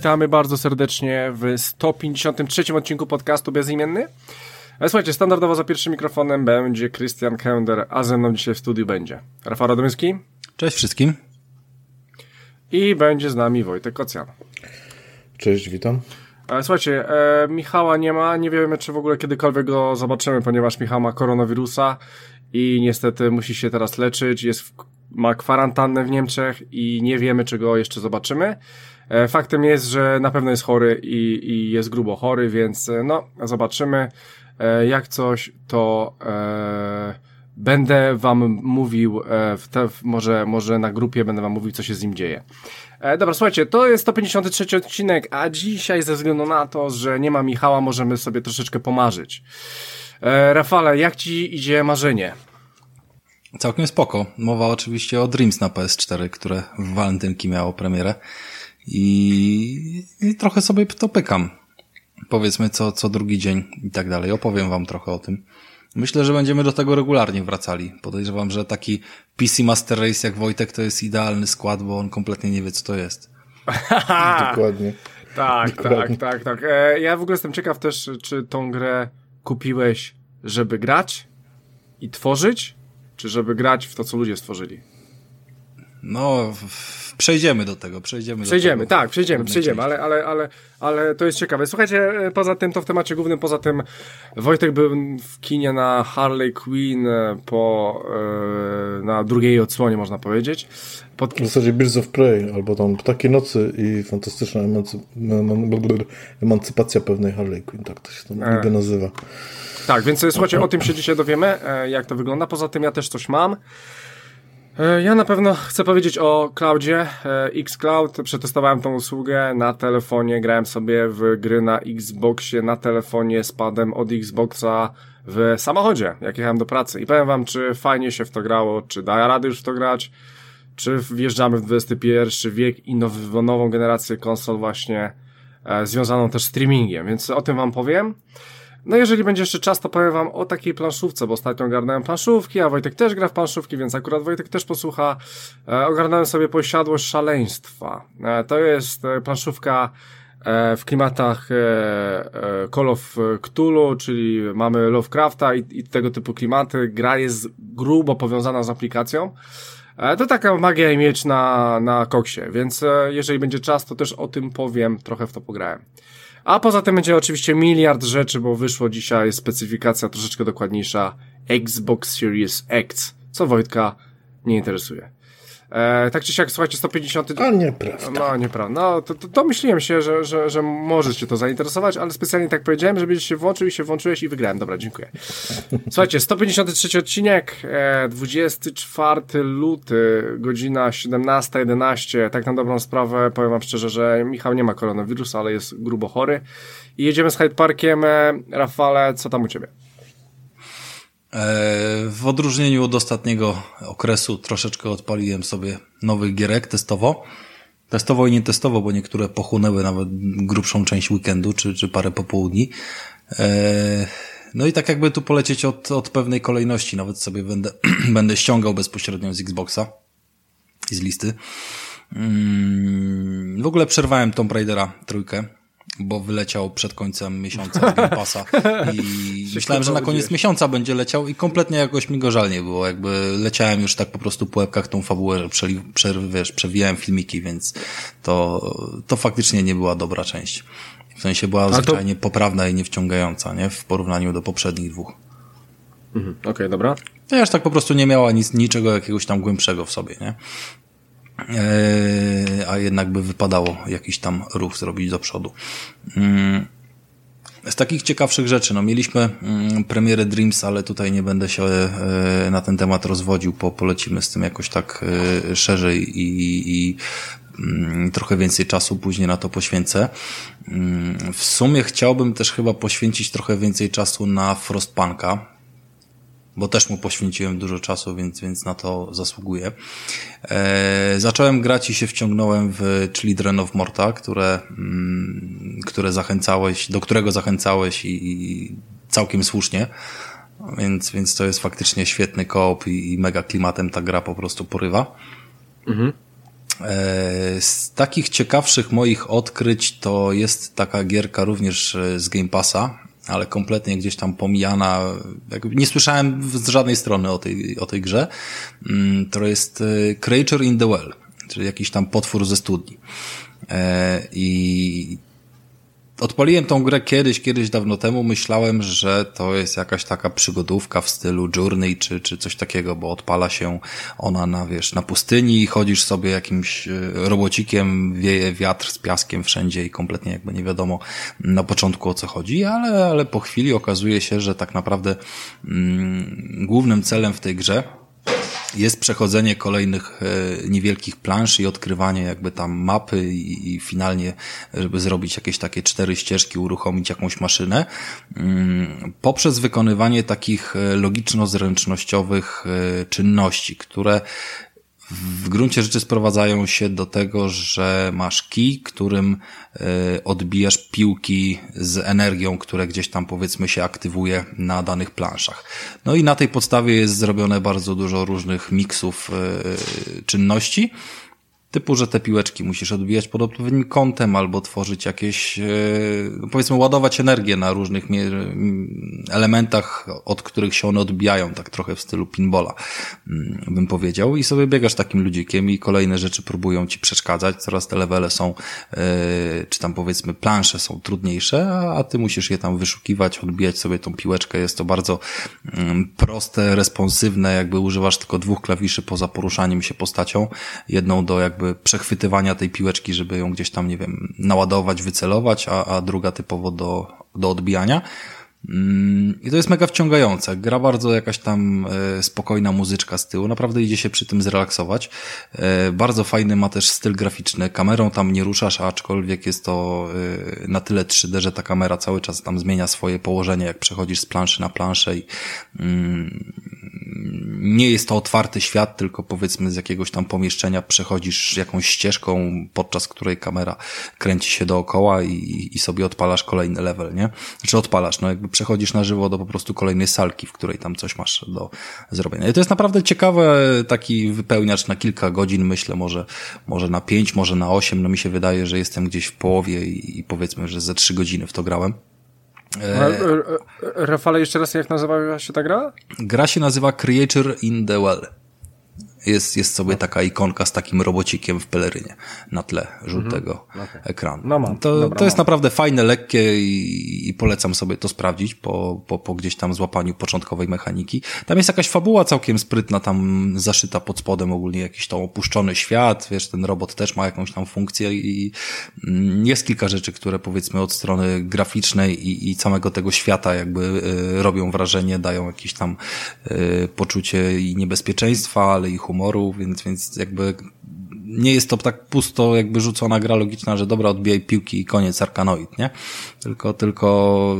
witamy bardzo serdecznie w 153 odcinku podcastu Bezimienny. E, słuchajcie, standardowo za pierwszym mikrofonem będzie Christian Kender, a ze mną dzisiaj w studiu będzie Rafał Radomyski. Cześć wszystkim. I będzie z nami Wojtek Kocjan. Cześć, witam. Słuchajcie, e, Michała nie ma, nie wiemy czy w ogóle kiedykolwiek go zobaczymy, ponieważ Michał ma koronawirusa i niestety musi się teraz leczyć, jest w, ma kwarantannę w Niemczech i nie wiemy czy go jeszcze zobaczymy. E, faktem jest, że na pewno jest chory i, i jest grubo chory, więc e, no, zobaczymy. E, jak coś, to e, będę wam mówił, e, w te, może, może na grupie będę wam mówił, co się z nim dzieje. E, dobra, słuchajcie, to jest 153 odcinek, a dzisiaj ze względu na to, że nie ma Michała, możemy sobie troszeczkę pomarzyć. E, Rafale, jak ci idzie marzenie? Całkiem spoko. Mowa oczywiście o Dreams na PS4, które w walentynki miało premierę i, i trochę sobie to pykam. Powiedzmy co, co drugi dzień i tak dalej. Opowiem wam trochę o tym. Myślę, że będziemy do tego regularnie wracali. Podejrzewam, że taki PC Master Race jak Wojtek to jest idealny skład, bo on kompletnie nie wie, co to jest. Dokładnie. Tak, Dokładnie. tak, tak, tak. E, ja w ogóle jestem ciekaw też, czy tą grę kupiłeś, żeby grać i tworzyć, czy żeby grać w to, co ludzie stworzyli? No, przejdziemy do tego, przejdziemy. Przejdziemy, do tego tak, przejdziemy, przejdziemy, ale, ale, ale, ale to jest ciekawe. Słuchajcie, e, poza tym, to w temacie głównym, poza tym Wojtek był w kinie na Harley Quinn e, po, e, na drugiej odsłonie, można powiedzieć. Pod... W zasadzie Birds of Prey, albo tam Ptakie Nocy i fantastyczna emancy... emancypacja pewnej Harley Quinn, tak to się to niby nazywa. Tak, więc słuchajcie, o tym się dzisiaj dowiemy, jak to wygląda. Poza tym ja też coś mam. E, ja na pewno chcę powiedzieć o cloudzie, e, xCloud. Przetestowałem tą usługę na telefonie, grałem sobie w gry na Xboxie, na telefonie, spadem od Xboxa w samochodzie, jak jechałem do pracy. I powiem wam, czy fajnie się w to grało, czy da rady już w to grać, czy wjeżdżamy w XXI wiek i now, nową generację konsol właśnie e, związaną też z streamingiem, więc o tym wam powiem. No jeżeli będzie jeszcze czas, to powiem wam o takiej planszówce, bo ostatnio ogarnąłem planszówki, a Wojtek też gra w planszówki, więc akurat Wojtek też posłucha. E, ogarnąłem sobie posiadłość szaleństwa. E, to jest e, planszówka e, w klimatach e, e, Call of Cthulhu, czyli mamy Lovecrafta i, i tego typu klimaty. Gra jest grubo powiązana z aplikacją. To taka magia i miecz na, na koksie, więc jeżeli będzie czas, to też o tym powiem, trochę w to pograłem. A poza tym będzie oczywiście miliard rzeczy, bo wyszło dzisiaj specyfikacja troszeczkę dokładniejsza Xbox Series X, co Wojtka nie interesuje. E, tak czy siak, słuchajcie, 150... A nieprawda. No, nieprawda. No, to, to, to myśliłem się, że, że, że może cię to zainteresować, ale specjalnie tak powiedziałem, żebyś się włączył i się włączyłeś i wygrałem. Dobra, dziękuję. Słuchajcie, 153 odcinek, e, 24 luty, godzina 17.11. Tak na dobrą sprawę, powiem wam szczerze, że Michał nie ma koronawirusa, ale jest grubo chory. I jedziemy z Hyde Parkiem. E, Rafale, co tam u ciebie? E, w odróżnieniu od ostatniego okresu troszeczkę odpaliłem sobie nowych gierek testowo. Testowo i nie testowo, bo niektóre pochłonęły nawet grubszą część weekendu, czy, czy parę popołudni. E, no i tak jakby tu polecieć od, od pewnej kolejności, nawet sobie będę, będę ściągał bezpośrednio z Xboxa i z listy. Mm, w ogóle przerwałem Tomb Raidera trójkę bo wyleciał przed końcem miesiąca z Game Passa i myślałem, że na koniec miesiąca będzie leciał i kompletnie jakoś mi go żal nie było. Jakby leciałem już tak po prostu po łebkach tą fabułę, przeli, przer, wiesz, przewijałem filmiki, więc to, to faktycznie nie była dobra część. W sensie była zwyczajnie to... poprawna i niewciągająca, nie? W porównaniu do poprzednich dwóch. Mhm, Okej, okay, dobra. Ja aż tak po prostu nie miała nic, niczego jakiegoś tam głębszego w sobie, nie? E, a jednak by wypadało jakiś tam ruch zrobić do przodu. Mm, z takich ciekawszych rzeczy, no mieliśmy mm, premierę Dreams, ale tutaj nie będę się e, na ten temat rozwodził, bo polecimy z tym jakoś tak e, szerzej i, i mm, trochę więcej czasu później na to poświęcę. W sumie chciałbym też chyba poświęcić trochę więcej czasu na Frostpunka, bo też mu poświęciłem dużo czasu, więc, więc na to zasługuję. E, zacząłem grać i się wciągnąłem w Children of Morta, które, mm, które zachęcałeś, do którego zachęcałeś i, i całkiem słusznie. Więc, więc to jest faktycznie świetny koop i, i mega klimatem ta gra po prostu porywa. Mhm. E, z takich ciekawszych moich odkryć to jest taka gierka również z Game Passa, ale kompletnie gdzieś tam pomijana. Nie słyszałem z żadnej strony o tej, o tej grze. Mm, to jest e, Creature in the Well, czyli jakiś tam potwór ze studni. E, I Odpaliłem tą grę kiedyś, kiedyś dawno temu. Myślałem, że to jest jakaś taka przygodówka w stylu Journey czy, czy coś takiego, bo odpala się ona na, wiesz, na pustyni i chodzisz sobie jakimś e, robocikiem, wieje wiatr z piaskiem wszędzie i kompletnie jakby nie wiadomo na początku o co chodzi, ale, ale po chwili okazuje się, że tak naprawdę mm, głównym celem w tej grze jest przechodzenie kolejnych e, niewielkich plansz i odkrywanie jakby tam mapy i, i, finalnie, żeby zrobić jakieś takie cztery ścieżki, uruchomić jakąś maszynę, mm, poprzez wykonywanie takich e, logiczno-zręcznościowych e, czynności, które w gruncie rzeczy sprowadzają się do tego, że masz kij, którym e, odbijasz piłki z energią, które gdzieś tam powiedzmy się aktywuje na danych planszach. No i na tej podstawie jest zrobione bardzo dużo różnych miksów e, czynności, Typu, że te piłeczki musisz odbijać pod odpowiednim kątem albo tworzyć jakieś, e, no powiedzmy, ładować energię na różnych elementach, od których się one odbijają, tak trochę w stylu pinbola, mm, bym powiedział. I sobie biegasz takim ludzikiem i kolejne rzeczy próbują ci przeszkadzać. Coraz te levele są, e, czy tam powiedzmy plansze są trudniejsze, a ty musisz je tam wyszukiwać, odbijać sobie tą piłeczkę. Jest to bardzo mm, proste, responsywne, jakby używasz tylko dwóch klawiszy poza poruszaniem się postacią. Jedną do jakby jakby przechwytywania tej piłeczki, żeby ją gdzieś tam, nie wiem, naładować, wycelować, a, a druga typowo do, do odbijania. Mm, I to jest mega wciągające. Gra bardzo jakaś tam e, spokojna muzyczka z tyłu. Naprawdę idzie się przy tym zrelaksować. E, bardzo fajny ma też styl graficzny. Kamerą tam nie ruszasz, aczkolwiek jest to e, na tyle 3D, że ta kamera cały czas tam zmienia swoje położenie, jak przechodzisz z planszy na planszę i mm, nie jest to otwarty świat, tylko powiedzmy z jakiegoś tam pomieszczenia przechodzisz jakąś ścieżką, podczas której kamera kręci się dookoła i, i sobie odpalasz kolejny level, nie? Znaczy odpalasz, no jakby przechodzisz na żywo do po prostu kolejnej salki, w której tam coś masz do zrobienia. I to jest naprawdę ciekawe, taki wypełniacz na kilka godzin, myślę, może, może na pięć, może na osiem, no mi się wydaje, że jestem gdzieś w połowie i, i powiedzmy, że ze trzy godziny w to grałem. E... Rafale, jeszcze raz jak nazywała się ta gra? Gra się nazywa Creature in the Well. Jest, jest sobie taka ikonka z takim robocikiem w pelerynie na tle żółtego mhm. okay. ekranu. No mam. To, Dobra, to jest mam. naprawdę fajne, lekkie i, i, polecam sobie to sprawdzić po, po, po gdzieś tam złapaniu początkowej mechaniki. Tam jest jakaś fabuła całkiem sprytna, tam zaszyta pod spodem ogólnie jakiś tam opuszczony świat, wiesz, ten robot też ma jakąś tam funkcję i mm, jest kilka rzeczy, które powiedzmy od strony graficznej i, i całego tego świata jakby y, robią wrażenie, dają jakieś tam y, poczucie i niebezpieczeństwa, ale i humoru, więc, więc jakby nie jest to tak pusto jakby rzucona gra logiczna, że dobra, odbijaj piłki i koniec arkanoid, nie? Tylko, tylko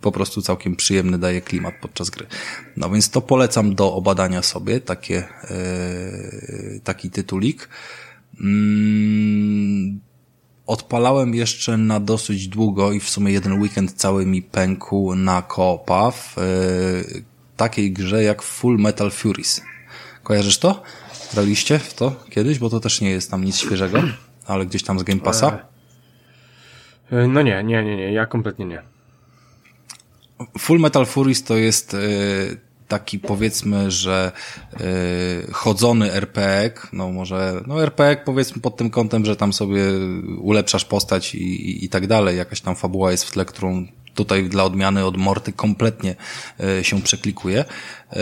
po prostu całkiem przyjemny daje klimat podczas gry. No więc to polecam do obadania sobie, takie, yy, taki tytulik. Mm, odpalałem jeszcze na dosyć długo i w sumie jeden weekend cały mi pękł na koopa w yy, takiej grze jak Full Metal Furies. Kojarzysz to? Graliście w to kiedyś? Bo to też nie jest tam nic świeżego, ale gdzieś tam z Game Passa? E, e, no nie, nie, nie, nie, ja kompletnie nie. Full Metal Furies to jest e, taki powiedzmy, że chodzony RPG, no może, no RPG powiedzmy pod tym kątem, że tam sobie ulepszasz postać i, i, i tak dalej, jakaś tam fabuła jest w tle, którą tutaj dla odmiany od Morty kompletnie e, się przeklikuje. E,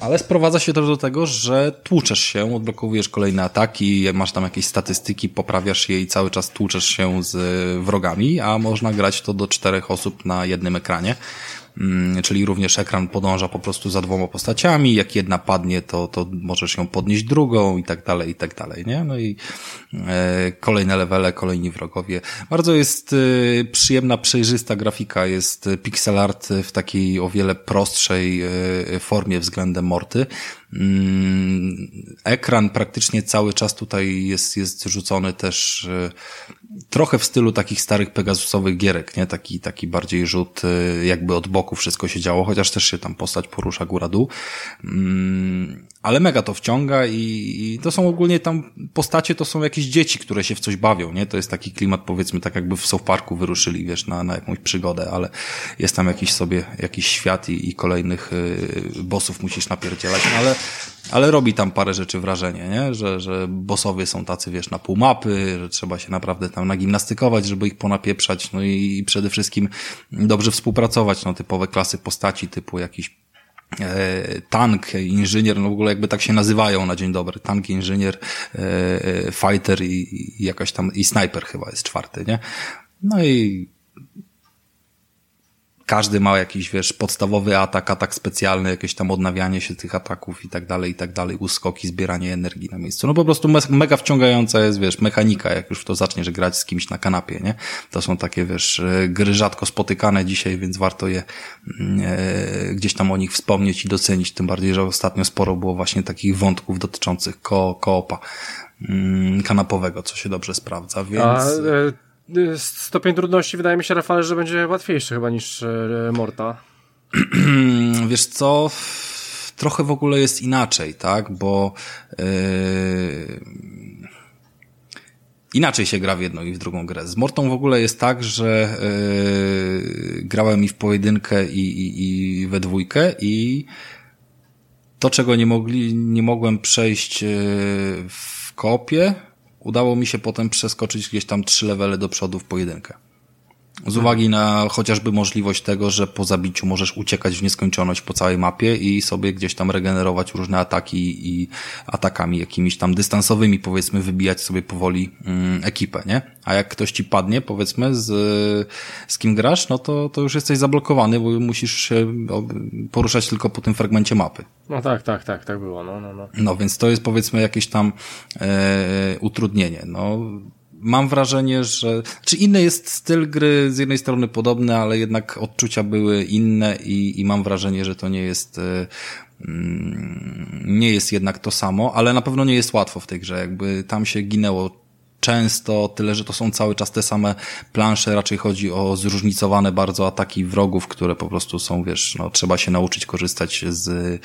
ale sprowadza się też do tego, że tłuczesz się, odblokowujesz kolejne ataki, masz tam jakieś statystyki, poprawiasz je i cały czas tłuczesz się z wrogami, a można grać to do czterech osób na jednym ekranie. Mm, czyli również ekran podąża po prostu za dwoma postaciami, jak jedna padnie, to, to możesz ją podnieść drugą i tak dalej, i tak dalej, nie? No i e, kolejne levele, kolejni wrogowie. Bardzo jest e, przyjemna, przejrzysta grafika, jest pixel art w takiej o wiele prostszej e, formie względem Morty. Mm, ekran praktycznie cały czas tutaj jest, jest rzucony też e, trochę w stylu takich starych pegasusowych gierek, nie? Taki, taki bardziej rzut, e, jakby od boku wszystko się działo, chociaż też się tam postać porusza góra-dół. Ale mega to wciąga i, i to są ogólnie tam postacie, to są jakieś dzieci, które się w coś bawią, nie? To jest taki klimat, powiedzmy, tak jakby w South Parku wyruszyli, wiesz, na, na jakąś przygodę, ale jest tam jakiś sobie, jakiś świat i, i kolejnych y, bossów musisz napierdzielać, no ale ale robi tam parę rzeczy wrażenie, nie? Że, że bossowie są tacy, wiesz, na pół mapy, że trzeba się naprawdę tam nagimnastykować, żeby ich ponapieprzać, no i, i przede wszystkim dobrze współpracować, no typowe klasy postaci typu jakiś tank, inżynier, no w ogóle jakby tak się nazywają na dzień dobry, tank, inżynier, e, e fighter i, i jakaś tam, i sniper chyba jest czwarty, nie? No i każdy ma jakiś, wiesz, podstawowy atak, atak specjalny, jakieś tam odnawianie się tych ataków i tak dalej, i tak dalej, uskoki, zbieranie energii na miejscu. No po prostu mega wciągająca jest, wiesz, mechanika, jak już to zaczniesz grać z kimś na kanapie, nie? To są takie, wiesz, e, gry rzadko spotykane dzisiaj, więc warto je mm, e, gdzieś tam o nich wspomnieć i docenić, tym bardziej, że ostatnio sporo było właśnie takich wątków dotyczących ko koopa mm, kanapowego, co się dobrze sprawdza, więc... A, e stopień trudności wydaje mi się, Rafale, że będzie łatwiejszy chyba niż e, Morta. Wiesz co, trochę w ogóle jest inaczej, tak, bo yy, inaczej się gra w jedną i w drugą grę. Z Mortą w ogóle jest tak, że yy, grałem i w pojedynkę i, i, i we dwójkę i to, czego nie mogli, nie mogłem przejść w kopie, udało mi się potem przeskoczyć gdzieś tam trzy levely do przodu w pojedynkę. Z uwagi na chociażby możliwość tego, że po zabiciu możesz uciekać w nieskończoność po całej mapie i sobie gdzieś tam regenerować różne ataki i atakami jakimiś tam dystansowymi, powiedzmy, wybijać sobie powoli mm, ekipę, nie? A jak ktoś ci padnie, powiedzmy, z, z kim grasz, no to, to już jesteś zablokowany, bo musisz się poruszać tylko po tym fragmencie mapy. No tak, tak, tak, tak było, no, no, no. No więc to jest powiedzmy jakieś tam e, utrudnienie, no mam wrażenie, że, czy inny jest styl gry z jednej strony podobny, ale jednak odczucia były inne i, i mam wrażenie, że to nie jest, e, mm, nie jest jednak to samo, ale na pewno nie jest łatwo w tej grze, jakby tam się ginęło często, tyle że to są cały czas te same plansze, raczej chodzi o zróżnicowane bardzo ataki wrogów, które po prostu są, wiesz, no trzeba się nauczyć korzystać z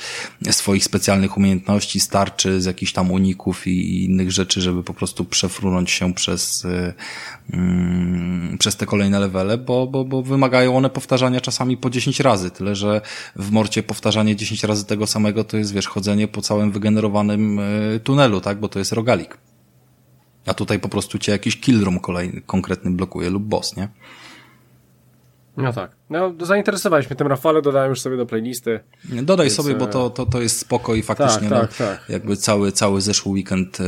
swoich specjalnych umiejętności, starczy, z jakichś tam uników i innych rzeczy, żeby po prostu przefrunąć się przez, mm, przez te kolejne levele, bo, bo, bo wymagają one powtarzania czasami po 10 razy, tyle że w morcie powtarzanie 10 razy tego samego to jest, wiesz, chodzenie po całym wygenerowanym e, tunelu, tak, bo to jest rogalik. A tutaj po prostu cię jakiś killroom kolejny, konkretny blokuje lub boss, nie? No tak. No, zainteresowałeś mnie tym Rafale, dodałem już sobie do playlisty. Dodaj Więc, sobie, bo to, e, to, to jest spoko i faktycznie tak, no, tak, tak. jakby cały, cały zeszły weekend y,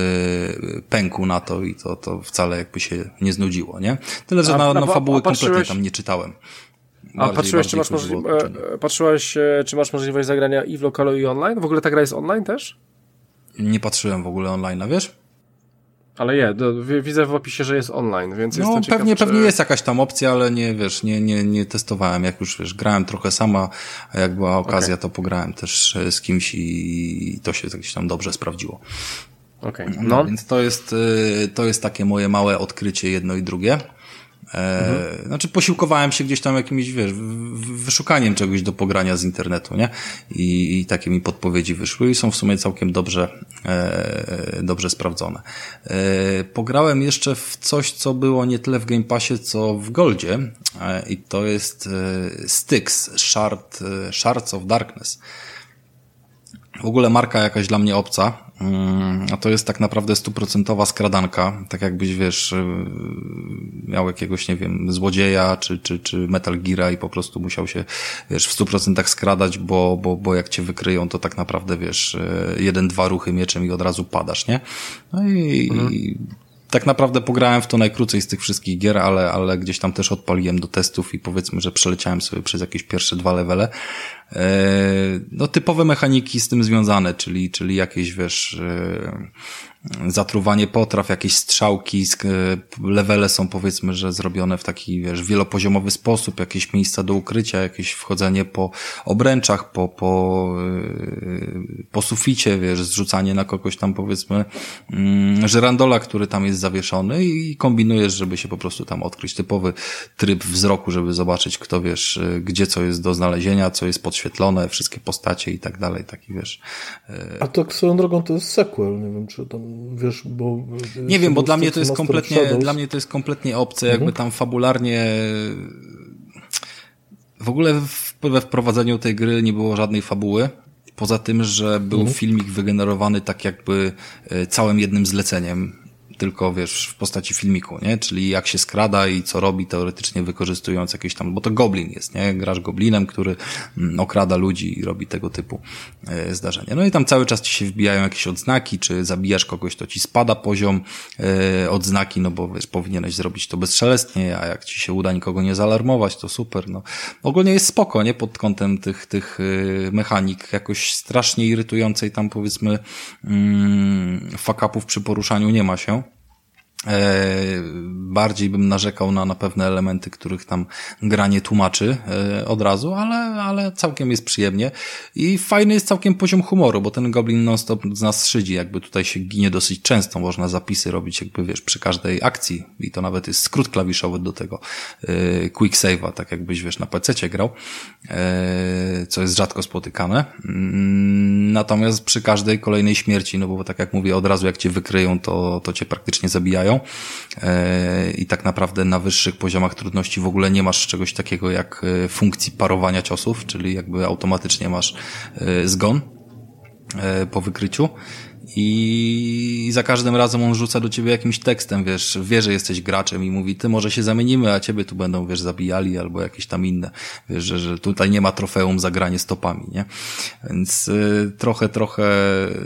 pękł na to i to, to wcale jakby się nie znudziło, nie? Tyle, że a, na, na fabuły a, kompletnie tam nie czytałem. Bardziej, a patrzyłeś, czy masz, możli- e, patrzyłeś, czy masz możliwość zagrania i w lokalu i online? W ogóle ta gra jest online też? Nie patrzyłem w ogóle online, wiesz? Ale je, do, widzę w opisie, że jest online, więc no, jestem pewnie, ciekaw, pewnie jest jakaś tam opcja, ale nie, wiesz, nie, nie, nie testowałem. Jak już, wiesz, grałem trochę sama, a jak była okazja, okay. to pograłem też e, z kimś i to się gdzieś tam dobrze sprawdziło. Okej. Okay. No. no. Więc to jest, e, to jest takie moje małe odkrycie jedno i drugie. Mhm. Znaczy posiłkowałem się gdzieś tam jakimś, wiesz, wyszukaniem czegoś do pogrania z internetu, nie? I, i takie mi podpowiedzi wyszły i są w sumie całkiem dobrze, e, dobrze sprawdzone. E, pograłem jeszcze w coś, co było nie tyle w Game Passie, co w Goldzie e, i to jest e, Styx, Shard, e, Shards of Darkness. W ogóle marka jakaś dla mnie obca, a to jest tak naprawdę stuprocentowa skradanka, tak jakbyś, wiesz, y, miał jakiegoś, nie wiem, złodzieja, czy, czy, czy Metal Geara i po prostu musiał się, wiesz, w stu procentach skradać, bo, bo, bo jak cię wykryją, to tak naprawdę, wiesz, y, jeden, dwa ruchy mieczem i od razu padasz, nie? No i, mhm. Tak naprawdę pograłem w to najkrócej z tych wszystkich gier, ale, ale gdzieś tam też odpaliłem do testów i powiedzmy, że przeleciałem sobie przez jakieś pierwsze dwa levele. E, no typowe mechaniki z tym związane, czyli, czyli jakieś, wiesz, e, zatruwanie potraw, jakieś strzałki, levele są powiedzmy, że zrobione w taki, wiesz, wielopoziomowy sposób, jakieś miejsca do ukrycia, jakieś wchodzenie po obręczach, po, po, po suficie, wiesz, zrzucanie na kogoś tam powiedzmy mm, żerandola, który tam jest zawieszony i kombinujesz, żeby się po prostu tam odkryć. Typowy tryb wzroku, żeby zobaczyć, kto wiesz, gdzie co jest do znalezienia, co jest pod podświetlone, wszystkie postacie i tak dalej, taki wiesz. E, A to swoją drogą to jest sequel, nie wiem, czy tam, wiesz, bo... Nie wiem, bo dla mnie to jest kompletnie, dla mnie to jest kompletnie obce, mhm. jakby tam fabularnie w ogóle we wprowadzeniu tej gry nie było żadnej fabuły. Poza tym, że był mhm. filmik wygenerowany tak jakby e, całym jednym zleceniem tylko wiesz, w postaci filmiku, nie? Czyli jak się skrada i co robi teoretycznie wykorzystując jakieś tam, bo to goblin jest, nie? Grasz goblinem, który mm, okrada ludzi i robi tego typu e, zdarzenia. No i tam cały czas ci się wbijają jakieś odznaki, czy zabijasz kogoś, to ci spada poziom e, odznaki, no bo wiesz, powinieneś zrobić to bezszelestnie, a jak ci się uda nikogo nie zalarmować, to super, no. Ogólnie jest spoko, nie? Pod kątem tych, tych e, mechanik, jakoś strasznie irytującej tam powiedzmy mm, fuck-upów przy poruszaniu nie ma się. E, bardziej bym narzekał na, na pewne elementy, których tam gra nie tłumaczy e, od razu, ale, ale całkiem jest przyjemnie. I fajny jest całkiem poziom humoru, bo ten Goblin non-stop z nas szydzi, jakby tutaj się ginie dosyć często, można zapisy robić jakby wiesz, przy każdej akcji i to nawet jest skrót klawiszowy do tego e, quick save'a, tak jakbyś wiesz na PC grał, co jest rzadko spotykane. Mm, natomiast przy każdej kolejnej śmierci, no bo tak jak mówię, od razu jak cię wykryją, to, to cię praktycznie zabijają E, i tak naprawdę na wyższych poziomach trudności w ogóle nie masz czegoś takiego jak e, funkcji parowania ciosów, czyli jakby automatycznie masz e, zgon po wykryciu i za każdym razem on rzuca do ciebie jakimś tekstem, wiesz, wie, że jesteś graczem i mówi, ty może się zamienimy, a ciebie tu będą, wiesz, zabijali albo jakieś tam inne, wiesz, że, że tutaj nie ma trofeum za granie stopami, nie? Więc y, trochę, trochę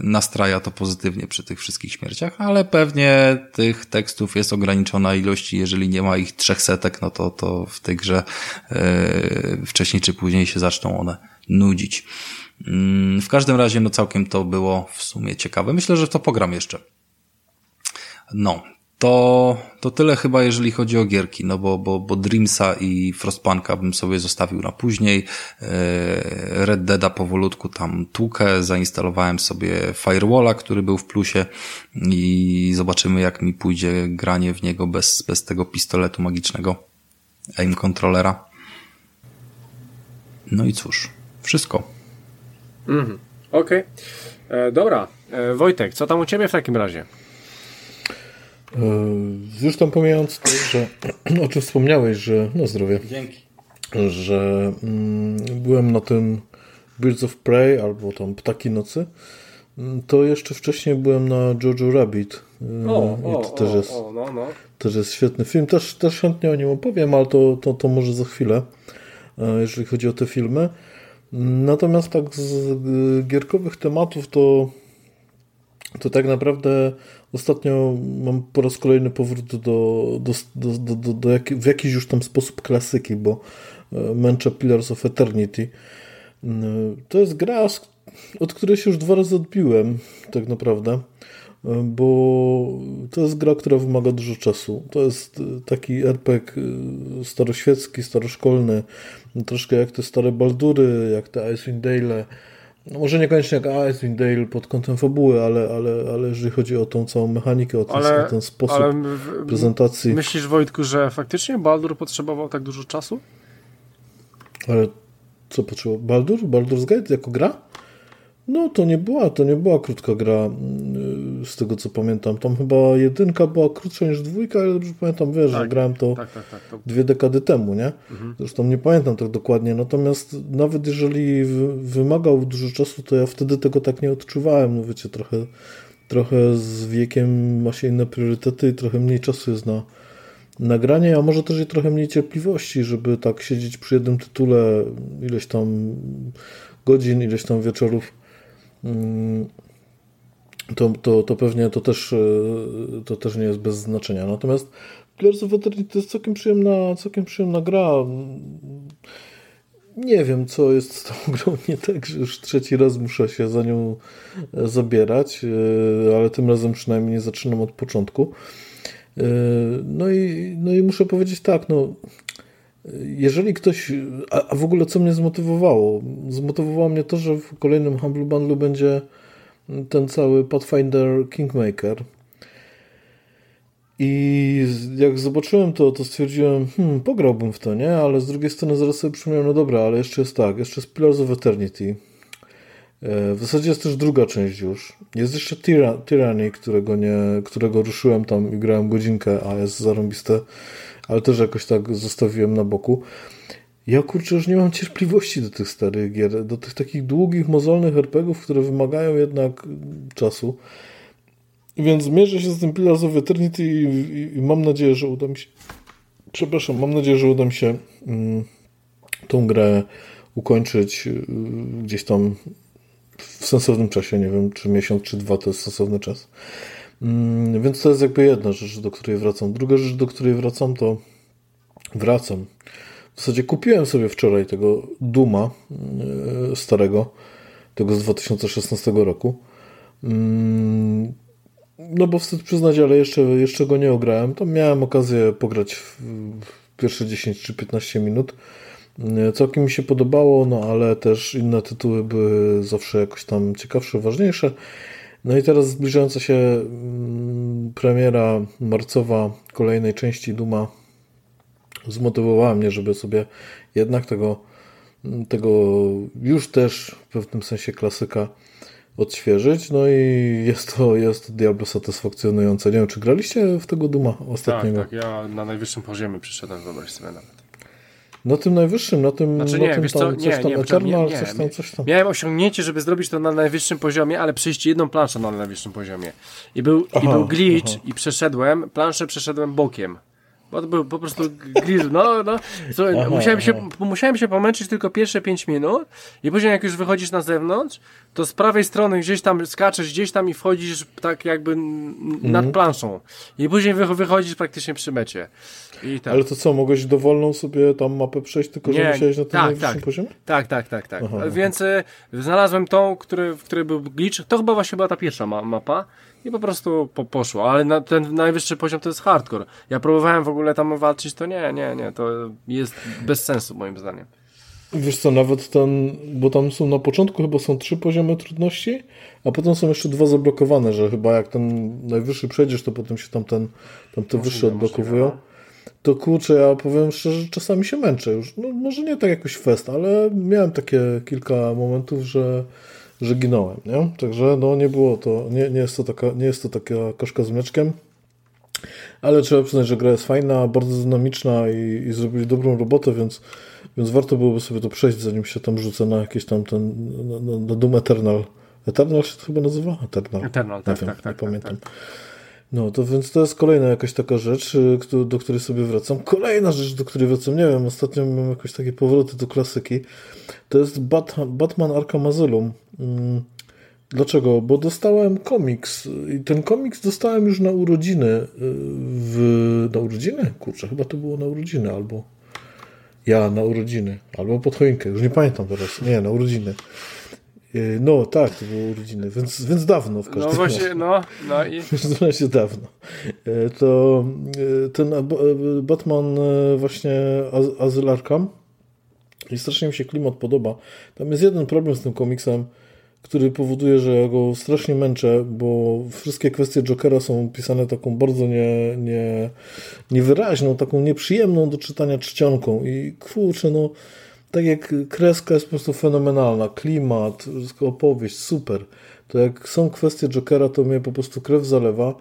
nastraja to pozytywnie przy tych wszystkich śmierciach, ale pewnie tych tekstów jest ograniczona ilość i jeżeli nie ma ich trzech setek, no to, to w tej grze y, wcześniej czy później się zaczną one nudzić. Mm, w każdym razie, no całkiem to było w sumie ciekawe. Myślę, że to pogram jeszcze. No, to, to tyle chyba, jeżeli chodzi o gierki, no bo, bo, bo Dreamsa i Frostpunka bym sobie zostawił na później. E, Red Deada powolutku tam tłukę, zainstalowałem sobie Firewalla, który był w plusie i zobaczymy, jak mi pójdzie granie w niego bez, bez tego pistoletu magicznego aim controllera. No i cóż, wszystko. Mhm. Okej. Okay. E, dobra. E, Wojtek, co tam u Ciebie w takim razie? E, już tam pomijając to, że o czym wspomniałeś, że no zdrowie. Dzięki. Że mm, byłem na tym Birds of Prey albo tam Ptaki Nocy, mm, to jeszcze wcześniej byłem na Jojo Rabbit. E, o, I to o, też, jest, o, no, no. też jest świetny film. Też, też chętnie o nim opowiem, ale to, to, to może za chwilę, e, jeżeli chodzi o te filmy. Natomiast tak z gierkowych tematów to, to tak naprawdę ostatnio mam po raz kolejny powrót do, do, do, do, do, jak, w jakiś już tam sposób klasyki, bo e, męczę Pillars of Eternity. E, to jest gra, od której się już dwa razy odbiłem, tak naprawdę, bo to jest gra, która wymaga dużo czasu. To jest taki RPG staroświecki, staroszkolny, troszkę jak te stare Baldury, jak te Icewind Dale. No może niekoniecznie jak Icewind Dale pod kątem fabuły, ale, ale, ale jeżeli chodzi o tą całą mechanikę, o ten, ale, ten sposób w, prezentacji. Myślisz, Wojtku, że faktycznie Baldur potrzebował tak dużo czasu? Ale co potrzebował? Baldur? Baldur's Gate jako gra? No to nie była, to nie była krótka gra mm, z tego co pamiętam. Tam chyba jedynka była krótsza niż dwójka, ale dobrze pamiętam, wiesz, tak, że grałem to, tak, tak, tak, to, dwie dekady temu, nie? Mhm. Zresztą nie pamiętam tak dokładnie. Natomiast nawet jeżeli wymagał dużo czasu, to ja wtedy tego tak nie odczuwałem. No wiecie, trochę, trochę z wiekiem ma się inne priorytety i trochę mniej czasu jest na nagranie, a może też i trochę mniej cierpliwości, żeby tak siedzieć przy jednym tytule ileś tam godzin, ileś tam wieczorów to, to, to pewnie to też, to też nie jest bez znaczenia. Natomiast Pillars of Eternity to jest całkiem przyjemna, całkiem przyjemna gra. Nie wiem, co jest z tą grą nie tak, że już trzeci raz muszę się za nią zabierać, ale tym razem przynajmniej nie zaczynam od początku. No i, no i muszę powiedzieć tak, no jeżeli ktoś, a, w ogóle co mnie zmotywowało? Zmotywowało mnie to, że w kolejnym Humble Bundle będzie ten cały Pathfinder Kingmaker. I jak zobaczyłem to, to stwierdziłem, hmm, pograłbym w to, nie? Ale z drugiej strony zaraz sobie przypomniałem, no dobra, ale jeszcze jest tak, jeszcze jest Pillars of Eternity. E, w zasadzie jest też druga część już. Jest jeszcze Tyranny, którego, nie, którego ruszyłem tam i grałem godzinkę, a jest zarąbiste, ale też jakoś tak zostawiłem na boku. Ja kurczę już nie mam cierpliwości do tych starych gier, do tych takich długich, mozolnych RPGów, które wymagają jednak czasu. Więc zmierzę się z tym Pillars of Eternity i, i, i, mam nadzieję, że uda mi się przepraszam, mam nadzieję, że uda mi się mm, tą grę ukończyć y, gdzieś tam w sensownym czasie, nie wiem, czy miesiąc, czy dwa to jest sensowny czas. Mm, więc to jest jakby jedna rzecz, do której wracam. Druga rzecz, do której wracam, to wracam. W zasadzie kupiłem sobie wczoraj tego Duma yy, starego, tego z 2016 roku. Mm, no bo wstyd przyznać, ale jeszcze, jeszcze go nie ograłem. To miałem okazję pograć w, pierwsze 10 czy 15 minut. Yy, całkiem mi się podobało, no ale też inne tytuły były zawsze jakoś tam ciekawsze, ważniejsze. No i teraz zbliżająca się mm, premiera marcowa kolejnej części Duma zmotywowała mnie, żeby sobie jednak tego, tego już też w pewnym sensie klasyka odświeżyć. No i jest to, jest to Diablo satysfakcjonujące. Nie wiem, czy graliście w tego Duma ostatniego? Tak, tak. Ja na najwyższym poziomie przyszedłem, wyobraź sobie nawet. Na tym najwyższym, na tym, znaczy, nie, na tym co? Nie, coś tam nie, Eternal, nie, coś tam, coś tam. Miałem osiągnięcie, żeby zrobić to na najwyższym poziomie, ale przejść jedną planszę na najwyższym poziomie. I był, aha, i był glitch aha. i przeszedłem, planszę przeszedłem bokiem. Bo to był po prostu grill, no, no. Aha, musiałem, się, musiałem się pomęczyć tylko pierwsze 5 minut i później jak już wychodzisz na zewnątrz, to z prawej strony gdzieś tam skaczesz gdzieś tam i wchodzisz tak jakby mhm. nad planszą. I później wychodzisz praktycznie przy mecie. Tak. Ale to co, mogłeś dowolną sobie tam mapę przejść, tylko że musiałeś na tym tak, tak, poziomie? Tak, tak, tak, tak. Aha, Więc y, znalazłem tą, który, w której był glitch. To chyba właśnie była ta pierwsza ma mapa i po prostu po, poszło. Ale na, ten najwyższy poziom to jest hardcore. Ja próbowałem w ogóle tam walczyć, to nie, nie, nie. To jest bez sensu moim zdaniem. Wiesz co, nawet ten, bo tam są na początku chyba są trzy poziomy trudności, a potem są jeszcze dwa zablokowane, że chyba jak ten najwyższy przejdziesz, to potem się tam ten, tam te wyższe odblokowują. No to kurczę, ja powiem szczerze, że czasami się męczę już. No, może nie tak jakoś fest, ale miałem takie kilka momentów, że, że ginąłem, nie? Także no nie było to, nie, nie, jest to taka, nie jest to taka koszka z mleczkiem, ale trzeba przyznać, że gra jest fajna, bardzo dynamiczna i, i zrobili dobrą robotę, więc, więc warto byłoby sobie to przejść, zanim się tam rzucę na jakieś tam ten, na, na, na Doom Eternal. Eternal się to chyba nazywa? Eternal. Eternal, tak, wiem, tak, tak, Nie tak, pamiętam. Tak. No, to więc to jest kolejna jakaś taka rzecz, y, do której sobie wracam. Kolejna rzecz, do której wracam, nie wiem, ostatnio mam jakieś takie powroty do klasyki. To jest Bat Batman Arkham Asylum. Mm, dlaczego? Bo dostałem komiks i ten komiks dostałem już na urodziny. Y, w... Na urodziny? Kurczę, chyba to było na urodziny albo ja na urodziny, albo pod choinkę, już nie pamiętam teraz. Nie, na urodziny. E, no tak, to było urodziny, więc, więc dawno w każdym razie. No właśnie, no, no i... W razie dawno. E, to e, ten Batman właśnie Azyl Arkham i strasznie mi się klimat podoba. Tam jest jeden problem z tym komiksem, który powoduje, że ja go strasznie męczę, bo wszystkie kwestie Jokera są pisane taką bardzo nie, nie, niewyraźną, taką nieprzyjemną do czytania czcionką i kurczę, no jak kreska jest po prostu fenomenalna, klimat, opowieść, super. To jak są kwestie Jokera, to mnie po prostu krew zalewa.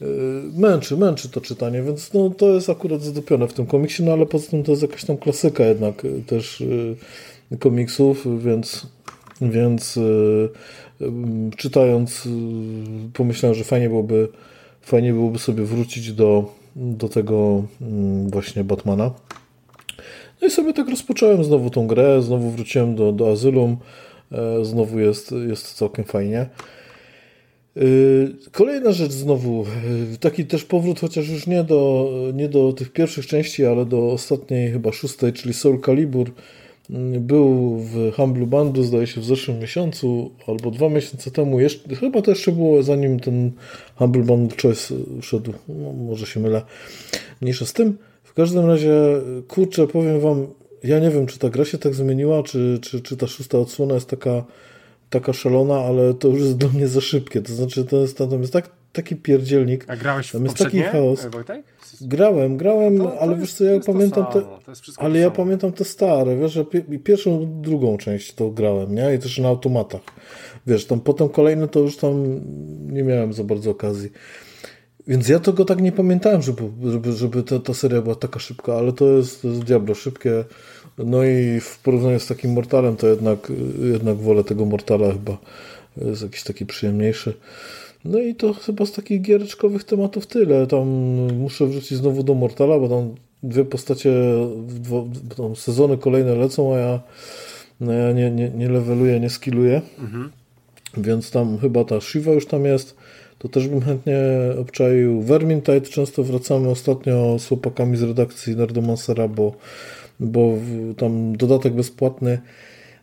Yy, męczy, męczy to czytanie, więc no, to jest akurat zadupione w tym komiksie, no ale poza tym to jest jakaś tam klasyka jednak yy, też yy, komiksów, więc, więc czytając pomyślałem, że fajnie byłoby, fajnie byłoby sobie wrócić do, do tego właśnie Batmana. No i sobie tak rozpocząłem znowu tą grę, znowu wróciłem do, do Azylum, e, znowu jest, jest całkiem fajnie. Y, kolejna rzecz znowu, y, taki też powrót, chociaż już nie do, nie do tych pierwszych części, ale do ostatniej, chyba szóstej, czyli Soul Calibur. Był w Humble Bandu, zdaje się, w zeszłym miesiącu, albo dwa miesiące temu. Jeszcze, chyba to jeszcze było zanim ten Humble Bundle Choice wszedł. No, może się mylę. Mniejsza z tym. W każdym razie, kurczę, powiem wam, ja nie wiem, czy ta gra się tak zmieniła, czy, czy, czy ta szósta odsłona jest taka taka szalona, ale to już jest dla mnie za szybkie. To znaczy, to jest, tam jest tak, taki pierdzielnik. A grałeś w tam jest taki chaos. Wojtek? Grałem, grałem, to, to ale wiesz co, ja pamiętam te, ale ja pamiętam te stare, wiesz, że pierwszą, drugą część to grałem, nie? I też na automatach. Wiesz, tam potem kolejne to już tam nie miałem za bardzo okazji. Więc ja tego tak nie pamiętałem, żeby, żeby, żeby ta, ta seria była taka szybka, ale to jest, to jest diablo szybkie. No i w porównaniu z takim Mortalem, to jednak, jednak wolę tego Mortala chyba. Jest jakiś taki przyjemniejszy. No i to chyba z takich giereczkowych tematów tyle. Tam muszę wrócić znowu do Mortala, bo tam dwie postacie, dwo, tam sezony kolejne lecą, a ja, no ja nie, nie, nie leveluję, nie skilluję. Mhm. Więc tam chyba ta Shiva już tam jest. To też bym chętnie obczaił. Vermintide często wracamy ostatnio z chłopakami z redakcji Nerdomancera, bo bo tam dodatek bezpłatny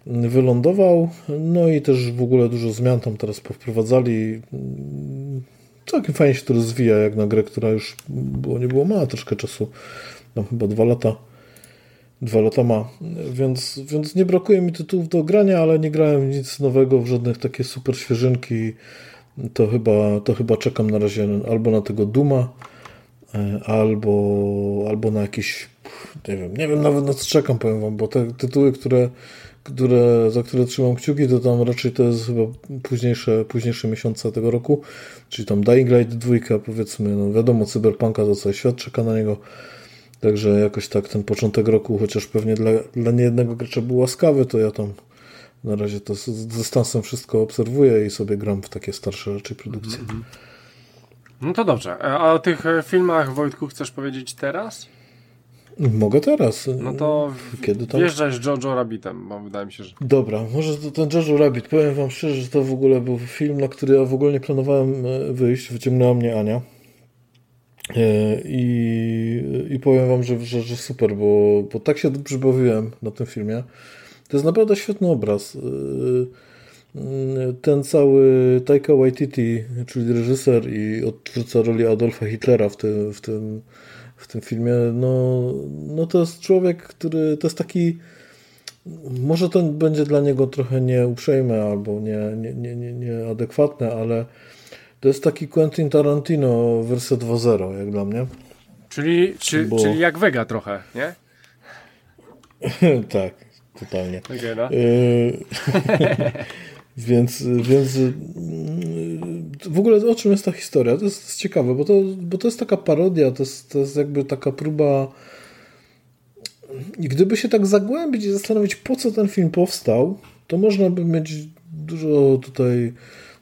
wylądował, no i też w ogóle dużo zmian tam teraz powprowadzali. Całkiem fajnie się to rozwija, jak na grę, która już było, nie było mała troszkę czasu, tam chyba dwa lata. Dwa lata ma, więc, więc nie brakuje mi tytułów do grania, ale nie grałem nic nowego, w żadnych takie super świeżynki, to chyba, to chyba czekam na razie albo na tego Duma, e, albo, albo na jakiś nie wiem, nie wiem nawet na co czekam, powiem wam, bo te tytuły, które, które, za które trzymam kciuki, to tam raczej to jest chyba późniejsze, późniejsze miesiące tego roku, czyli tam Dying Light 2, powiedzmy, no wiadomo, Cyberpunka to cały świat czeka na niego, także jakoś tak ten początek roku, chociaż pewnie dla, dla niejednego gracza był łaskawy, to ja tam na razie to z dystansem wszystko obserwuję i sobie gram w takie starsze raczej produkcje. Mm -hmm. No to dobrze. A o tych e, filmach, Wojtku, chcesz powiedzieć teraz? Mogę teraz. No to Kiedy tam? wjeżdżaj z Jojo Rabbitem, bo wydaje mi się, że... Dobra, może to ten Jojo Rabbit. Powiem wam szczerze, że to w ogóle był film, na który ja w ogóle nie planowałem e, wyjść. Wyciągnęła mnie Ania. E, I, i powiem wam, że, że, że super, bo, bo tak się dobrze bawiłem na tym filmie. To jest naprawdę świetny obraz. E, ten cały Taika Waititi, czyli reżyser i odtwórca roli Adolfa Hitlera w tym, w tym w tym filmie, no, no to jest człowiek, który to jest taki może to będzie dla niego trochę nieuprzejme albo nie, nie, nie, nie, nieadekwatne, ale to jest taki Quentin Tarantino wersja 2.0 jak dla mnie. Czyli, czy, Bo... czyli jak Vega trochę, nie? tak, totalnie. Okay, no. Y, więc, więc w ogóle o czym jest ta historia? To jest, to jest ciekawe, bo to, bo to jest taka parodia, to jest, to jest jakby taka próba. I gdyby się tak zagłębić i zastanowić, po co ten film powstał, to można by mieć dużo tutaj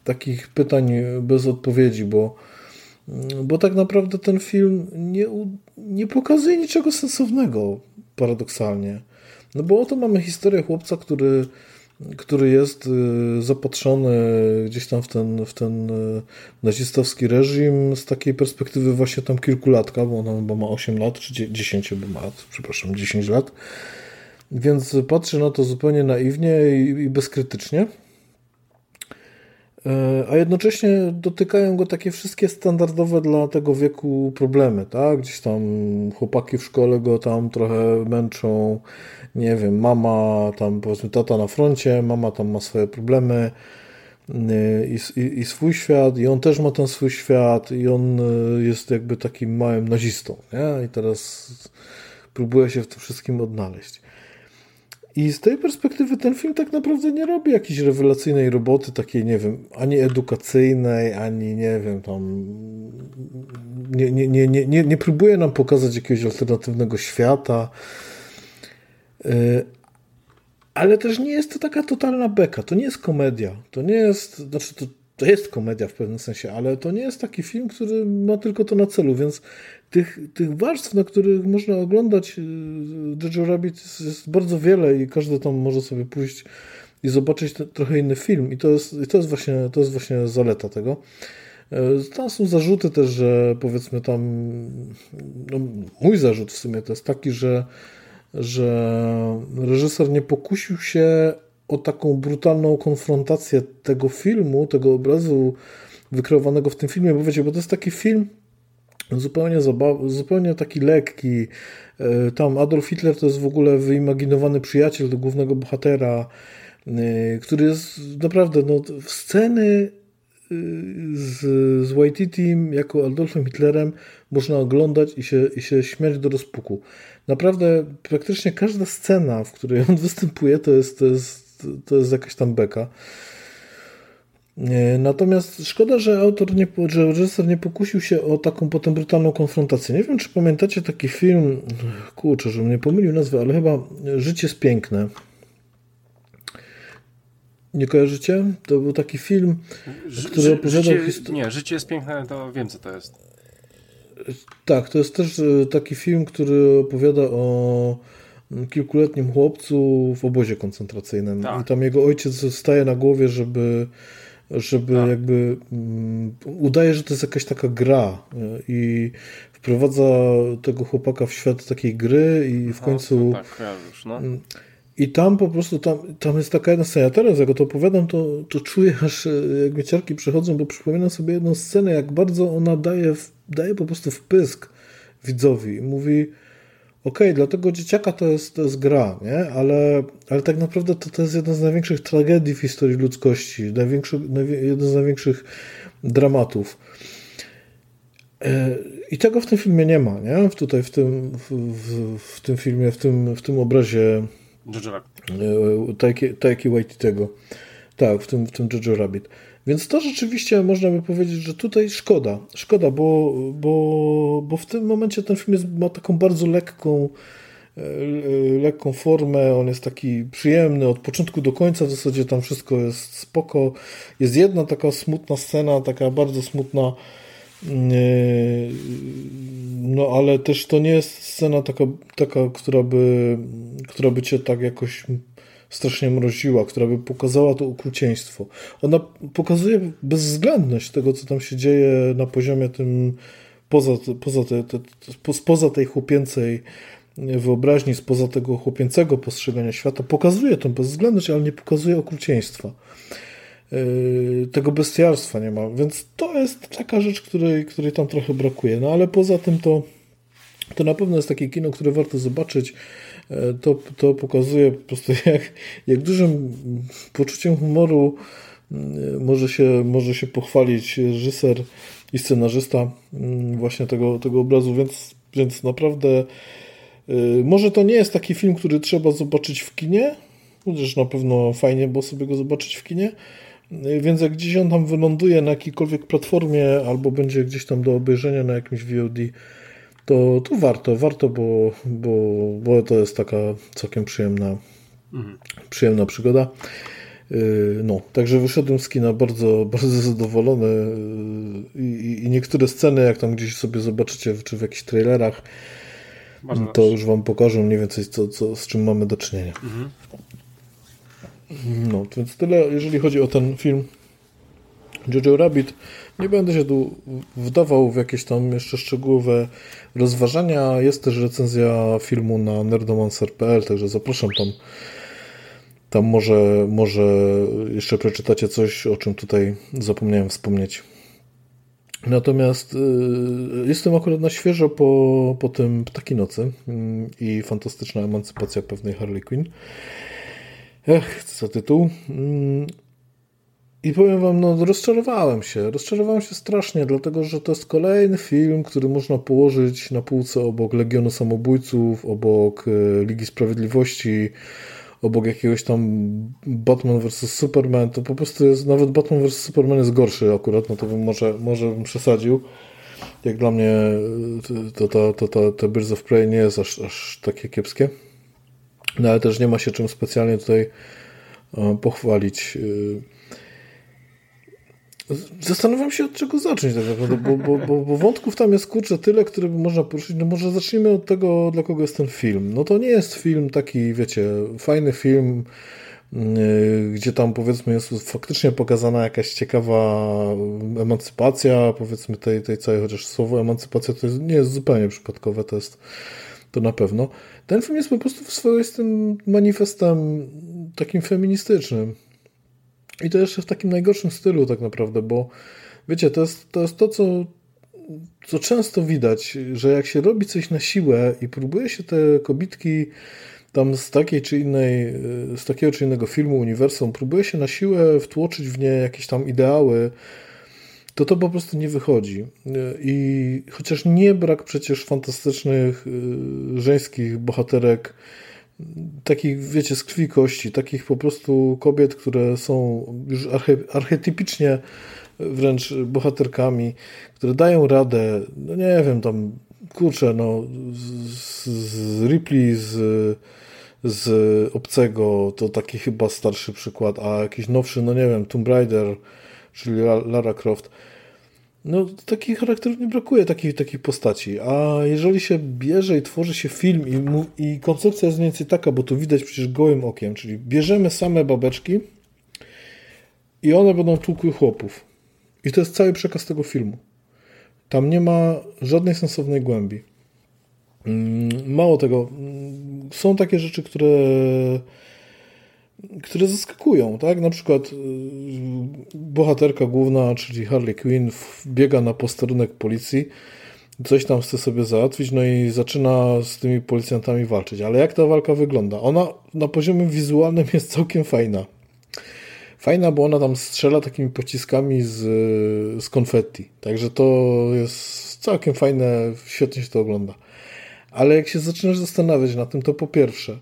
takich pytań bez odpowiedzi, bo, bo tak naprawdę ten film nie, nie pokazuje niczego sensownego, paradoksalnie. No bo oto mamy historię chłopca, który który jest y, zapatrzony gdzieś tam w ten, w ten y, nazistowski reżim z takiej perspektywy właśnie tam kilkulatka, bo on chyba ma 8 lat, czy 10 bo ma, przepraszam, 10 lat. Więc patrzy na to zupełnie naiwnie i, bezkrytycznie. E, a jednocześnie dotykają go takie wszystkie standardowe dla tego wieku problemy, tak? Gdzieś tam chłopaki w szkole go tam trochę męczą, nie wiem, mama tam, powiedzmy, tata na froncie, mama tam ma swoje problemy y, i, i, i, swój świat, i on też ma ten swój świat, i on y, jest jakby takim małym nazistą, nie? I teraz próbuje się w tym wszystkim odnaleźć. I z tej perspektywy ten film tak naprawdę nie robi jakiejś rewelacyjnej roboty, takiej, nie wiem, ani edukacyjnej, ani nie wiem, tam. Nie, nie, nie, nie, nie, nie próbuje nam pokazać jakiegoś alternatywnego świata. Y, ale też nie jest to taka totalna beka. To nie jest komedia. To nie jest. Znaczy, to, to jest komedia w pewnym sensie, ale to nie jest taki film, który ma tylko to na celu, więc tych, tych warstw, na których można oglądać y, Jojo Rabbit jest bardzo wiele i każdy tam może sobie pójść i zobaczyć te, trochę inny film. I to jest, i to jest, właśnie, to jest właśnie zaleta tego. E, tam są zarzuty też, że powiedzmy tam, no, mój zarzut w sumie to jest taki, że, że reżyser nie pokusił się o taką brutalną konfrontację tego filmu, tego obrazu wykreowanego w tym filmie, bo wiecie, bo to jest taki film zupełnie, zupełnie taki lekki. E, tam Adolf Hitler to jest w ogóle wyimaginowany przyjaciel do głównego bohatera, e, który jest naprawdę, no, sceny z, z jako Adolfem Hitlerem można oglądać i się, i się śmiać do rozpuku. Naprawdę praktycznie każda scena, w której on występuje, to jest, to jest, to jest jakaś tam beka. Natomiast szkoda, że autor, nie, że reżyser nie pokusił się o taką potem brutalną konfrontację. Nie wiem, czy pamiętacie taki film, kurczę, że mnie pomylił nazwę, ale chyba Życie jest piękne. Nie kojarzycie? To był taki film, który opowiadał historię. Nie, Życie jest piękne, to wiem, co to jest. Tak, to jest też e, taki film, który opowiada o kilkuletnim chłopcu w obozie koncentracyjnym. Tak. I tam jego ojciec zostaje na głowie, żeby żeby tak. jakby um, udaje, że to jest jakaś taka gra e, i wprowadza tego chłopaka w świat takiej gry i w końcu... tak, ja już, no. I tam po prostu, tam, tam jest taka jedna scena. Ja teraz jak to opowiadam, to, to czuję aż e, jak mi ciarki przechodzą, bo przypominam sobie jedną scenę, jak bardzo ona daje, daje po prostu wpysk widzowi. Mówi, okej, okay, dla tego dzieciaka to jest, to jest gra, nie? Ale, ale tak naprawdę to, to jest jedna z największych tragedii w historii ludzkości, największy, jeden z największych dramatów. E, I tego w tym filmie nie ma, nie? Tutaj w tym, w, w, w tym filmie, w tym, w tym obrazie e, Taiki, Taiki Waititego. Tak, w tym, w tym Jojo Rabbit. Więc to rzeczywiście można by powiedzieć, że tutaj szkoda. Szkoda, bo, bo, bo w tym momencie ten film jest, ma taką bardzo lekką, e, lekką formę, on jest taki przyjemny od początku do końca, w zasadzie tam wszystko jest spoko. Jest jedna taka smutna scena, taka bardzo smutna, e, no ale też to nie jest scena taka, taka która, by, która by cię tak jakoś strasznie mroziła, która by pokazała to okrucieństwo. Ona pokazuje bezwzględność tego, co tam się dzieje na poziomie tym poza, poza, te, te, spoza tej chłopięcej wyobraźni, spoza tego chłopięcego postrzegania świata. Pokazuje tą bezwzględność, ale nie pokazuje okrucieństwa. Yy, tego bestialstwa nie ma, więc to jest taka rzecz, której, której tam trochę brakuje. No ale poza tym to, to na pewno jest takie kino, które warto zobaczyć. E, to, to pokazuje po prostu, jak, jak dużym poczuciem humoru mm, może się, może się pochwalić reżyser i scenarzysta mm, właśnie tego, tego obrazu, więc, więc naprawdę może to nie jest taki film, który trzeba zobaczyć w kinie, chociaż na pewno fajnie było sobie go zobaczyć w kinie, więc jak gdzieś on tam wyląduje na jakiejkolwiek platformie albo będzie gdzieś tam do obejrzenia na jakimś VOD, to, to warto, warto, bo, bo, bo to jest taka całkiem przyjemna, mhm. przyjemna przygoda. Y, no, także wyszedłem z kina bardzo, bardzo zadowolony y, i, i niektóre sceny, jak tam gdzieś sobie zobaczycie, czy w jakichś trailerach, bardzo to już wam pokażę mniej więcej, co, co, z czym mamy do czynienia. Mhm. No, więc tyle, jeżeli chodzi o ten film. Jojo Rabbit. Nie będę się tu wdawał w jakieś tam jeszcze szczegółowe rozważania. Jest też recenzja filmu na nerdomancer.pl, także zapraszam tam. Tam może, może jeszcze przeczytacie coś, o czym tutaj zapomniałem wspomnieć. Natomiast y, jestem akurat na świeżo po, po tym Ptaki Nocy y, i fantastyczna emancypacja pewnej Harley Quinn. Ech, co tytuł. Y, i powiem wam, no rozczarowałem się. Rozczarowałem się strasznie, dlatego że to jest kolejny film, który można położyć na półce obok Legionu Samobójców, obok e, Ligi Sprawiedliwości, obok jakiegoś tam Batman vs. Superman. To po prostu jest, nawet Batman vs. Superman jest gorszy akurat, no to bym może, może bym przesadził. Jak dla mnie e, to, to, to, to, to Birds of Prey nie jest aż, aż takie kiepskie. No ale też nie ma się czym specjalnie tutaj e, pochwalić. Zastanawiam się od czego zacząć tak naprawdę, bo, bo, bo, bo wątków tam jest kurczę tyle, które można poruszyć. No może zacznijmy od tego, dla kogo jest ten film. No to nie jest film taki, wiecie, fajny film gdzie tam powiedzmy jest faktycznie pokazana jakaś ciekawa emancypacja, powiedzmy tej, tej całej, chociaż słowo emancypacja to jest, nie jest zupełnie przypadkowe, to jest to na pewno. Ten film jest po prostu w swoistym manifestem takim feministycznym. I to jeszcze w takim najgorszym stylu tak naprawdę, bo wiecie, to jest to, jest to co, co często widać, że jak się robi coś na siłę i próbuje się te kobitki tam z takiej czy innej, z takiego czy innego filmu, uniwersum, próbuje się na siłę wtłoczyć w nie jakieś tam ideały, to to po prostu nie wychodzi. I chociaż nie brak przecież fantastycznych y, żeńskich bohaterek, takich, wiecie, z krwi kości, takich po prostu kobiet, które są już arche, archetypicznie wręcz bohaterkami, które dają radę, no nie wiem, tam, kurczę, no, z, z Ripley, z, z Obcego, to taki chyba starszy przykład, a jakiś nowszy, no nie wiem, Tomb Raider, czyli Lara Croft, no, takich charakterów nie brakuje, takich, takich postaci. A jeżeli się bierze i tworzy się film i, i koncepcja jest mniej więcej taka, bo to widać przecież gołym okiem, czyli bierzemy same babeczki i one będą tłukły chłopów. I to jest cały przekaz tego filmu. Tam nie ma żadnej sensownej głębi. Mm, mało tego, mm, są takie rzeczy, które które zaskakują, tak? Na przykład y, bohaterka główna, czyli Harley Quinn, biega na posterunek policji, coś tam chce sobie załatwić, no i zaczyna z tymi policjantami walczyć. Ale jak ta walka wygląda? Ona na poziomie wizualnym jest całkiem fajna. Fajna, bo ona tam strzela takimi pociskami z, z konfetti. Także to jest całkiem fajne, świetnie się to ogląda. Ale jak się zaczynasz zastanawiać na tym, to po pierwsze,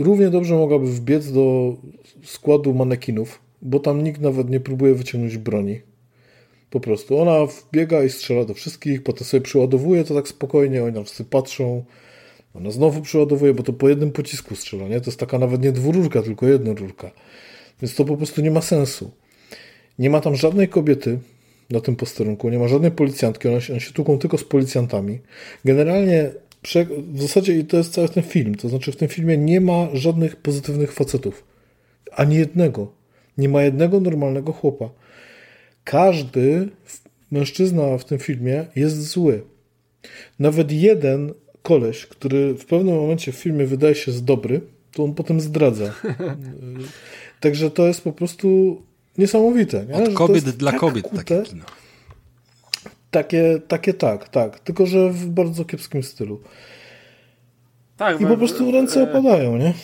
równie dobrze mogłaby wbiec do składu manekinów, bo tam nikt nawet nie próbuje wyciągnąć broni. Po prostu ona wbiega i strzela do wszystkich, potem sobie przyładowuje to tak spokojnie, oni tam wszyscy patrzą. Ona znowu przyładowuje, bo to po jednym pocisku strzela, nie? To jest taka nawet nie dwururka, tylko jednorurka. Więc to po prostu nie ma sensu. Nie ma tam żadnej kobiety na tym posterunku, nie ma żadnej policjantki, one się, one się tłuką tylko z policjantami. Generalnie w zasadzie i to jest cały ten film. To znaczy w tym filmie nie ma żadnych pozytywnych facetów. Ani jednego. Nie ma jednego normalnego chłopa. Każdy mężczyzna w tym filmie jest zły. Nawet jeden koleś, który w pewnym momencie w filmie wydaje się z dobry, to on potem zdradza. Także to jest po prostu niesamowite. Nie? Od kobiet dla tak kobiet kute, takie kino. Takie, takie tak, tak. Tylko, że w bardzo kiepskim stylu. Tak, I po prostu ręce e, opadają, nie? E,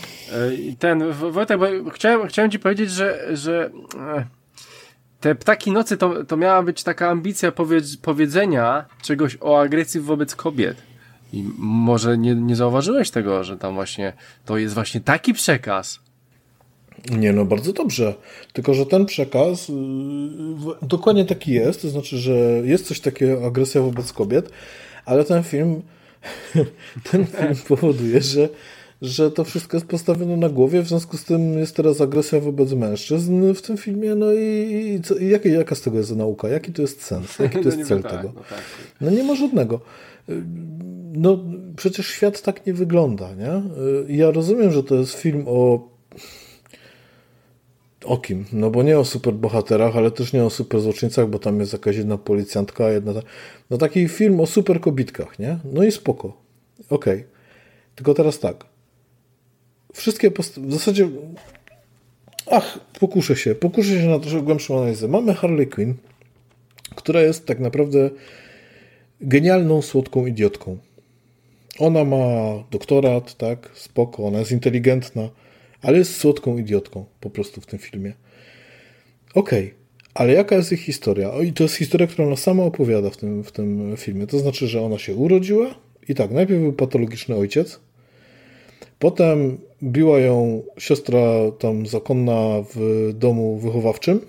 ten, Wojtek, bo chciałem, chciałem ci powiedzieć, że, że e, te Ptaki Nocy to, to miała być taka ambicja powiedz, powiedzenia czegoś o agresji wobec kobiet. I może nie, nie zauważyłeś tego, że tam właśnie to jest właśnie taki przekaz, nie, no bardzo dobrze. Tylko, że ten przekaz yy, dokładnie taki jest, to znaczy, że jest coś takiego, agresja wobec kobiet, ale ten film, ten film powoduje, że, że to wszystko jest postawione na głowie, w związku z tym jest teraz agresja wobec mężczyzn w tym filmie, no i, i, co, i jaka, jaka z tego jest nauka? Jaki to jest sens? Jaki to no jest cel tak, tego? No, tak. no nie ma żadnego. Yy, no przecież świat tak nie wygląda, nie? Yy, ja rozumiem, że to jest film o o kim? No bo nie o superbohaterach, ale też nie o superzłoczyńcach, bo tam jest jakaś jedna policjantka, jedna... No taki film o superkobitkach, nie? No i spoko. Okej. Okay. Tylko teraz tak. Wszystkie post- w zasadzie ach, pokuszę się. Pokuszę się na troszkę głębszą analizę. Mamy Harley Quinn, która jest tak naprawdę genialną, słodką idiotką. Ona ma doktorat, tak, spoko, ona jest inteligentna, ale jest słodką idiotką po prostu w tym filmie. Okej, okay. ale jaka jest ich historia? O, I to jest historia, którą ona sama opowiada w tym, w tym filmie. To znaczy, że ona się urodziła i tak, najpierw był patologiczny ojciec, potem biła ją siostra tam zakonna w domu wychowawczym,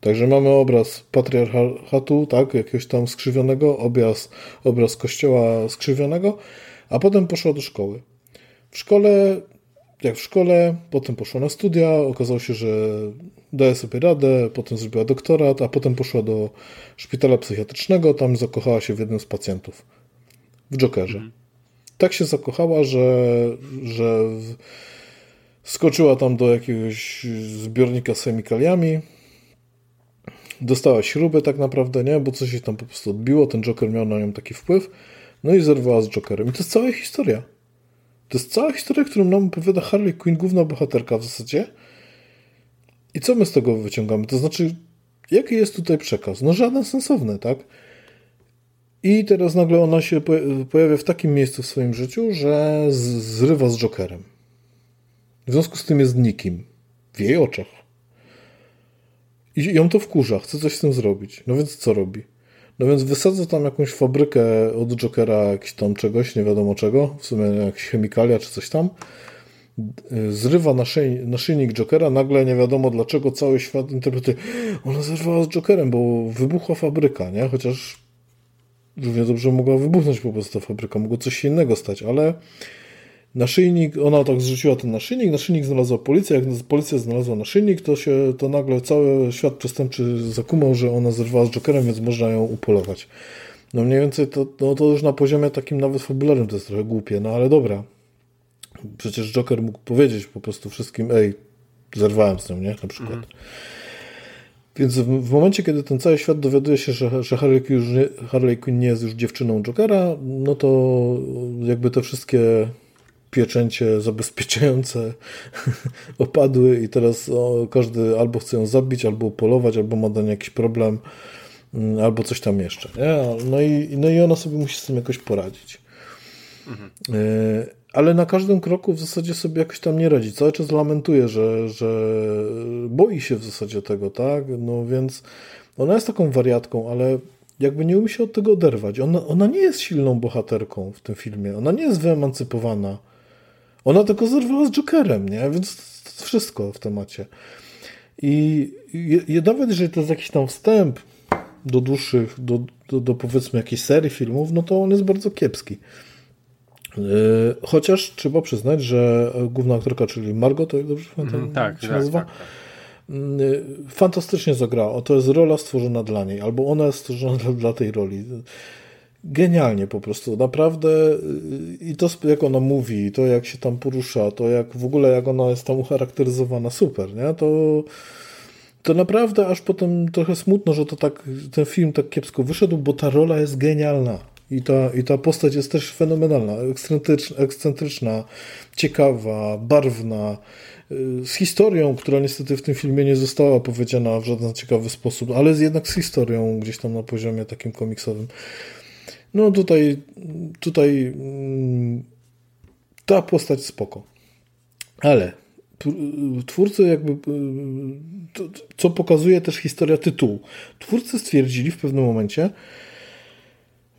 Także mamy obraz patriarchatu, tak, jakiegoś tam skrzywionego, obraz, obraz kościoła skrzywionego, a potem poszła do szkoły. W szkole jak w szkole, potem poszła na studia, okazało się, że daje sobie radę, potem zrobiła doktorat, a potem poszła do szpitala psychiatrycznego, tam zakochała się w jednym z pacjentów, w Jokerze. Mhm. Tak się zakochała, że, że skoczyła tam do jakiegoś zbiornika z chemikaliami, dostała śrubę tak naprawdę, nie? Bo coś się tam po prostu odbiło, ten Joker miał na nią taki wpływ, no i zerwała z Jokerem. I to jest cała historia. To jest cała historia, którą nam opowiada Harley Quinn, główna bohaterka w zasadzie. I co my z tego wyciągamy? To znaczy, jaki jest tutaj przekaz? No żaden sensowny, tak? I teraz nagle ona się pojawia w takim miejscu w swoim życiu, że zrywa z Jokerem. W związku z tym jest nikim. W jej oczach. I ją to wkurza, chce coś z tym zrobić. No więc co robi? No więc wysadza tam jakąś fabrykę od Jokera, jakiś tam czegoś, nie wiadomo czego, w sumie jakieś chemikalia czy coś tam. Zrywa naszyjnik Jokera, nagle nie wiadomo dlaczego cały świat interpretuje. Ona zerwała z Jokerem, bo wybuchła fabryka, nie? Chociaż równie dobrze mogła wybuchnąć po prostu ta fabryka, mogło coś innego stać, ale naszyjnik, ona tak zrzuciła ten naszyjnik, naszyjnik znalazła policja, jak policja znalazła naszyjnik, to się, to nagle cały świat przestępczy zakumał, że ona zerwała z Jokerem, więc można ją upolować. No mniej więcej to, no to już na poziomie takim nawet fabularnym to jest trochę głupie, no ale dobra. Przecież Joker mógł powiedzieć po prostu wszystkim, ej, zerwałem z nią, nie? Na przykład. Mhm. Więc w, w, momencie, kiedy ten cały świat dowiaduje się, że, że Harley, Quinn nie, Harley Quinn nie jest już dziewczyną Jokera, no to jakby te wszystkie pieczęcie zabezpieczające opadły i teraz o, każdy albo chce ją zabić, albo polować, albo ma do niej jakiś problem, mm, albo coś tam jeszcze. Nie? No, i, no i ona sobie musi z tym jakoś poradzić. Mhm. Y ale na każdym kroku w zasadzie sobie jakoś tam nie radzi. Cały czas lamentuje, że, że boi się w zasadzie tego, tak? No więc ona jest taką wariatką, ale jakby nie umie się od tego oderwać. Ona, ona nie jest silną bohaterką w tym filmie. Ona nie jest wyemancypowana. Ona tylko zerwała z Jokerem, nie? Więc wszystko w temacie. I, i nawet jeżeli to jest jakiś tam wstęp do dłuższych, do, do, do powiedzmy jakiejś serii filmów, no to on jest bardzo kiepski. E, chociaż trzeba przyznać, że główna aktorka, czyli Margot, to dobrze pamiętam, mm, tak, się tak, nazywa? Tak, tak. Mm, e, fantastycznie zagrała. To jest rola stworzona dla niej, albo ona jest stworzona dla, dla tej roli. Genialnie po prostu, naprawdę i to jak ona mówi, to jak się tam porusza, to jak w ogóle jak ona jest tam ucharakteryzowana, super, nie? To, to naprawdę aż potem trochę smutno, że to tak, ten film tak kiepsko wyszedł, bo ta rola jest genialna. I ta, I ta postać jest też fenomenalna, ekscentryczna, ekscentryczna ciekawa, barwna, y, z historią, która niestety w tym filmie nie została powiedziana w żaden ciekawy sposób, ale jednak z historią gdzieś tam na poziomie takim komiksowym. No tutaj, tutaj mm, ta postać spoko. Ale twórcy jakby, y, co pokazuje też historia tytułu. Twórcy stwierdzili w pewnym momencie,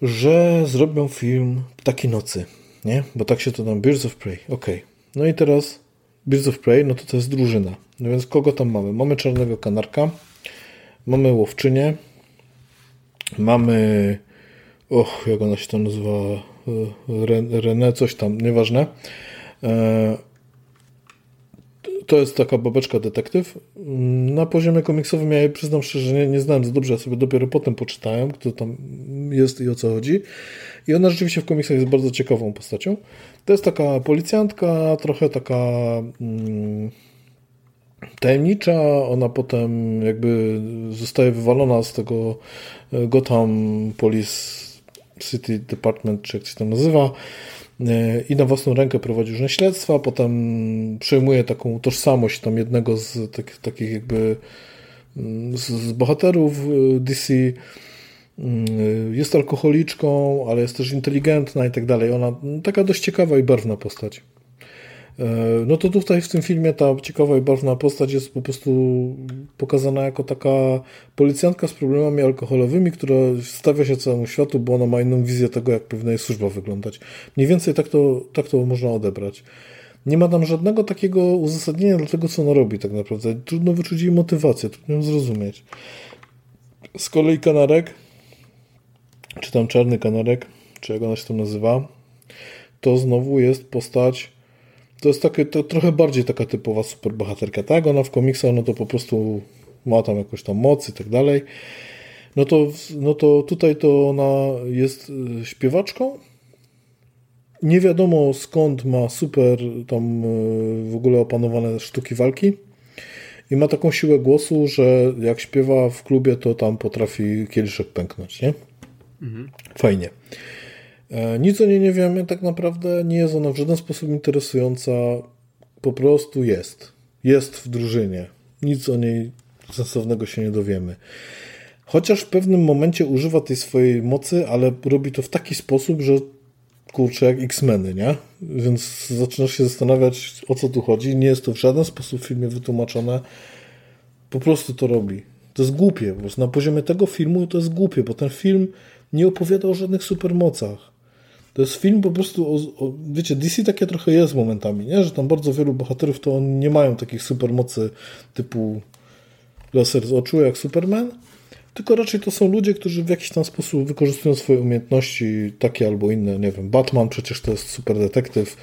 że zrobią film Ptaki Nocy, nie? Bo tak się to tam Birds of Prey, ok. No i teraz Birds of Prey, no to to jest drużyna. No więc kogo tam mamy? Mamy Czarnego Kanarka, mamy Łowczynię, mamy och, jak ona się tam nazywa René, coś tam, nieważne. E, to jest taka babeczka detektyw. Na poziomie komiksowym ja jej przyznam szczerze, nie, nie znałem za dobrze, ja sobie dopiero potem poczytałem, kto tam jest i o co chodzi. I ona rzeczywiście w komiksach jest bardzo ciekawą postacią. To jest taka policjantka, trochę taka mm, tajemnicza. Ona potem jakby zostaje wywalona z tego e, Gotham Police City Department, czy jak się to nazywa i na własną rękę prowadzi różne śledztwa, potem przejmuje taką tożsamość tam jednego z takich, takich jakby mm, z, z bohaterów y, DC. Mm, jest alkoholiczką, ale jest też inteligentna i tak dalej. Ona mm, taka dość ciekawa i barwna postać. E, no to tutaj w tym filmie ta ciekawa i barwna postać jest po prostu pokazana jako taka policjantka z problemami alkoholowymi, która stawia się całemu światu, bo ona ma inną wizję tego, jak powinna jej służba wyglądać. Mniej więcej tak to, tak to można odebrać. Nie ma tam żadnego takiego uzasadnienia dla tego, co ona robi tak naprawdę. Trudno wyczuć jej motywację, trudno ją zrozumieć. Z kolei kanarek, czy tam czarny kanarek, czy jak ona się tam nazywa, to znowu jest postać to jest takie, to trochę bardziej taka typowa superbohaterka, tak? Ona w komiksach, no to po prostu ma tam jakąś tam moc i tak dalej. No to, no to tutaj to ona jest y, śpiewaczką nie wiadomo skąd ma super tam w ogóle opanowane sztuki walki i ma taką siłę głosu, że jak śpiewa w klubie, to tam potrafi kieliszek pęknąć, nie? Mhm. Fajnie. E, nic o niej nie wiemy, tak naprawdę nie jest ona w żaden sposób interesująca, po prostu jest. Jest w drużynie. Nic o niej sensownego się nie dowiemy. Chociaż w pewnym momencie używa tej swojej mocy, ale robi to w taki sposób, że kurczę, jak X-Meny, nie? Więc zaczynasz się zastanawiać, o co tu chodzi. Nie jest to w żaden sposób w filmie wytłumaczone. Po prostu to robi. To jest głupie. Po prostu na poziomie tego filmu to jest głupie, bo ten film nie opowiada o żadnych supermocach. To jest film po prostu o, o, wiecie, DC takie trochę jest momentami, nie? Że tam bardzo wielu bohaterów to nie mają takich supermocy typu laser z oczu jak Superman, tylko raczej to są ludzie, którzy w jakiś tam sposób wykorzystują swoje umiejętności, takie albo inne, nie wiem, Batman przecież to jest super detektyw,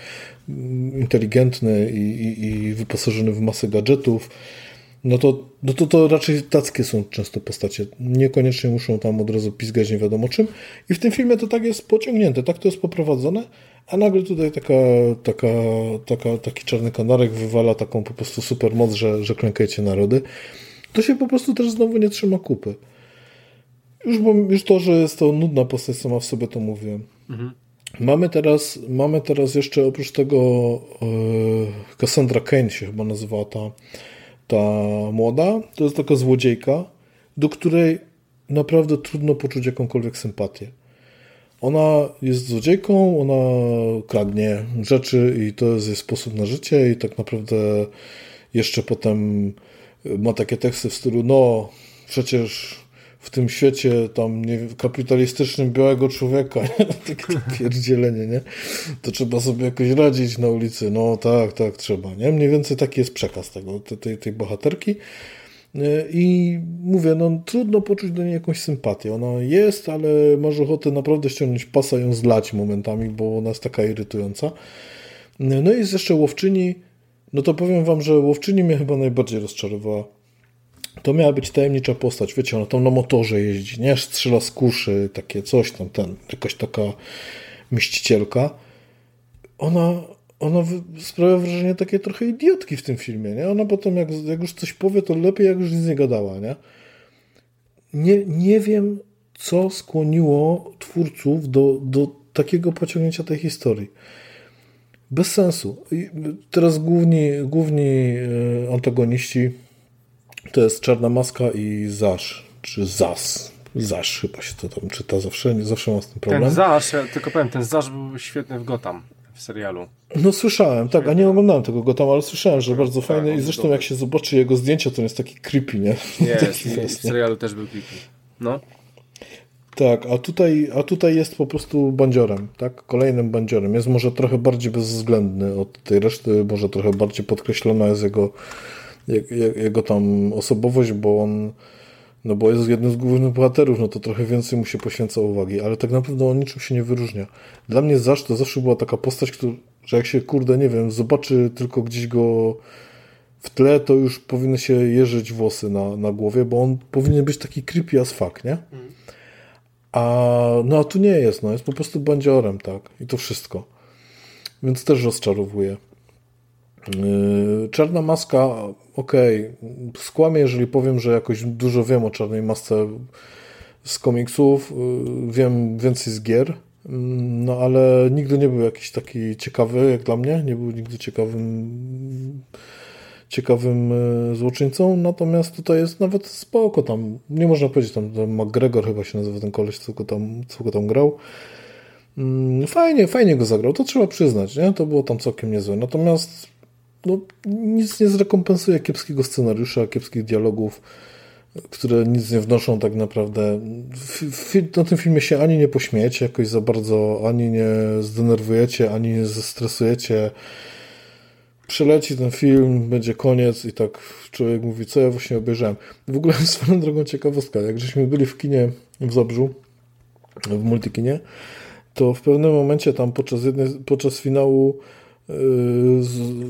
mm, inteligentny i, i, i wyposażony w masę gadżetów, no to, no to, to raczej tackie są często postacie. Niekoniecznie muszą tam od razu pizgać nie wiadomo czym. I w tym filmie to tak jest pociągnięte, tak to jest poprowadzone, a nagle tutaj taka, taka, taka, taki czarny kanarek wywala taką po prostu super moc, że, że klękajcie narody. To się po prostu też znowu nie trzyma kupy. Już, bo, już to, że jest to nudna postać sama w sobie, to mówię. Mhm. Mamy teraz, mamy teraz jeszcze oprócz tego yy, Cassandra Kane się chyba nazywała ta, ta młoda. To jest taka złodziejka, do której naprawdę trudno poczuć jakąkolwiek sympatię. Ona jest złodziejką, ona kradnie rzeczy i to jest jej sposób na życie i tak naprawdę jeszcze potem ma takie teksty w stylu no przecież w tym świecie tam nie, kapitalistycznym białego człowieka, takie pierdzielenie, nie? To trzeba sobie jakoś radzić na ulicy. No tak, tak, trzeba, nie? Mniej więcej taki jest przekaz tego, tej, tej bohaterki. I mówię, no trudno poczuć do niej jakąś sympatię. Ona jest, ale masz ochotę naprawdę ściągnąć pasa i ją zlać momentami, bo ona jest taka irytująca. No i jest jeszcze łowczyni. No to powiem wam, że łowczyni mnie chyba najbardziej rozczarowała to miała być tajemnicza postać, wiecie, ona tam na motorze jeździ, nie? Strzela z kuszy, takie coś tam, ten, jakaś taka mścicielka. Ona, ona sprawia wrażenie takiej trochę idiotki w tym filmie, nie? Ona potem, jak, jak już coś powie, to lepiej, jak już nic nie gadała, nie? Nie, nie wiem, co skłoniło twórców do, do takiego pociągnięcia tej historii. Bez sensu. I teraz główni, główni e, antagoniści to jest Czarna Maska i Zasz, czy Zas. Zasz chyba się to tam czyta, zawsze, zawsze mam z tym problem. Ten Zasz, ja tylko powiem, ten Zasz był świetny w Gotham, w serialu. No słyszałem, tak, a nie oglądałem tego Gotham, ale słyszałem, że bardzo tak, fajny i zresztą jak się zobaczy jego zdjęcia, to jest taki creepy, nie? Jest, i w serialu też był creepy. No. Tak, a tutaj, a tutaj jest po prostu bandziorem, tak? Kolejnym bandziorem. Jest może trochę bardziej bezwzględny od tej reszty, może trochę bardziej podkreślona jest jego jego tam osobowość, bo on no bo jest jednym z głównych bohaterów, no to trochę więcej mu się poświęca uwagi, ale tak naprawdę on niczym się nie wyróżnia. Dla mnie Zasz to zawsze była taka postać, która, że jak się, kurde, nie wiem, zobaczy tylko gdzieś go w tle, to już powinny się jeżyć włosy na, na głowie, bo on powinien być taki creepy as fuck, nie? A, no a tu nie jest, no jest po prostu bandziorem, tak? I to wszystko. Więc też rozczarowuje. Yy, czarna maska, okej, okay. skłamię, jeżeli powiem, że jakoś dużo wiem o czarnej masce z komiksów, yy, wiem więcej z gier, yy, no ale nigdy nie był jakiś taki ciekawy jak dla mnie, nie był nigdy ciekawym ciekawym złoczyńcą, natomiast tutaj jest nawet spoko tam, nie można powiedzieć tam, McGregor chyba się nazywa ten koleś, co go tam, co go tam grał, fajnie, fajnie go zagrał, to trzeba przyznać, nie? To było tam całkiem niezłe, natomiast no, nic nie zrekompensuje kiepskiego scenariusza, kiepskich dialogów, które nic nie wnoszą tak naprawdę. na tym filmie się ani nie pośmiejecie jakoś za bardzo, ani nie zdenerwujecie, ani nie zestresujecie. Przeleci ten film, będzie koniec i tak człowiek mówi, co ja właśnie obejrzałem. W ogóle swoją drogą ciekawostka, jak żeśmy byli w kinie w Zabrzu, w multikinie, to w pewnym momencie tam podczas, jednej, podczas finału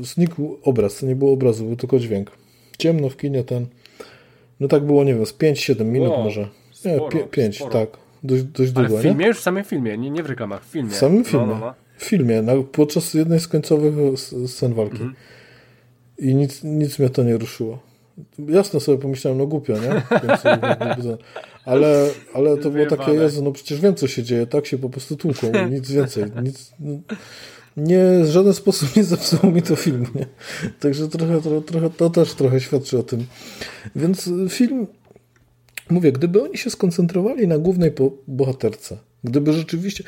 znikł obraz, to nie było obrazu, był tylko dźwięk. Ciemno w kinie ten. No tak było, nie wiem, z 5-7 minut wow, może. Nie, 5, tak. Dość, dość Ale długo. w filmie? Nie? Już w samym filmie, nie, nie w reklamach, w filmie. W samym filmie. No, no, no. W filmie, na, podczas jednej z końcowych scen walki. Mhm. I nic, nic mnie to nie ruszyło. Jasno sobie pomyślałem, no głupio, nie? Ale, ale to było takie, Jezu, no przecież wiem, co się dzieje, tak się po prostu tłuką, nic więcej. Nic, nie, w żaden sposób nie zepsuło mi to film, nie? Także trochę, trochę, trochę, to też trochę świadczy o tym. Więc film, mówię, gdyby oni się skoncentrowali na głównej bohaterce, gdyby rzeczywiście,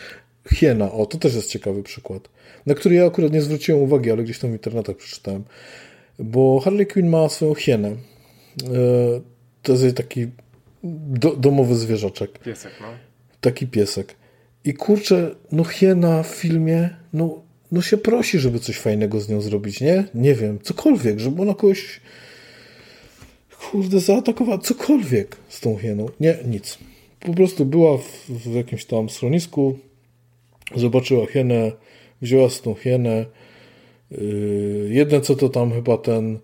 Hiena, o, to też jest ciekawy przykład, na który ja akurat nie zwróciłem uwagi, ale gdzieś tam w internetach przeczytałem, bo Harley Quinn ma swoją hienę. E, to jest taki do, domowy zwierzaczek. Piesek, no. Taki piesek. I kurczę, no hiena w filmie, no, no się prosi, żeby coś fajnego z nią zrobić, nie? Nie wiem, cokolwiek, żeby ona kogoś kurde, zaatakowała, cokolwiek z tą hieną. Nie, nic. Po prostu była w, w jakimś tam schronisku, zobaczyła hienę, wzięła z tą hienę, Yy, jedne co to tam chyba ten,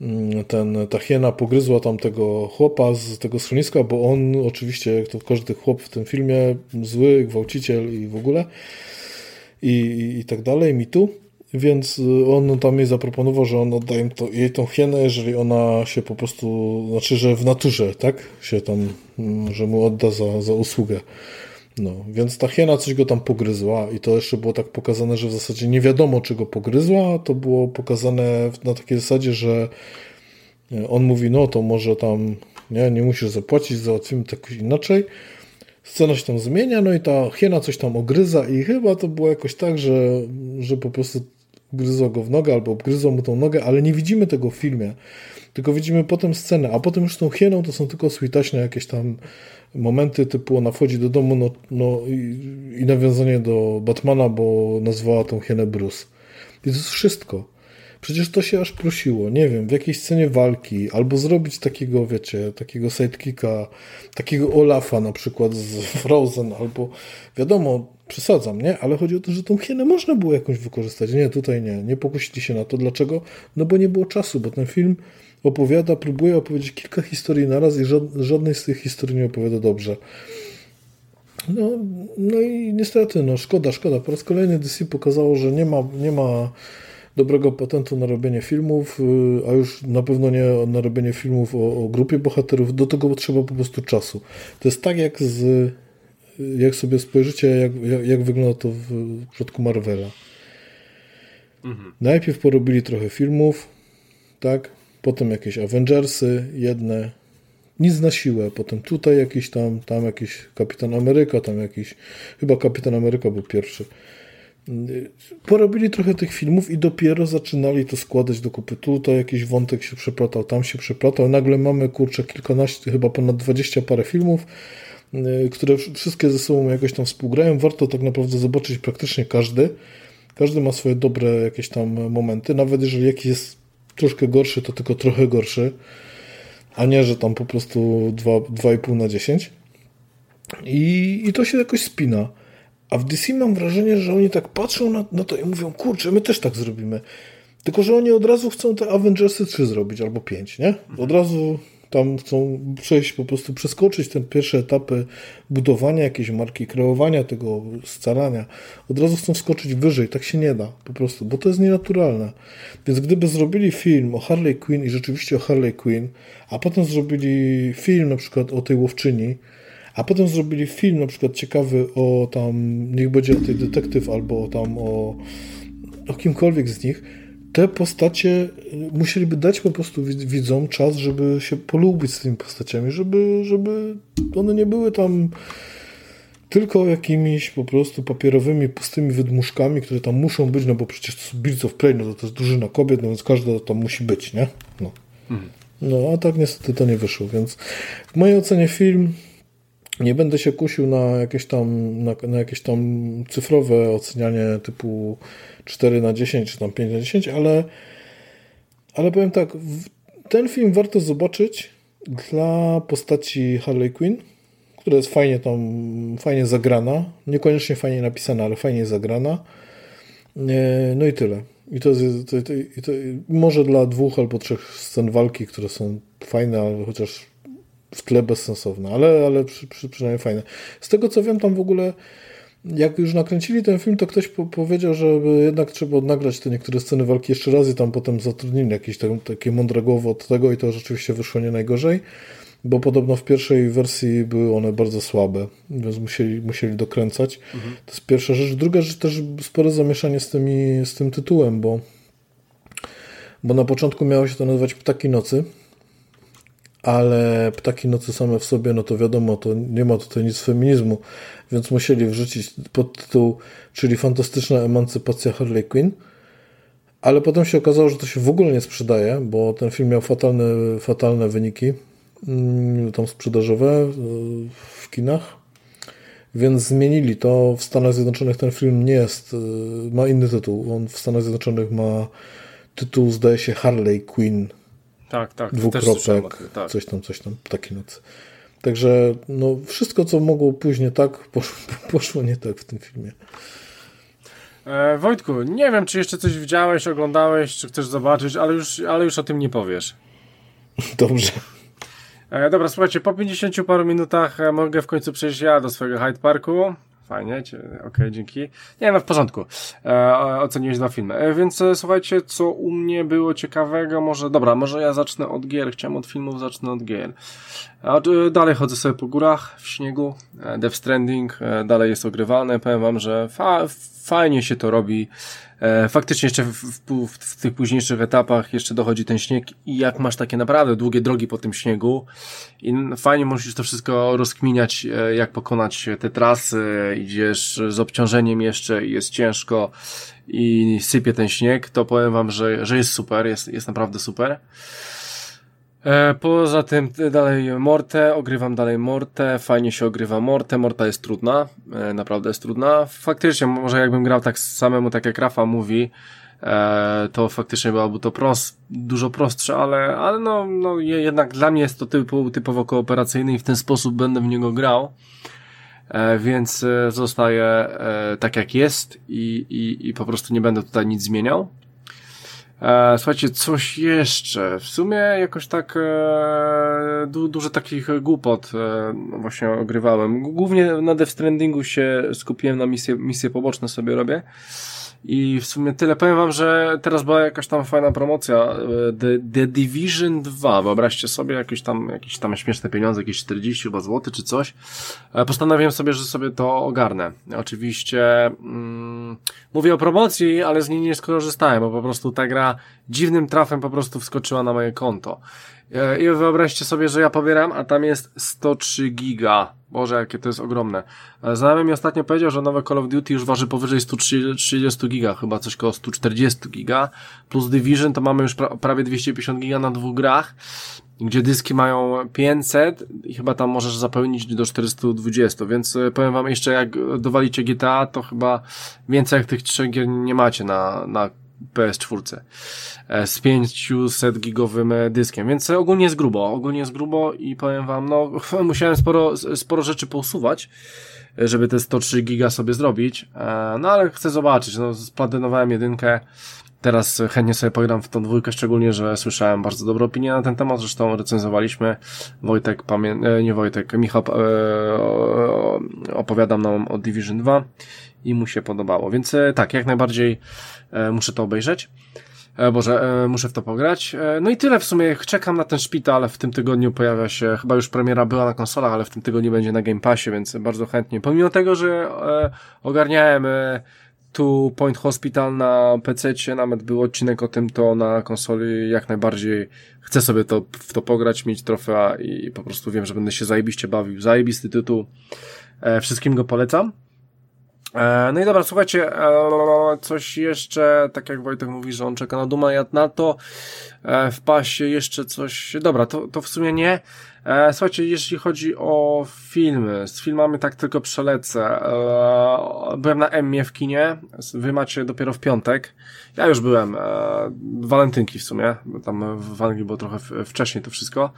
mm, ten, ta hiena pogryzła tam tego chłopa z tego schroniska, bo on oczywiście, jak to każdy chłop w tym filmie, zły, gwałciciel i w ogóle i, i tak dalej, mitu. Więc on tam jej zaproponował, że on odda to, jej tą hienę, jeżeli ona się po prostu, znaczy, że w naturze, tak, się tam, mm, że mu odda za, za usługę. No, więc ta hiena coś go tam pogryzła i to jeszcze było tak pokazane, że w zasadzie nie wiadomo, czy go pogryzła. To było pokazane na takiej zasadzie, że e, on mówi, no to może tam nie, nie musisz zapłacić, załatwimy to jakoś inaczej. Scena się tam zmienia, no i ta hiena coś tam ogryza i chyba to było jakoś tak, że, że po prostu gryzła go w nogę albo obgryzła mu tą nogę, ale nie widzimy tego w filmie. Tylko widzimy potem scenę, a potem już tą hieną to są tylko switaśne jakieś tam momenty typu ona wchodzi do domu no, no i, i nawiązanie do Batmana, bo nazwała tą hienę Bruce. I to jest wszystko. Przecież to się aż prosiło, nie wiem, w jakiejś scenie walki, albo zrobić takiego, wiecie, takiego sidekicka, takiego Olafa na przykład z Frozen, albo wiadomo, przesadzam, nie? Ale chodzi o to, że tą hienę można było jakąś wykorzystać. Nie, tutaj nie, nie pokusili się na to. Dlaczego? No bo nie było czasu, bo ten film opowiada, próbuje opowiedzieć kilka historii naraz i żadnej z tych historii nie opowiada dobrze. No, no i niestety, no szkoda, szkoda. Po raz kolejny DC pokazało, że nie ma, nie ma dobrego patentu na robienie filmów, y, a już na pewno nie na robienie filmów o, o grupie bohaterów. Do tego trzeba po prostu czasu. To jest tak jak z, jak sobie spojrzycie, jak, jak, jak wygląda to w przypadku Marvela. Mhm. Najpierw porobili trochę filmów, tak? potem jakieś Avengersy, jedne, nic na siłę, potem tutaj jakiś tam, tam jakiś Kapitan Ameryka, tam jakiś, chyba Kapitan Ameryka był pierwszy. Porobili trochę tych filmów i dopiero zaczynali to składać do kupy. Tutaj jakiś wątek się przeplatał, tam się przeplatał. Nagle mamy, kurczę, kilkanaście, chyba ponad dwadzieścia parę filmów, y, które wszystkie ze sobą jakoś tam współgrają. Warto tak naprawdę zobaczyć praktycznie każdy. Każdy ma swoje dobre jakieś tam momenty, nawet jeżeli jakiś jest troszkę gorszy, to tylko trochę gorszy, a nie, że tam po prostu 2,5 na 10. I, I to się jakoś spina. A w DC mam wrażenie, że oni tak patrzą na, na to i mówią, kurczę, my też tak zrobimy. Tylko, że oni od razu chcą te Avengersy 3 zrobić, albo 5, nie? Od razu tam chcą przejść, po prostu przeskoczyć te pierwsze etapy budowania jakiejś marki, kreowania tego scalania. Od razu chcą skoczyć wyżej. Tak się nie da po prostu, bo to jest nienaturalne. Więc gdyby zrobili film o Harley Quinn i rzeczywiście o Harley Quinn, a potem zrobili film na przykład o tej łowczyni, a potem zrobili film na przykład ciekawy o tam, niech będzie o tej detektyw albo tam o, o kimkolwiek z nich, te postacie y, musieliby dać po prostu widzom czas, żeby się polubić z tymi postaciami, żeby, żeby one nie były tam tylko jakimiś po prostu papierowymi, pustymi wydmuszkami, które tam muszą być, no bo przecież to są Birds of Prey, no to, to jest drużyna kobiet, no więc każda tam musi być, nie? No. Mhm. no, a tak niestety to nie wyszło, więc w mojej ocenie film nie będę się kusił na jakieś tam, na, na jakieś tam cyfrowe ocenianie typu 4 na 10 czy tam 5 na 10, ale, ale powiem tak, ten film warto zobaczyć dla postaci Harley Quinn, która jest fajnie tam, fajnie zagrana, niekoniecznie fajnie napisana, ale fajnie zagrana. E, no i tyle. I to, jest, to, to, to, może dla dwóch albo trzech scen walki, które są fajne, ale chociaż w tle bezsensowne, ale, ale przy, przy, przynajmniej fajne. Z tego co wiem, tam w ogóle jak już nakręcili ten film, to ktoś po powiedział, że jednak trzeba nagrać te niektóre sceny walki jeszcze raz i tam potem zatrudnili jakieś tam, takie mądre głowy od tego i to rzeczywiście wyszło nie najgorzej, bo podobno w pierwszej wersji były one bardzo słabe, więc musieli, musieli dokręcać. Mhm. To jest pierwsza rzecz. Druga rzecz też spore zamieszanie z, tymi, z tym tytułem, bo, bo na początku miało się to nazywać Ptaki Nocy, ale Ptaki Nocy same w sobie, no to wiadomo, to nie ma tutaj nic feminizmu, więc musieli wrzucić podtytuł, czyli Fantastyczna emancypacja Harley Quinn, ale potem się okazało, że to się w ogóle nie sprzedaje, bo ten film miał fatalne, fatalne wyniki mm, tam sprzedażowe e, w kinach, więc zmienili to. W Stanach Zjednoczonych ten film nie jest, e, ma inny tytuł. On w Stanach Zjednoczonych ma tytuł, zdaje się, Harley Quinn tak, tak. Dwukropek, tak. coś tam, coś tam, taki noc. Także no, wszystko, co mogło pójść nie tak, poszło, poszło nie tak w tym filmie. E, Wojtku, nie wiem, czy jeszcze coś widziałeś, oglądałeś, czy chcesz zobaczyć, ale już, ale już o tym nie powiesz. Dobrze. E, dobra, słuchajcie, po 50 paru minutach e, mogę w końcu przejść ja do swojego Hyde Parku. Fajnie, okej, okay, dzięki. Nie, no w porządku. E, oceniłeś dwa filmy. E, więc e, słuchajcie, co u mnie było ciekawego, może, dobra, może ja zacznę od gier. Chciałem od filmów, zacznę od gier. A, e, dalej chodzę sobie po górach, w śniegu. E, Death Stranding e, dalej jest ogrywane. Powiem wam, że fa fajnie się to robi. E, faktycznie jeszcze w, w, w, tych późniejszych etapach jeszcze dochodzi ten śnieg i jak masz takie naprawdę długie drogi po tym śniegu i fajnie musisz to wszystko rozkminiać, e, jak pokonać te trasy, idziesz z obciążeniem jeszcze i jest ciężko i sypie ten śnieg, to powiem wam, że, że jest super, jest, jest naprawdę super. E, poza tym dalej Mortę, ogrywam dalej Mortę, fajnie się ogrywa Mortę, Morta jest trudna, e, naprawdę jest trudna. Faktycznie, może jakbym grał tak samemu, tak jak Rafa mówi, e, to faktycznie byłoby to prost, dużo prostsze, ale, ale no, no jednak dla mnie jest to typu, typowo kooperacyjny i w ten sposób będę w niego grał. Więc zostaje tak jak jest i, i, i po prostu nie będę tutaj nic zmieniał. E, słuchajcie, coś jeszcze. W sumie jakoś tak e, du, dużo takich głupot e, właśnie ogrywałem. Głównie na Death Strandingu się skupiłem na misje, misje poboczne sobie robię. I w sumie tyle. Powiem wam, że teraz była jakaś tam fajna promocja e, The, The Division 2. Wyobraźcie sobie jakieś tam, jakieś tam śmieszne pieniądze, jakieś 40 chyba złoty czy coś. E, postanowiłem sobie, że sobie to ogarnę. Oczywiście mm, mówię o promocji, ale z niej nie skorzystałem, bo po prostu ta gra dziwnym trafem po prostu wskoczyła na moje konto. E, I wyobraźcie sobie, że ja pobieram, a tam jest 103 giga. Boże, jakie to jest ogromne. E, znajomy mi ostatnio powiedział, że nowe Call of Duty już waży powyżej 130 giga, chyba coś koło 140 giga. Plus Division to mamy już pra prawie 250 giga na dwóch grach, gdzie dyski mają 500 i chyba tam możesz zapełnić do 420, więc e, powiem wam jeszcze, jak dowalicie GTA, to chyba więcej jak tych trzech gier nie macie na, na PS4 e, z 500 gigowym e, dyskiem, więc ogólnie jest grubo, ogólnie jest grubo i powiem wam, no musiałem sporo, sporo rzeczy pousuwać, e, żeby te 103 giga sobie zrobić, no ale chcę zobaczyć, no splanowałem jedynkę, Teraz chętnie sobie pogram w tą dwójkę, szczególnie, że słyszałem bardzo dobre opinie na ten temat, zresztą recenzowaliśmy. Wojtek, pamię... nie Wojtek, Michał opowiadam nam o Division 2 i mu się podobało. Więc tak, jak najbardziej E, muszę to obejrzeć. E, Boże, e, muszę w to pograć. No i tyle w sumie. Czekam na ten szpital. W tym tygodniu pojawia się, chyba już premiera była na konsolach, ale w tym tygodniu będzie na Game Passie, więc bardzo chętnie. Pomimo tego, że ogarniałem tu Point Hospital na PC, nawet był odcinek o tym, to na konsoli jak najbardziej chcę sobie to, w to pograć, mieć trofea i po prostu wiem, że będę się zajebiście bawił. Zajebisty tytuł. Wszystkim go polecam. E, no i dobra, słuchajcie, e, coś jeszcze, tak jak Wojtek mówi, że on czeka na Duma, ja na to e, w pasie jeszcze coś, dobra, to, to w sumie nie. Słuchajcie, jeśli chodzi o filmy, z filmami tak tylko przelecę. Byłem na Emmie w kinie, wy macie dopiero w piątek. Ja już byłem, walentynki w sumie, bo tam w Anglii było trochę wcześniej to wszystko.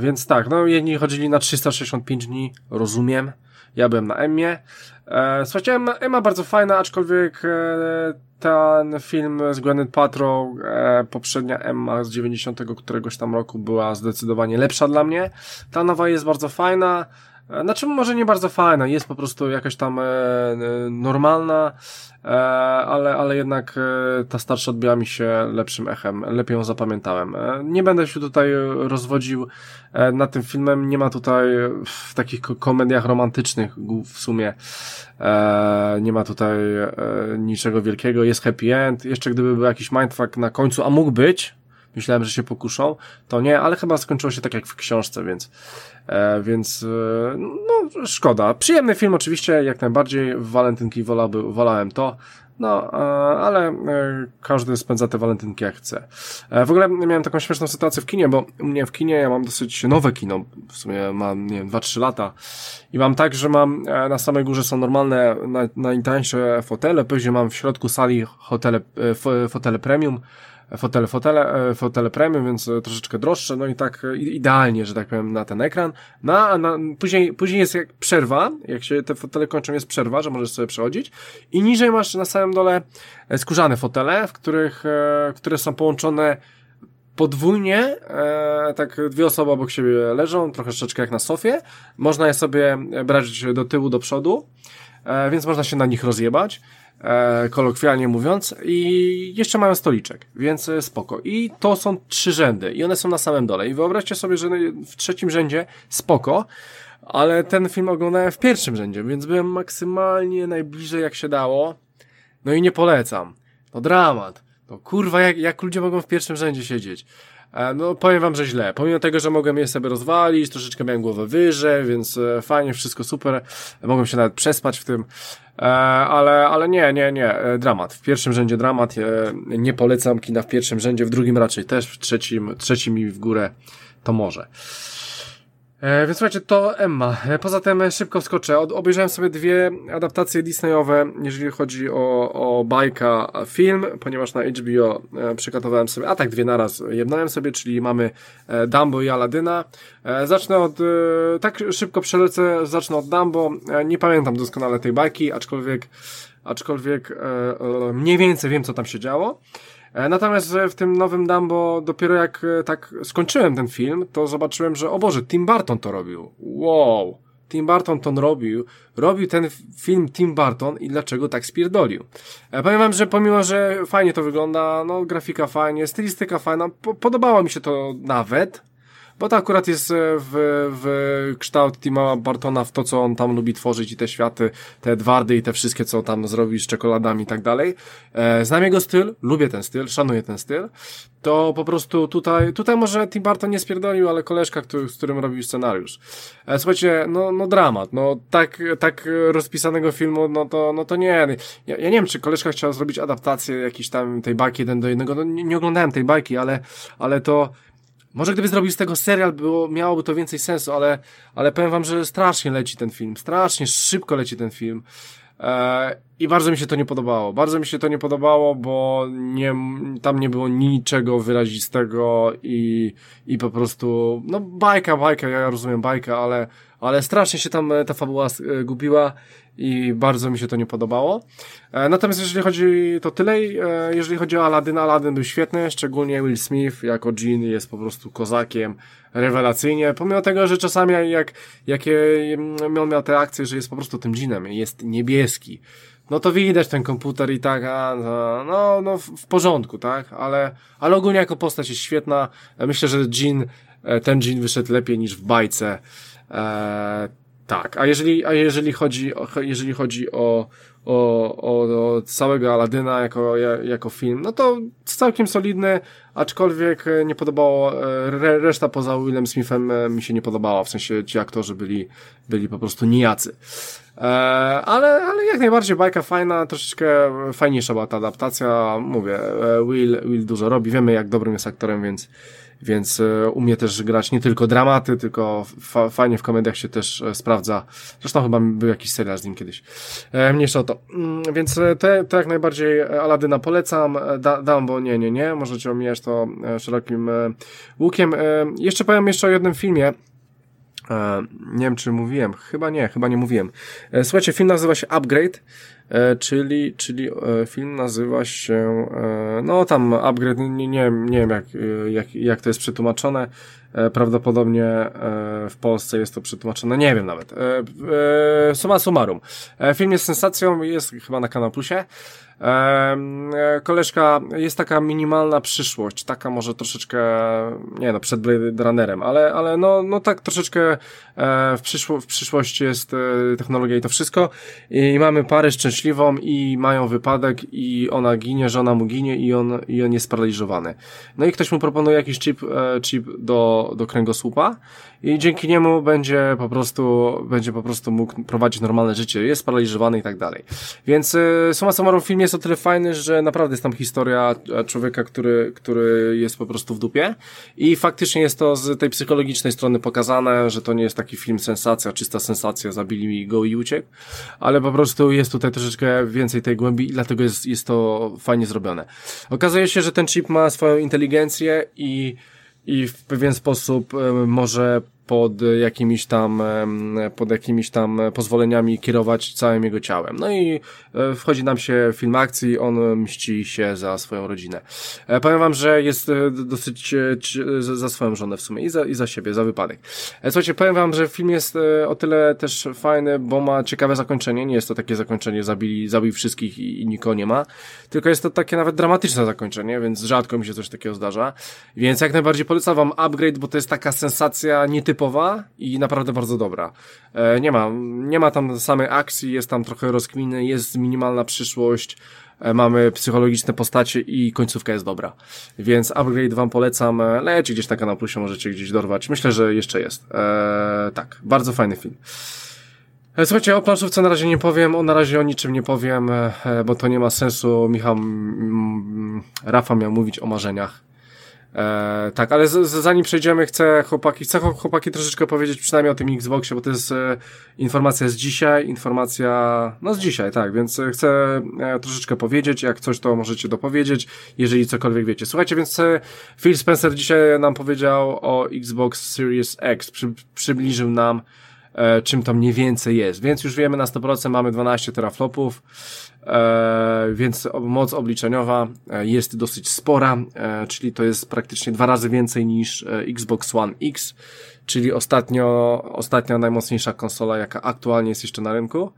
Więc tak, no jedni chodzili na 365 dni, rozumiem. Ja byłem na Emmie. E, słuchajcie, Emma, Emma bardzo fajna, aczkolwiek e, ten film z Gwyneth Paltrow, e, poprzednia Emma z 90 któregoś tam roku była zdecydowanie lepsza dla mnie. Ta nowa jest bardzo fajna. E, znaczy może nie bardzo fajna, jest po prostu jakaś tam e, e, normalna, e, ale, ale jednak e, ta starsza odbiła mi się lepszym echem, lepiej ją zapamiętałem. E, nie będę się tutaj rozwodził e, nad tym filmem, nie ma tutaj w takich komediach romantycznych w sumie, nie ma tutaj niczego wielkiego, jest happy end, jeszcze gdyby był jakiś mindfuck na końcu, a mógł być, myślałem, że się pokuszą, to nie, ale chyba skończyło się tak jak w książce, więc, e, więc e, no szkoda. Przyjemny film oczywiście, jak najbardziej, w walentynki wolałby, wolałem to, no, e, ale e, każdy spędza te walentynki jak chce. E, w ogóle miałem taką śmieszną sytuację w kinie, bo u mnie w kinie ja mam dosyć nowe kino, w sumie mam, nie wiem, 2-3 lata. I mam tak, że mam na samej górze są normalne, najtańsze fotele, później mam w środku sali hotele, fotele premium, fotele, fotele, e, fotele premium, więc e, troszeczkę droższe, no i tak e, idealnie, że tak powiem, na ten ekran. No, a na, później, później jest jak przerwa, jak się te fotele kończą, jest przerwa, że możesz sobie przechodzić i niżej masz na samym dole skórzane fotele, w których, które są połączone podwójnie, e, tak dwie osoby obok siebie leżą, troszeczkę jak na sofie. Można je sobie brać do tyłu, do przodu, e, więc można się na nich rozjebać e, kolokwialnie mówiąc, i jeszcze mają stoliczek, więc e, spoko. I to są trzy rzędy i one są na samym dole. I wyobraźcie sobie, że w trzecim rzędzie spoko, ale ten film oglądałem w pierwszym rzędzie, więc byłem maksymalnie najbliżej jak się dało. No i nie polecam. To dramat. To kurwa, jak, jak ludzie mogą w pierwszym rzędzie siedzieć. E, no, powiem wam, że źle. Pomimo tego, że mogłem je sobie rozwalić, troszeczkę miałem głowę wyżej, więc e, fajnie, wszystko super. Mogłem się nawet przespać w tym. E, ale, ale nie, nie, nie. Dramat. W pierwszym rzędzie dramat. Nie polecam kina w pierwszym rzędzie, w drugim raczej też, w trzecim, trzecim i w górę to może. E, więc słuchajcie, to Emma. E, poza tym e, szybko wskoczę. obejrzałem sobie dwie adaptacje Disneyowe, jeżeli chodzi o, o bajka film, ponieważ na HBO przygotowałem sobie, a tak dwie naraz jednałem sobie, czyli mamy Dumbo i Aladyna. Zacznę od, tak szybko przelecę, zacznę od Dumbo. Nie pamiętam doskonale tej bajki, aczkolwiek, aczkolwiek mniej więcej wiem, co tam się działo. E, natomiast w tym nowym Dumbo, dopiero jak e, tak skończyłem ten film, to zobaczyłem, że o Boże, Tim Burton to robił. Wow! Tim Burton to robił, robił ten film Tim Burton i dlaczego tak spierdolił. E, powiem wam, że pomimo, że fajnie to wygląda, no grafika fajnie, stylistyka fajna, po podobało mi się to nawet, bo to akurat jest e, w, w kształt Tima Bartona w to, co on tam lubi tworzyć i te światy, te Edwardy i te wszystkie, co tam zrobi z czekoladami i tak dalej. E, znam jego styl, lubię ten styl, szanuję ten styl. To po prostu tutaj, tutaj może Tim Barton nie spierdolił, ale koleżka, który, z którym robił scenariusz. E, słuchajcie, no, no dramat, no tak, tak rozpisanego filmu, no to, no to nie. Ja, ja nie wiem, czy koleżka chciała zrobić adaptację jakiejś tam tej bajki jeden do jednego, no nie, nie oglądałem tej bajki, ale, ale to, może gdyby zrobił z tego serial, było, miałoby to więcej sensu, ale, ale powiem wam, że strasznie leci ten film. Strasznie szybko leci ten film. E, I bardzo mi się to nie podobało. Bardzo mi się to nie podobało, bo nie, tam nie było niczego wyrazistego i, i po prostu, no bajka, bajka, ja rozumiem bajkę, ale, ale strasznie się tam ta fabuła e, gubiła i bardzo mi się to nie podobało. E, natomiast jeżeli chodzi, to tyle, e, jeżeli chodzi o Aladdin, Aladdin był świetny, szczególnie Will Smith jako Jean jest po prostu kozakiem, rewelacyjnie, pomimo tego, że czasami jak, jakie mm, on miał te akcje, że jest po prostu tym Jeanem, jest niebieski, no to widać ten komputer i tak, a, no, no, w porządku, tak, ale, ale ogólnie jako postać jest świetna, myślę, że Jean, e, ten Jean wyszedł lepiej niż w bajce, e, tak, a jeżeli, a jeżeli chodzi, o, jeżeli chodzi o, o, o, całego Aladyna jako, jako film, no to całkiem solidny, aczkolwiek nie podobało, e, re, reszta poza Willem Smithem e, mi się nie podobała, w sensie ci aktorzy byli, byli po prostu nijacy. E, ale, ale jak najbardziej bajka fajna, troszeczkę fajniejsza była ta adaptacja, mówię, e, Will, Will dużo robi, wiemy jak dobrym jest aktorem, więc więc e, umie też grać nie tylko dramaty, tylko fa fajnie w komediach się też e, sprawdza. Zresztą chyba był jakiś serial z nim kiedyś. E, mniejsza o to. Mm, więc te, te jak najbardziej Aladyna polecam. Da, Dumbo nie, nie, nie. Możecie omijać to szerokim łukiem. Jeszcze powiem jeszcze o jednym filmie. Nie wiem, czy mówiłem. Chyba nie, chyba nie mówiłem. Słuchajcie, film nazywa się Upgrade. E, czyli, czyli e, film nazywa się, e, no tam Upgrade, nie, nie, nie wiem jak, jak, jak to jest przetłumaczone, prawdopodobnie w Polsce jest to przetłumaczone, nie wiem nawet. Suma summarum. Film jest sensacją, jest chyba na Kanal Plusie. Koleżka, jest taka minimalna przyszłość, taka może troszeczkę, nie no, przed Blade Runnerem, ale, ale no, no tak troszeczkę w, przyszło, w przyszłości jest technologia i to wszystko i mamy parę szczęśliwą i mają wypadek i ona ginie, żona mu ginie i on, i on jest sparaliżowany. No i ktoś mu proponuje jakiś chip, chip do, do kręgosłupa i dzięki niemu będzie po prostu, będzie po prostu mógł prowadzić normalne życie, jest sparaliżowany i tak dalej. Więc suma summarum film jest o tyle fajny, że naprawdę jest tam historia człowieka, który, który jest po prostu w dupie i faktycznie jest to z tej psychologicznej strony pokazane, że to nie jest taki film sensacja, czysta sensacja, zabili go i uciekł, ale po prostu jest tutaj troszeczkę więcej tej głębi i dlatego jest, jest to fajnie zrobione. Okazuje się, że ten chip ma swoją inteligencję i i w pewien sposób może pod jakimiś tam, pod jakimiś tam pozwoleniami kierować całym jego ciałem. No i e, wchodzi nam się film akcji, on mści się za swoją rodzinę. E, powiem wam, że jest e, dosyć za swoją żonę w sumie i za, i za siebie, za wypadek. Słuchajcie, powiem wam, że film jest o tyle też fajny, bo ma ciekawe zakończenie. Nie jest to takie zakończenie, zabili, zabił wszystkich i, i nikogo nie ma, tylko jest to takie nawet dramatyczne zakończenie, więc rzadko mi się coś takiego zdarza. Więc jak najbardziej polecam wam Upgrade, bo to jest taka sensacja nietypowa typowa i naprawdę bardzo dobra. E, nie ma, nie ma tam samej akcji, jest tam trochę rozkminy, jest minimalna przyszłość, e, mamy psychologiczne postacie i końcówka jest dobra. Więc upgrade wam polecam, e, leci gdzieś na kanał Plusie, możecie gdzieś dorwać. Myślę, że jeszcze jest. Tak, bardzo fajny film. Słuchajcie, o planszówce na razie nie powiem, o na razie o niczym nie powiem, bo to nie ma sensu. Michał, Rafa miał mówić o marzeniach. E, tak, ale z, z, zanim przejdziemy, chcę chłopaki, chcę chłopaki troszeczkę powiedzieć przynajmniej o tym Xboxie, bo to jest e, informacja z dzisiaj, informacja, no z dzisiaj, tak, więc e, chcę e, troszeczkę powiedzieć, jak coś to możecie dopowiedzieć, jeżeli cokolwiek wiecie. Słuchajcie, więc e, Phil Spencer dzisiaj nam powiedział o Xbox Series X, przy, przybliżył nam e, czym to mniej więcej jest, więc już wiemy na 100%, mamy 12 teraflopów, E, więc moc obliczeniowa e, jest dosyć spora, e, czyli to jest praktycznie dwa razy więcej niż e, Xbox One X, czyli ostatnio, ostatnia najmocniejsza konsola, jaka aktualnie jest jeszcze na rynku.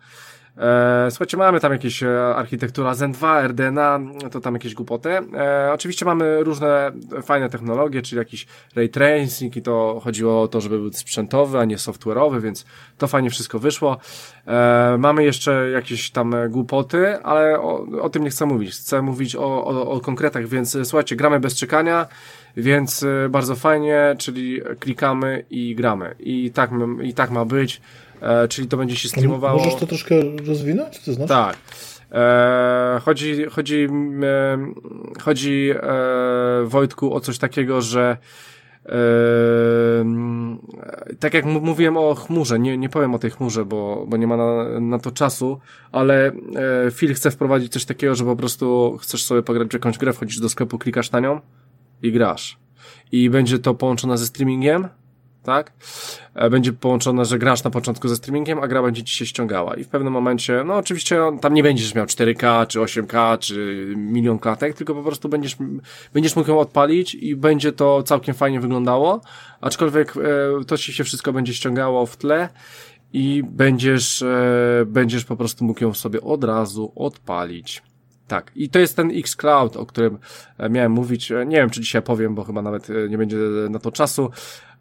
E, słuchajcie, mamy tam jakieś e, architektura Zen 2, RDNA, to tam jakieś głupoty. E, oczywiście mamy różne fajne technologie, czyli jakiś ray tracing i to chodziło o to, żeby był sprzętowy, a nie software'owy, więc to fajnie wszystko wyszło. E, mamy jeszcze jakieś tam głupoty, ale o, o tym nie chcę mówić. Chcę mówić o, o, o konkretach, więc słuchajcie, gramy bez czekania więc e, bardzo fajnie, czyli klikamy i gramy. I tak, i tak ma być. E, czyli to będzie się streamowało. Możesz to troszkę rozwinąć? Ty znasz? Tak. E, chodzi, chodzi, e, chodzi Wojtku o coś takiego, że tak jak mówiłem o chmurze, nie, nie powiem o tej chmurze, bo, bo nie ma na, na to czasu, ale e, Phil chce wprowadzić coś takiego, że po prostu chcesz sobie pograć w jakąś grę, wchodzisz do sklepu, klikasz na nią i grasz. I będzie to połączone ze streamingiem, tak? E, będzie połączone, że grasz na początku ze streamingiem, a gra będzie ci się ściągała. I w pewnym momencie, no oczywiście tam nie będziesz miał 4K, czy 8K, czy milion klatek, tylko po prostu będziesz, będziesz mógł ją odpalić i będzie to całkiem fajnie wyglądało, aczkolwiek e, to ci się wszystko będzie ściągało w tle i będziesz, e, będziesz po prostu mógł ją sobie od razu odpalić. Tak, i to jest ten X-Cloud, o którym miałem mówić. Nie wiem, czy dzisiaj powiem, bo chyba nawet nie będzie na to czasu,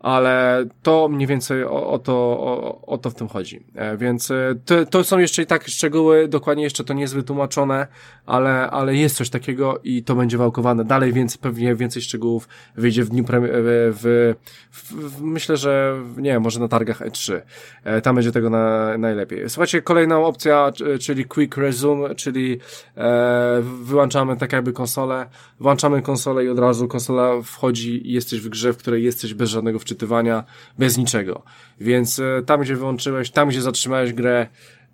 ale to mniej więcej o, o to, o, o, to w tym chodzi. E, więc e, to, to są jeszcze i tak szczegóły, dokładnie jeszcze to nie jest wytłumaczone, ale, ale jest coś takiego i to będzie wałkowane dalej, więc pewnie więcej szczegółów wyjdzie w dniu premi- w, w, w, myślę, że nie może na targach E3. E, tam będzie tego na, najlepiej. Słuchajcie, kolejna opcja, czyli Quick Resume, czyli e, wyłączamy tak jakby konsolę, włączamy konsolę i od razu konsola wchodzi i jesteś w grze, w której jesteś bez żadnego wczytywania, bez niczego. Więc e, tam, gdzie wyłączyłeś, tam, gdzie zatrzymałeś grę,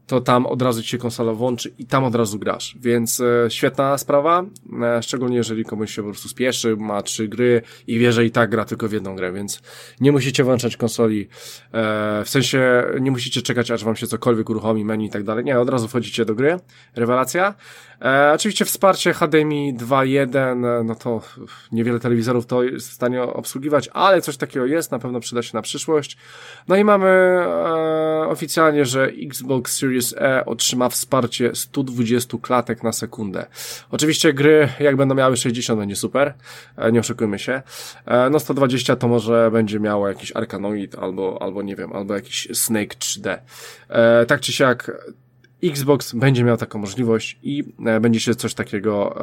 to tam od razu ci się konsola włączy i tam od razu grasz. Więc e, świetna sprawa, e, szczególnie jeżeli komuś się po prostu spieszy, ma trzy gry i wie, że i tak gra tylko w jedną grę, więc nie musicie włączać konsoli, w sensie nie musicie czekać, aż wam się cokolwiek uruchomi, menu i tak dalej. Nie, od razu wchodzicie do gry. Rewelacja. E, oczywiście wsparcie HDMI 2.1, e, no to niewiele telewizorów to jest w stanie obsługiwać, ale coś takiego jest, na pewno przyda się na przyszłość. No i mamy e, oficjalnie, że Xbox Series E otrzyma wsparcie 120 klatek na sekundę. Oczywiście gry, jak będą miały 60, będzie super, e, nie oszukujmy się. E, no 120 to może będzie miało jakiś Arkanoid albo, albo nie wiem, albo jakiś Snake 3D. E, tak czy siak, Xbox będzie miał taką możliwość i e, będzie się coś takiego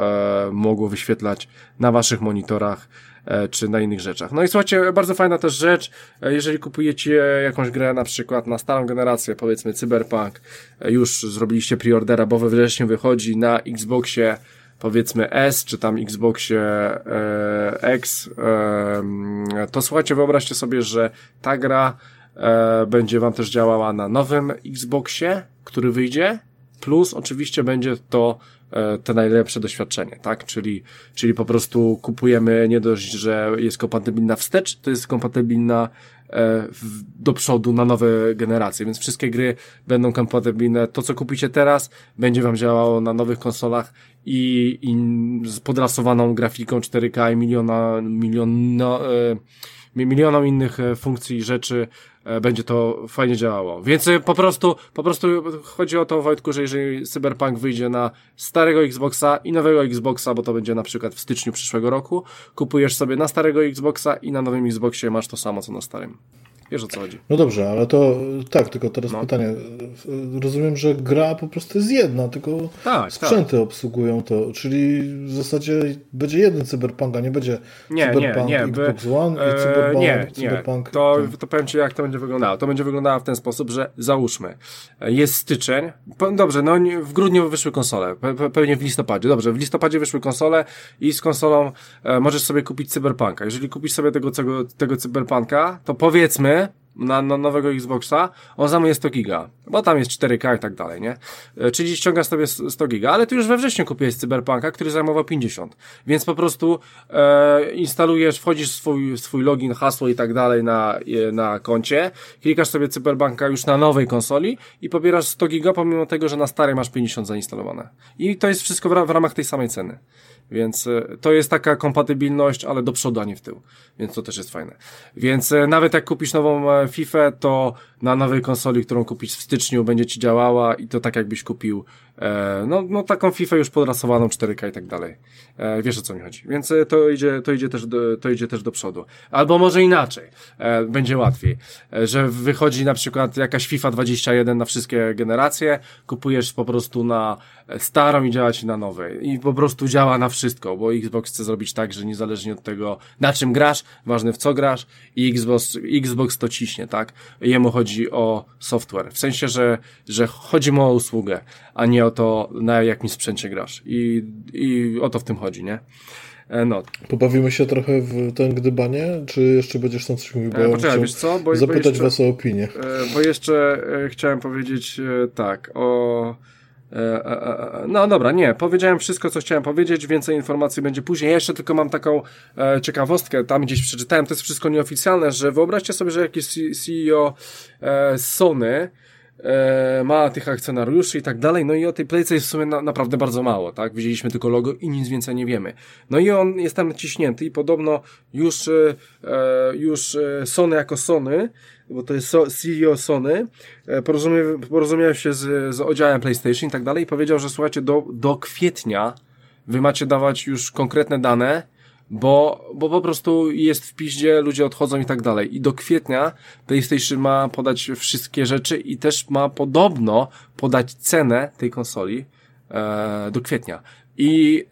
e, mogło wyświetlać na waszych monitorach e, czy na innych rzeczach. No i słuchajcie, bardzo fajna też rzecz, jeżeli kupujecie jakąś grę na przykład na starą generację, powiedzmy Cyberpunk, już zrobiliście preordera, bo we wrześniu wychodzi na Xboxie powiedzmy S, czy tam Xboxie e, X, e, to słuchajcie, wyobraźcie sobie, że ta gra e, będzie wam też działała na nowym Xboxie, który wyjdzie, plus oczywiście będzie to e, te najlepsze doświadczenie, tak? Czyli, czyli po prostu kupujemy nie dość, że jest kompatybilna wstecz, to jest kompatybilna e, do przodu na nowe generacje, więc wszystkie gry będą kompatybilne. To, co kupicie teraz, będzie wam działało na nowych konsolach i, i z podrasowaną grafiką 4K i miliona, miliona, e, milioną innych e, funkcji i rzeczy e, będzie to fajnie działało. Więc e, po prostu, po prostu chodzi o to, Wojtku, że jeżeli Cyberpunk wyjdzie na starego Xboxa i nowego Xboxa, bo to będzie na przykład w styczniu przyszłego roku, kupujesz sobie na starego Xboxa i na nowym Xboxie masz to samo, co na starym. Wiesz o co chodzi. No dobrze, ale to tak, tylko teraz no. pytanie. Rozumiem, że gra po prostu jest jedna, tylko tak, sprzęty tak. obsługują to, czyli w zasadzie będzie jeden cyberpunk, a nie będzie nie, cyberpunk nie, nie, Xbox One e, i cyberpunk, nie, cyberpunk. Nie. To, to powiem Ci, jak to będzie wyglądało. To będzie wyglądało w ten sposób, że załóżmy, jest styczeń, dobrze, no w grudniu wyszły konsole, pe, pewnie w listopadzie, dobrze, w listopadzie wyszły konsole i z konsolą e, możesz sobie kupić cyberpunka. Jeżeli kupisz sobie tego, tego, tego cyberpunka, to powiedzmy, Huh? Na, na nowego Xboxa, on zajmuje 100 giga, bo tam jest 4K i tak dalej, nie? E, czyli ściąga sobie 100 giga, ale ty już we wrześniu kupiłeś Cyberpunka, który zajmował 50, więc po prostu e, instalujesz, wchodzisz swój, swój login, hasło i tak dalej na, na koncie, klikasz sobie Cyberpunka już na nowej konsoli i pobierasz 100 giga, pomimo tego, że na starej masz 50 zainstalowane. I to jest wszystko w, w ramach tej samej ceny. Więc e, to jest taka kompatybilność, ale do przodu, a nie w tył. Więc to też jest fajne. Więc e, nawet jak kupisz nową FIFA, to na nowej konsoli, którą kupisz w styczniu, będzie ci działała i to tak jakbyś kupił no, no taką FIFA już podrasowaną 4K i tak dalej. E, wiesz o co mi chodzi. Więc e, to idzie, to idzie też do, to idzie też do przodu. Albo może inaczej. E, będzie łatwiej. E, że wychodzi na przykład jakaś FIFA 21 na wszystkie generacje, kupujesz po prostu na starą i działa ci na nowej. I po prostu działa na wszystko, bo Xbox chce zrobić tak, że niezależnie od tego, na czym grasz, ważne w co grasz i Xbox, Xbox to ciśnie, tak? Jemu chodzi o software. W sensie, że, że chodzi mu o usługę, a nie o to, na jakim sprzęcie grasz. I, i o to w tym chodzi, nie? E, no. Pobawimy się trochę w ten gdybanie, czy jeszcze będziesz tam coś mówił? Bo e, poczekaj, wiesz co? Bo, zapytać bo jeszcze, was o opinię. E, bo jeszcze e, chciałem powiedzieć tak, o no dobra, nie, powiedziałem wszystko, co chciałem powiedzieć, więcej informacji będzie później. jeszcze tylko mam taką ciekawostkę, tam gdzieś przeczytałem, to jest wszystko nieoficjalne, że wyobraźcie sobie, że jakiś CEO Sony ma tych akcjonariuszy i tak dalej, no i o tej playce jest w sumie na, naprawdę bardzo mało, tak? Widzieliśmy tylko logo i nic więcej nie wiemy. No i on jest tam naciśnięty i podobno już, już Sony jako Sony bo to jest CEO Sony, e, porozumie, porozumiał się z, z oddziałem PlayStation i tak dalej i powiedział, że słuchajcie, do, do kwietnia wy macie dawać już konkretne dane, bo, bo po prostu jest w piździe, ludzie odchodzą i tak dalej. I do kwietnia PlayStation ma podać wszystkie rzeczy i też ma podobno podać cenę tej konsoli e, do kwietnia. I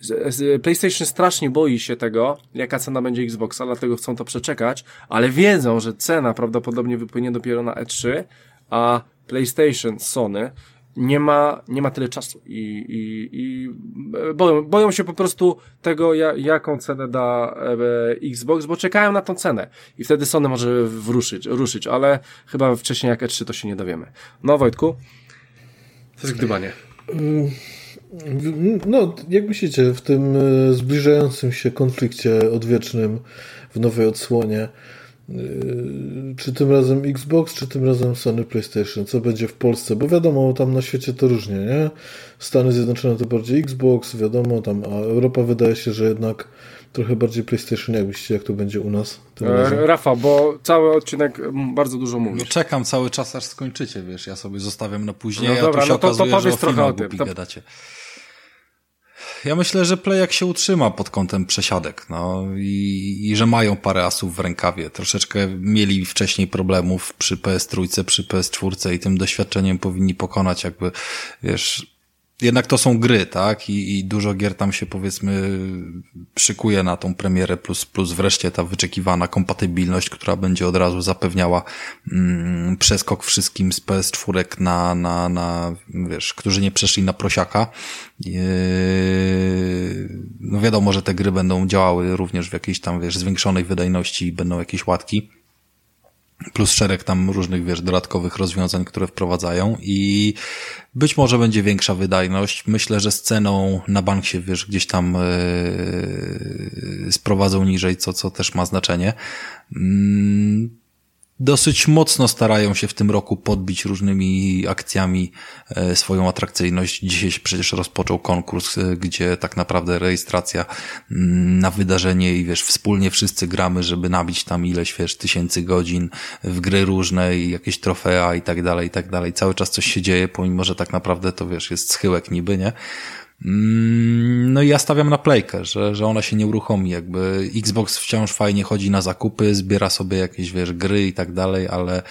PlayStation strasznie boi się tego, jaka cena będzie Xboxa, dlatego chcą to przeczekać, ale wiedzą, że cena prawdopodobnie wypłynie dopiero na E3, a PlayStation, Sony nie ma, nie ma tyle czasu i, i, i boją, boją się po prostu tego, jaką cenę da e, Xbox, bo czekają na tą cenę i wtedy Sony może wruszyć, ruszyć, ale chyba wcześniej jak E3 to się nie dowiemy. No Wojtku? To jest gdybanie. No, jak myślicie, w tym e, zbliżającym się konflikcie odwiecznym w nowej odsłonie, czy tym razem Xbox, czy tym razem Sony PlayStation, co będzie w Polsce? Bo wiadomo, tam na świecie to różnie, nie? Stany Zjednoczone to bardziej Xbox, wiadomo, tam, a Europa wydaje się, że jednak trochę bardziej PlayStation, jak myślicie, jak to będzie u nas? E, Rafa, bo cały odcinek bardzo dużo mówi. No czekam cały czas, aż skończycie, wiesz, ja sobie zostawiam na później, no dobra, a tu się no to, okazuje, to powiedz że trochę o tym. To... Ja myślę, że Play jak się utrzyma pod kątem przesiadek, no i, i że mają parę asów w rękawie. Troszeczkę mieli wcześniej problemów przy PS3, przy PS4 i tym doświadczeniem powinni pokonać jakby, wiesz, jednak to są gry, tak? I, I dużo gier tam się powiedzmy szykuje na tą premierę, plus, plus wreszcie ta wyczekiwana kompatybilność, która będzie od razu zapewniała mm, przeskok wszystkim z PS4 na, na, na, wiesz, którzy nie przeszli na prosiaka. Yy, no wiadomo, że te gry będą działały również w jakiejś tam, wiesz, zwiększonej wydajności i będą jakieś łatki plus szereg tam różnych, wiesz, dodatkowych rozwiązań, które wprowadzają i być może będzie większa wydajność. Myślę, że z ceną na bank się, wiesz, gdzieś tam yy, sprowadzą niżej, co, co też ma znaczenie. Yy dosyć mocno starają się w tym roku podbić różnymi akcjami e, swoją atrakcyjność. Dzisiaj się przecież rozpoczął konkurs, e, gdzie tak naprawdę rejestracja mm, na wydarzenie i wiesz, wspólnie wszyscy gramy, żeby nabić tam ileś, wiesz, tysięcy godzin w gry różne i jakieś trofea i tak dalej, i tak dalej. Cały czas coś się dzieje, pomimo, że tak naprawdę to wiesz, jest schyłek niby, nie? Mm, no i ja stawiam na playkę, że, że ona się nie uruchomi, jakby Xbox wciąż fajnie chodzi na zakupy, zbiera sobie jakieś, wiesz, gry i tak dalej, ale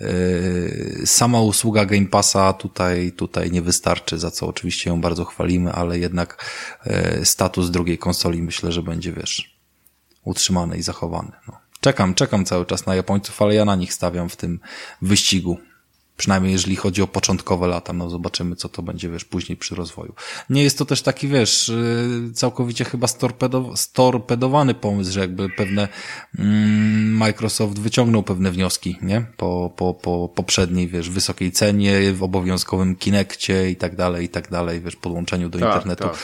yy, sama usługa Game Passa tutaj, tutaj nie wystarczy, za co oczywiście ją bardzo chwalimy, ale jednak yy, status drugiej konsoli myślę, że będzie, wiesz, utrzymany i zachowany. No. Czekam, czekam cały czas na Japońców, ale ja na nich stawiam w tym wyścigu Przynajmniej jeżeli chodzi o początkowe lata, no zobaczymy, co to będzie, wiesz, później przy rozwoju. Nie jest to też taki, wiesz, y, całkowicie chyba storpedo, storpedowany pomysł, że jakby pewne mm, Microsoft wyciągnął pewne wnioski, nie? Po, po, po poprzedniej, wiesz, wysokiej cenie, w obowiązkowym Kinekcie i tak dalej, i tak dalej, wiesz, podłączeniu do tak, internetu. Tak.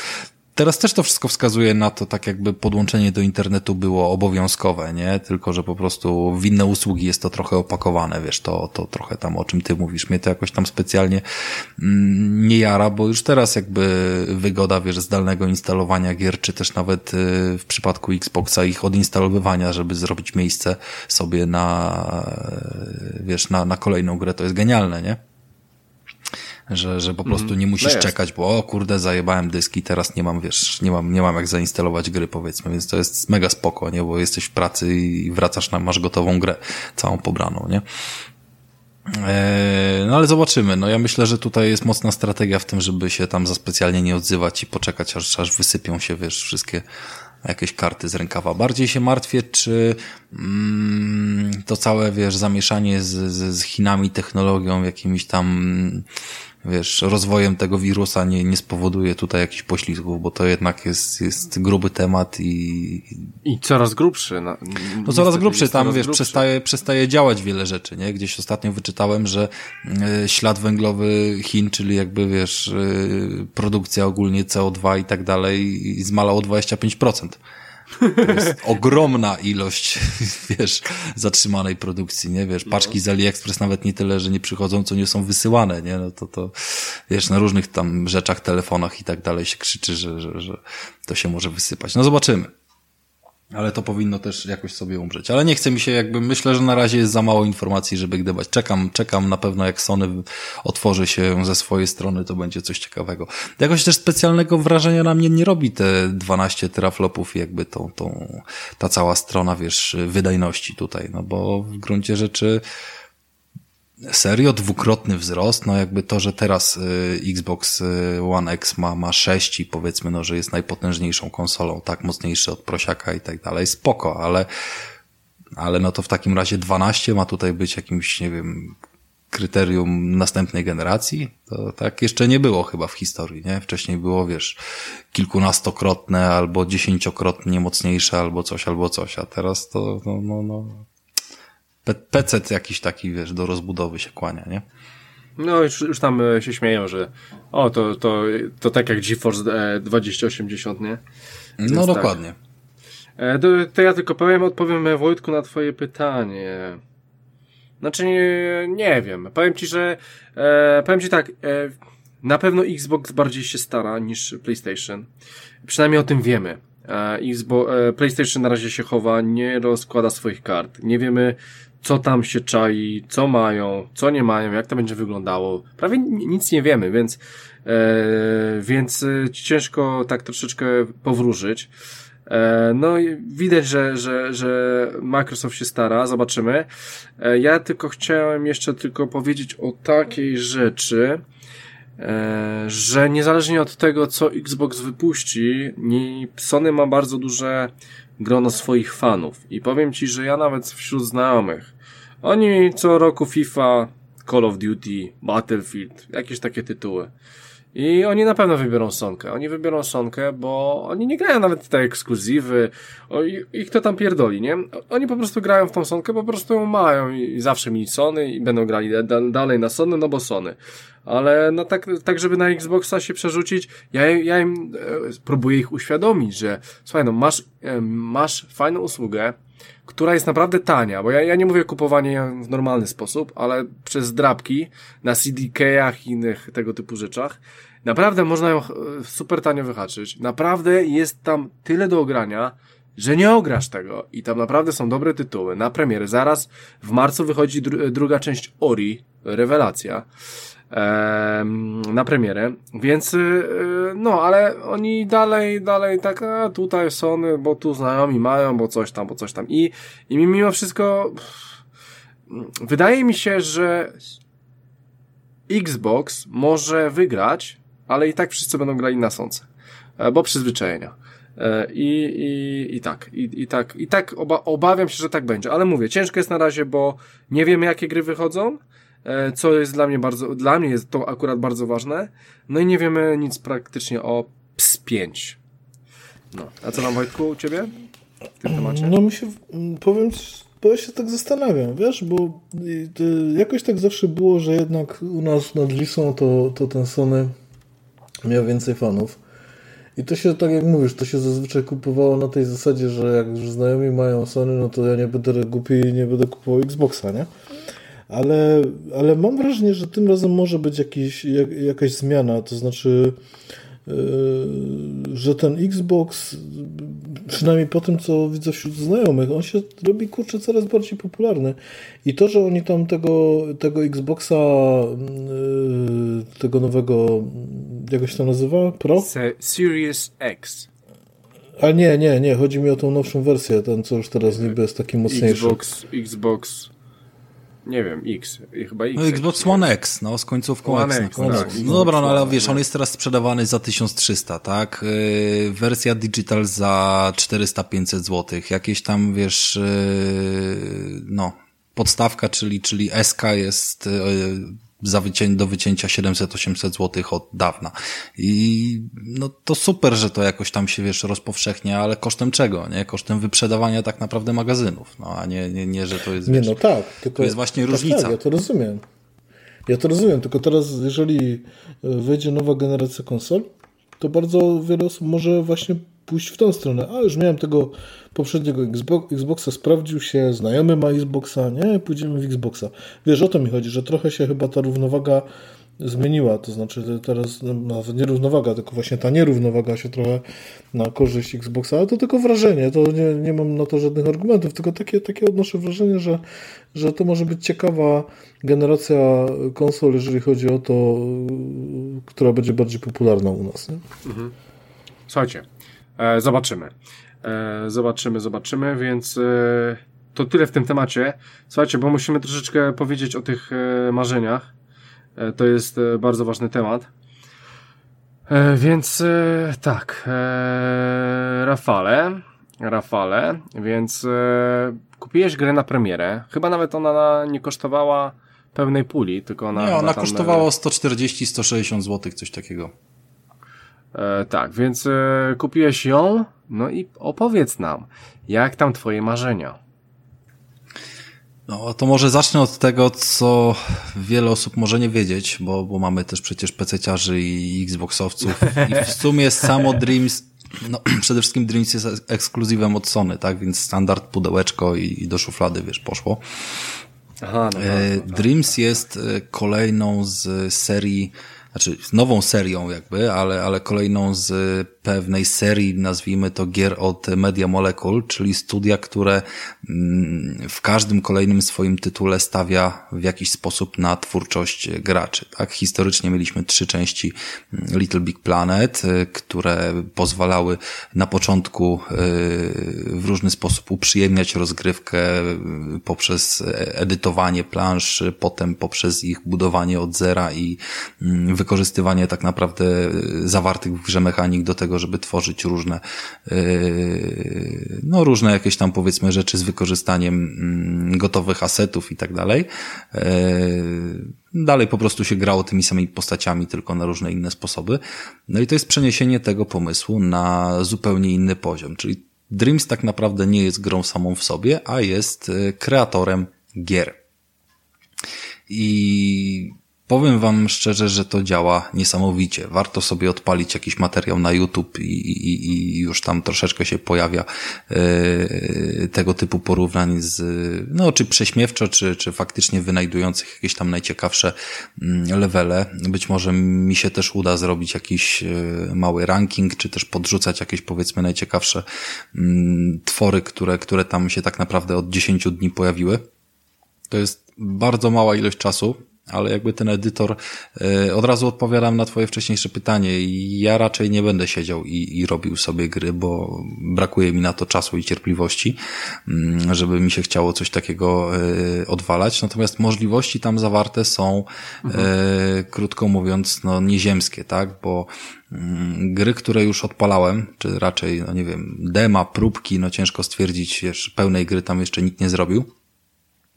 Teraz też to wszystko wskazuje na to, tak jakby podłączenie do internetu było obowiązkowe, nie? Tylko, że po prostu w inne usługi jest to trochę opakowane, wiesz, to, to trochę tam o czym ty mówisz. Mnie to jakoś tam specjalnie mm, nie jara, bo już teraz jakby wygoda, wiesz, zdalnego instalowania gier, czy też nawet y, w przypadku Xboxa ich odinstalowywania, żeby zrobić miejsce sobie na, wiesz, na, na kolejną grę, to jest genialne, nie? Że, że po prostu mm. nie musisz no czekać, bo o kurde, zajebałem dyski, teraz nie mam, wiesz, nie mam, nie mam jak zainstalować gry, powiedzmy, więc to jest mega spoko, nie, bo jesteś w pracy i wracasz na, masz gotową grę, całą pobraną, nie. Eee, no ale zobaczymy. No ja myślę, że tutaj jest mocna strategia w tym, żeby się tam za specjalnie nie odzywać i poczekać, aż, aż wysypią się, wiesz, wszystkie jakieś karty z rękawa. Bardziej się martwię, czy mm, to całe, wiesz, zamieszanie z, z, z Chinami, technologią, jakimiś tam wiesz, rozwojem tego wirusa nie, nie spowoduje tutaj jakichś poślizgów, bo to jednak jest, jest gruby temat i... I coraz grubszy. No, no coraz grubszy, tam wiesz, grubszy. Przestaje, przestaje działać wiele rzeczy, nie? Gdzieś ostatnio wyczytałem, że y, ślad węglowy Chin, czyli jakby wiesz, y, produkcja ogólnie CO2 i tak dalej zmalał o 25%. To jest ogromna ilość, wiesz, zatrzymanej produkcji, nie? Wiesz, paczki z AliExpress nawet nie tyle, że nie przychodzą, co nie są wysyłane, nie? No to, to, wiesz, na różnych tam rzeczach, telefonach i tak dalej się krzyczy, że, że, że to się może wysypać. No zobaczymy. Ale to powinno też jakoś sobie umrzeć. Ale nie chce mi się jakby, myślę, że na razie jest za mało informacji, żeby gdybać. Czekam, czekam na pewno jak Sony otworzy się ze swojej strony, to będzie coś ciekawego. Jakoś też specjalnego wrażenia na mnie nie robi te 12 teraflopów jakby tą, tą, ta cała strona, wiesz, wydajności tutaj, no bo w gruncie rzeczy, Serio? Dwukrotny wzrost? No jakby to, że teraz y, Xbox y, One X ma, ma 6 i powiedzmy, no, że jest najpotężniejszą konsolą, tak, mocniejszy od prosiaka i tak dalej, spoko, ale, ale no to w takim razie 12 ma tutaj być jakimś, nie wiem, kryterium następnej generacji? To tak jeszcze nie było chyba w historii, nie? Wcześniej było, wiesz, kilkunastokrotne albo dziesięciokrotnie mocniejsze albo coś, albo coś, a teraz to, no, no, no, PC jakiś taki, wiesz, do rozbudowy się kłania, nie? No, już, już tam e, się śmieją, że o, to, to, to tak jak GeForce 2080, nie? Więc no, dokładnie. Tak. To, to ja tylko powiem, odpowiem Wojtku na twoje pytanie. Znaczy, nie, nie wiem. Powiem ci, że e, powiem ci tak, e, na pewno Xbox bardziej się stara niż PlayStation. Przynajmniej o tym wiemy. E, Xbox, e, PlayStation na razie się chowa, nie rozkłada swoich kart. Nie wiemy, co tam się czai, co mają, co nie mają, jak to będzie wyglądało. Prawie nic nie wiemy, więc, e, więc e, ciężko tak troszeczkę powróżyć. E, no widać, że, że, że Microsoft się stara, zobaczymy. E, ja tylko chciałem jeszcze tylko powiedzieć o takiej rzeczy, że niezależnie od tego, co Xbox wypuści, Sony ma bardzo duże grono swoich fanów. I powiem Ci, że ja nawet wśród znajomych, oni co roku FIFA, Call of Duty, Battlefield, jakieś takie tytuły. I oni na pewno wybiorą Sonkę. Oni wybiorą Sonkę, bo oni nie grają nawet te ekskluzywy. O, ich to tam pierdoli, nie? Oni po prostu grają w tą Sonkę, po prostu ją mają i zawsze mieli Sony i będą grali dalej na Sony, no bo Sony. Ale no tak, tak żeby na Xboxa się przerzucić, ja, ja im e, próbuję ich uświadomić, że słuchaj, no masz, e, masz fajną usługę, która jest naprawdę tania, bo ja, ja nie mówię kupowanie w normalny sposób, ale przez drapki na CDK-ach i innych tego typu rzeczach, naprawdę można ją e, super tanio wyhaczyć. Naprawdę jest tam tyle do ogrania, że nie ograsz tego i tam naprawdę są dobre tytuły na premiery. Zaraz w marcu wychodzi dru druga część Ori, rewelacja na premierę, więc y, no, ale oni dalej, dalej tak, a tutaj Sony, bo tu znajomi mają, bo coś tam, bo coś tam. I, i mimo wszystko wydaje mi się, że Xbox może wygrać, ale i tak wszyscy będą grali na sące, e, bo przyzwyczajenia. E, I, i, i tak, i, i tak, i tak oba, obawiam się, że tak będzie, ale mówię, ciężko jest na razie, bo nie wiemy jakie gry wychodzą, co jest dla mnie bardzo, dla mnie jest to akurat bardzo ważne. No i nie wiemy nic praktycznie o PS5. No, a co tam Wojtku u Ciebie w tym temacie? No mi się, powiem, bo ja się tak zastanawiam, wiesz, bo jakoś tak zawsze było, że jednak u nas nad Wisą to, to ten Sony miał więcej fanów. I to się, tak jak mówisz, to się zazwyczaj kupowało na tej zasadzie, że jak już znajomi mają Sony, no to ja nie będę głupi i nie będę kupował Xboxa, nie? Ale, ale mam wrażenie, że tym razem może być jakiś, jak, jakaś zmiana, to znaczy, yy, że ten Xbox, przynajmniej po tym, co widzę wśród znajomych, on się robi, kurczę, coraz bardziej popularny. I to, że oni tam tego, tego Xboxa, yy, tego nowego, jak się tam nazywa? Pro? Series X. A nie, nie, nie, chodzi mi o tą nowszą wersję, ten, co już teraz niby jest taki mocniejszy. Xbox, Xbox nie wiem, X, chyba X. No, Xbox One X, no, z końcówką One X. X no, tak, no dobra, no ale wiesz, on jest teraz sprzedawany za 1300, tak? Yy, wersja digital za 400-500 zł. Jakieś tam, wiesz, yy, no, podstawka, czyli, czyli SK jest yy, za wycię do wycięcia 700-800 zł od dawna. I no to super, że to jakoś tam się, wiesz, rozpowszechnia, ale kosztem czego, nie? Kosztem wyprzedawania tak naprawdę magazynów, no a nie, nie, nie że to jest, Nie, no tak. Tylko, to jest właśnie tak, różnica. Tak, ja to rozumiem. Ja to rozumiem, tylko teraz, jeżeli wyjdzie nowa generacja konsol, to bardzo wiele osób może właśnie pójść w tą stronę. A już miałem tego poprzedniego Xbox, Xboxa, sprawdził się, znajomy ma Xboxa, nie, pójdziemy w Xboxa. Wiesz, o to mi chodzi, że trochę się chyba ta równowaga zmieniła, to znaczy teraz no, nawet nie równowaga, tylko właśnie ta nierównowaga się trochę na korzyść Xboxa, ale to tylko wrażenie, to nie, nie mam na to żadnych argumentów, tylko takie, takie odnoszę wrażenie, że, że to może być ciekawa generacja konsol, jeżeli chodzi o to, która będzie bardziej popularna u nas. Nie? Mhm. Słuchajcie, zobaczymy. E, zobaczymy, zobaczymy, więc e, to tyle w tym temacie. Słuchajcie, bo musimy troszeczkę powiedzieć o tych e, marzeniach. E, to jest e, bardzo ważny temat. E, więc tak, Rafale, Rafale, więc kupiłeś grę na premierę. Chyba nawet ona nie kosztowała pełnej puli, tylko ona. Nie, ona kosztowała 140-160 zł, coś takiego. E, tak, więc e, kupiłeś ją, no i opowiedz nam, jak tam twoje marzenia? No to może zacznę od tego, co wiele osób może nie wiedzieć, bo, bo mamy też przecież PC-ciarzy i Xboxowców i w sumie samo Dreams no, przede wszystkim Dreams jest ekskluzywem od Sony, tak? Więc standard, pudełeczko i, i do szuflady, wiesz, poszło. Aha, no, e, no, no, Dreams jest e, kolejną z serii znaczy nową serią jakby, ale, ale kolejną z pewnej serii, nazwijmy to gier od Media Molecule, czyli studia, które mm, w każdym kolejnym swoim tytule stawia w jakiś sposób na twórczość graczy. Tak? Historycznie mieliśmy trzy części mm, Little Big Planet, y, które pozwalały na początku y, w różny sposób uprzyjemniać rozgrywkę y, poprzez edytowanie plansz, potem poprzez ich budowanie od zera i mm, wykorzystywanie tak naprawdę zawartych w grze mechanik do tego, żeby tworzyć różne, yy, no różne jakieś tam powiedzmy rzeczy z wykorzystaniem mm, gotowych asetów i tak dalej. Yy, dalej po prostu się grało tymi samymi postaciami, tylko na różne inne sposoby. No i to jest przeniesienie tego pomysłu na zupełnie inny poziom, czyli Dreams tak naprawdę nie jest grą samą w sobie, a jest yy, kreatorem gier. I Powiem wam szczerze, że to działa niesamowicie. Warto sobie odpalić jakiś materiał na YouTube i, i, i już tam troszeczkę się pojawia yy, tego typu porównań z, no, czy prześmiewczo, czy, czy faktycznie wynajdujących jakieś tam najciekawsze yy, levele. Być może mi się też uda zrobić jakiś yy, mały ranking, czy też podrzucać jakieś powiedzmy najciekawsze yy, twory, które, które tam się tak naprawdę od 10 dni pojawiły. To jest bardzo mała ilość czasu, ale jakby ten edytor, e, od razu odpowiadam na twoje wcześniejsze pytanie. Ja raczej nie będę siedział i, i robił sobie gry, bo brakuje mi na to czasu i cierpliwości, mm, żeby mi się chciało coś takiego e, odwalać. Natomiast możliwości tam zawarte są, mhm. krótko mówiąc, no nieziemskie, tak? Bo mm, gry, które już odpalałem, czy raczej, no nie wiem, dema, próbki, no ciężko stwierdzić, pełnej gry tam jeszcze nikt nie zrobił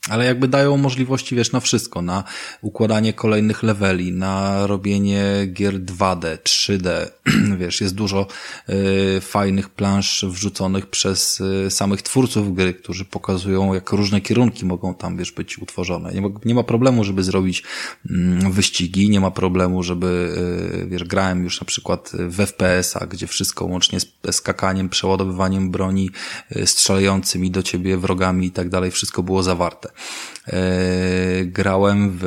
ale jakby dają możliwości, wiesz, na wszystko, na układanie kolejnych leveli, na robienie gier 2D, 3D, wiesz, jest dużo y, fajnych plansz wrzuconych przez y, samych twórców gry, którzy pokazują, jak różne kierunki mogą tam, wiesz, być utworzone. Nie ma, nie ma problemu, żeby zrobić y, wyścigi, nie ma problemu, żeby, y, wiesz, grałem już na przykład w FPS-a, gdzie wszystko łącznie z skakaniem, przeładowywaniem broni, y, strzelającymi do ciebie wrogami i tak dalej, wszystko było zawarte. E, grałem w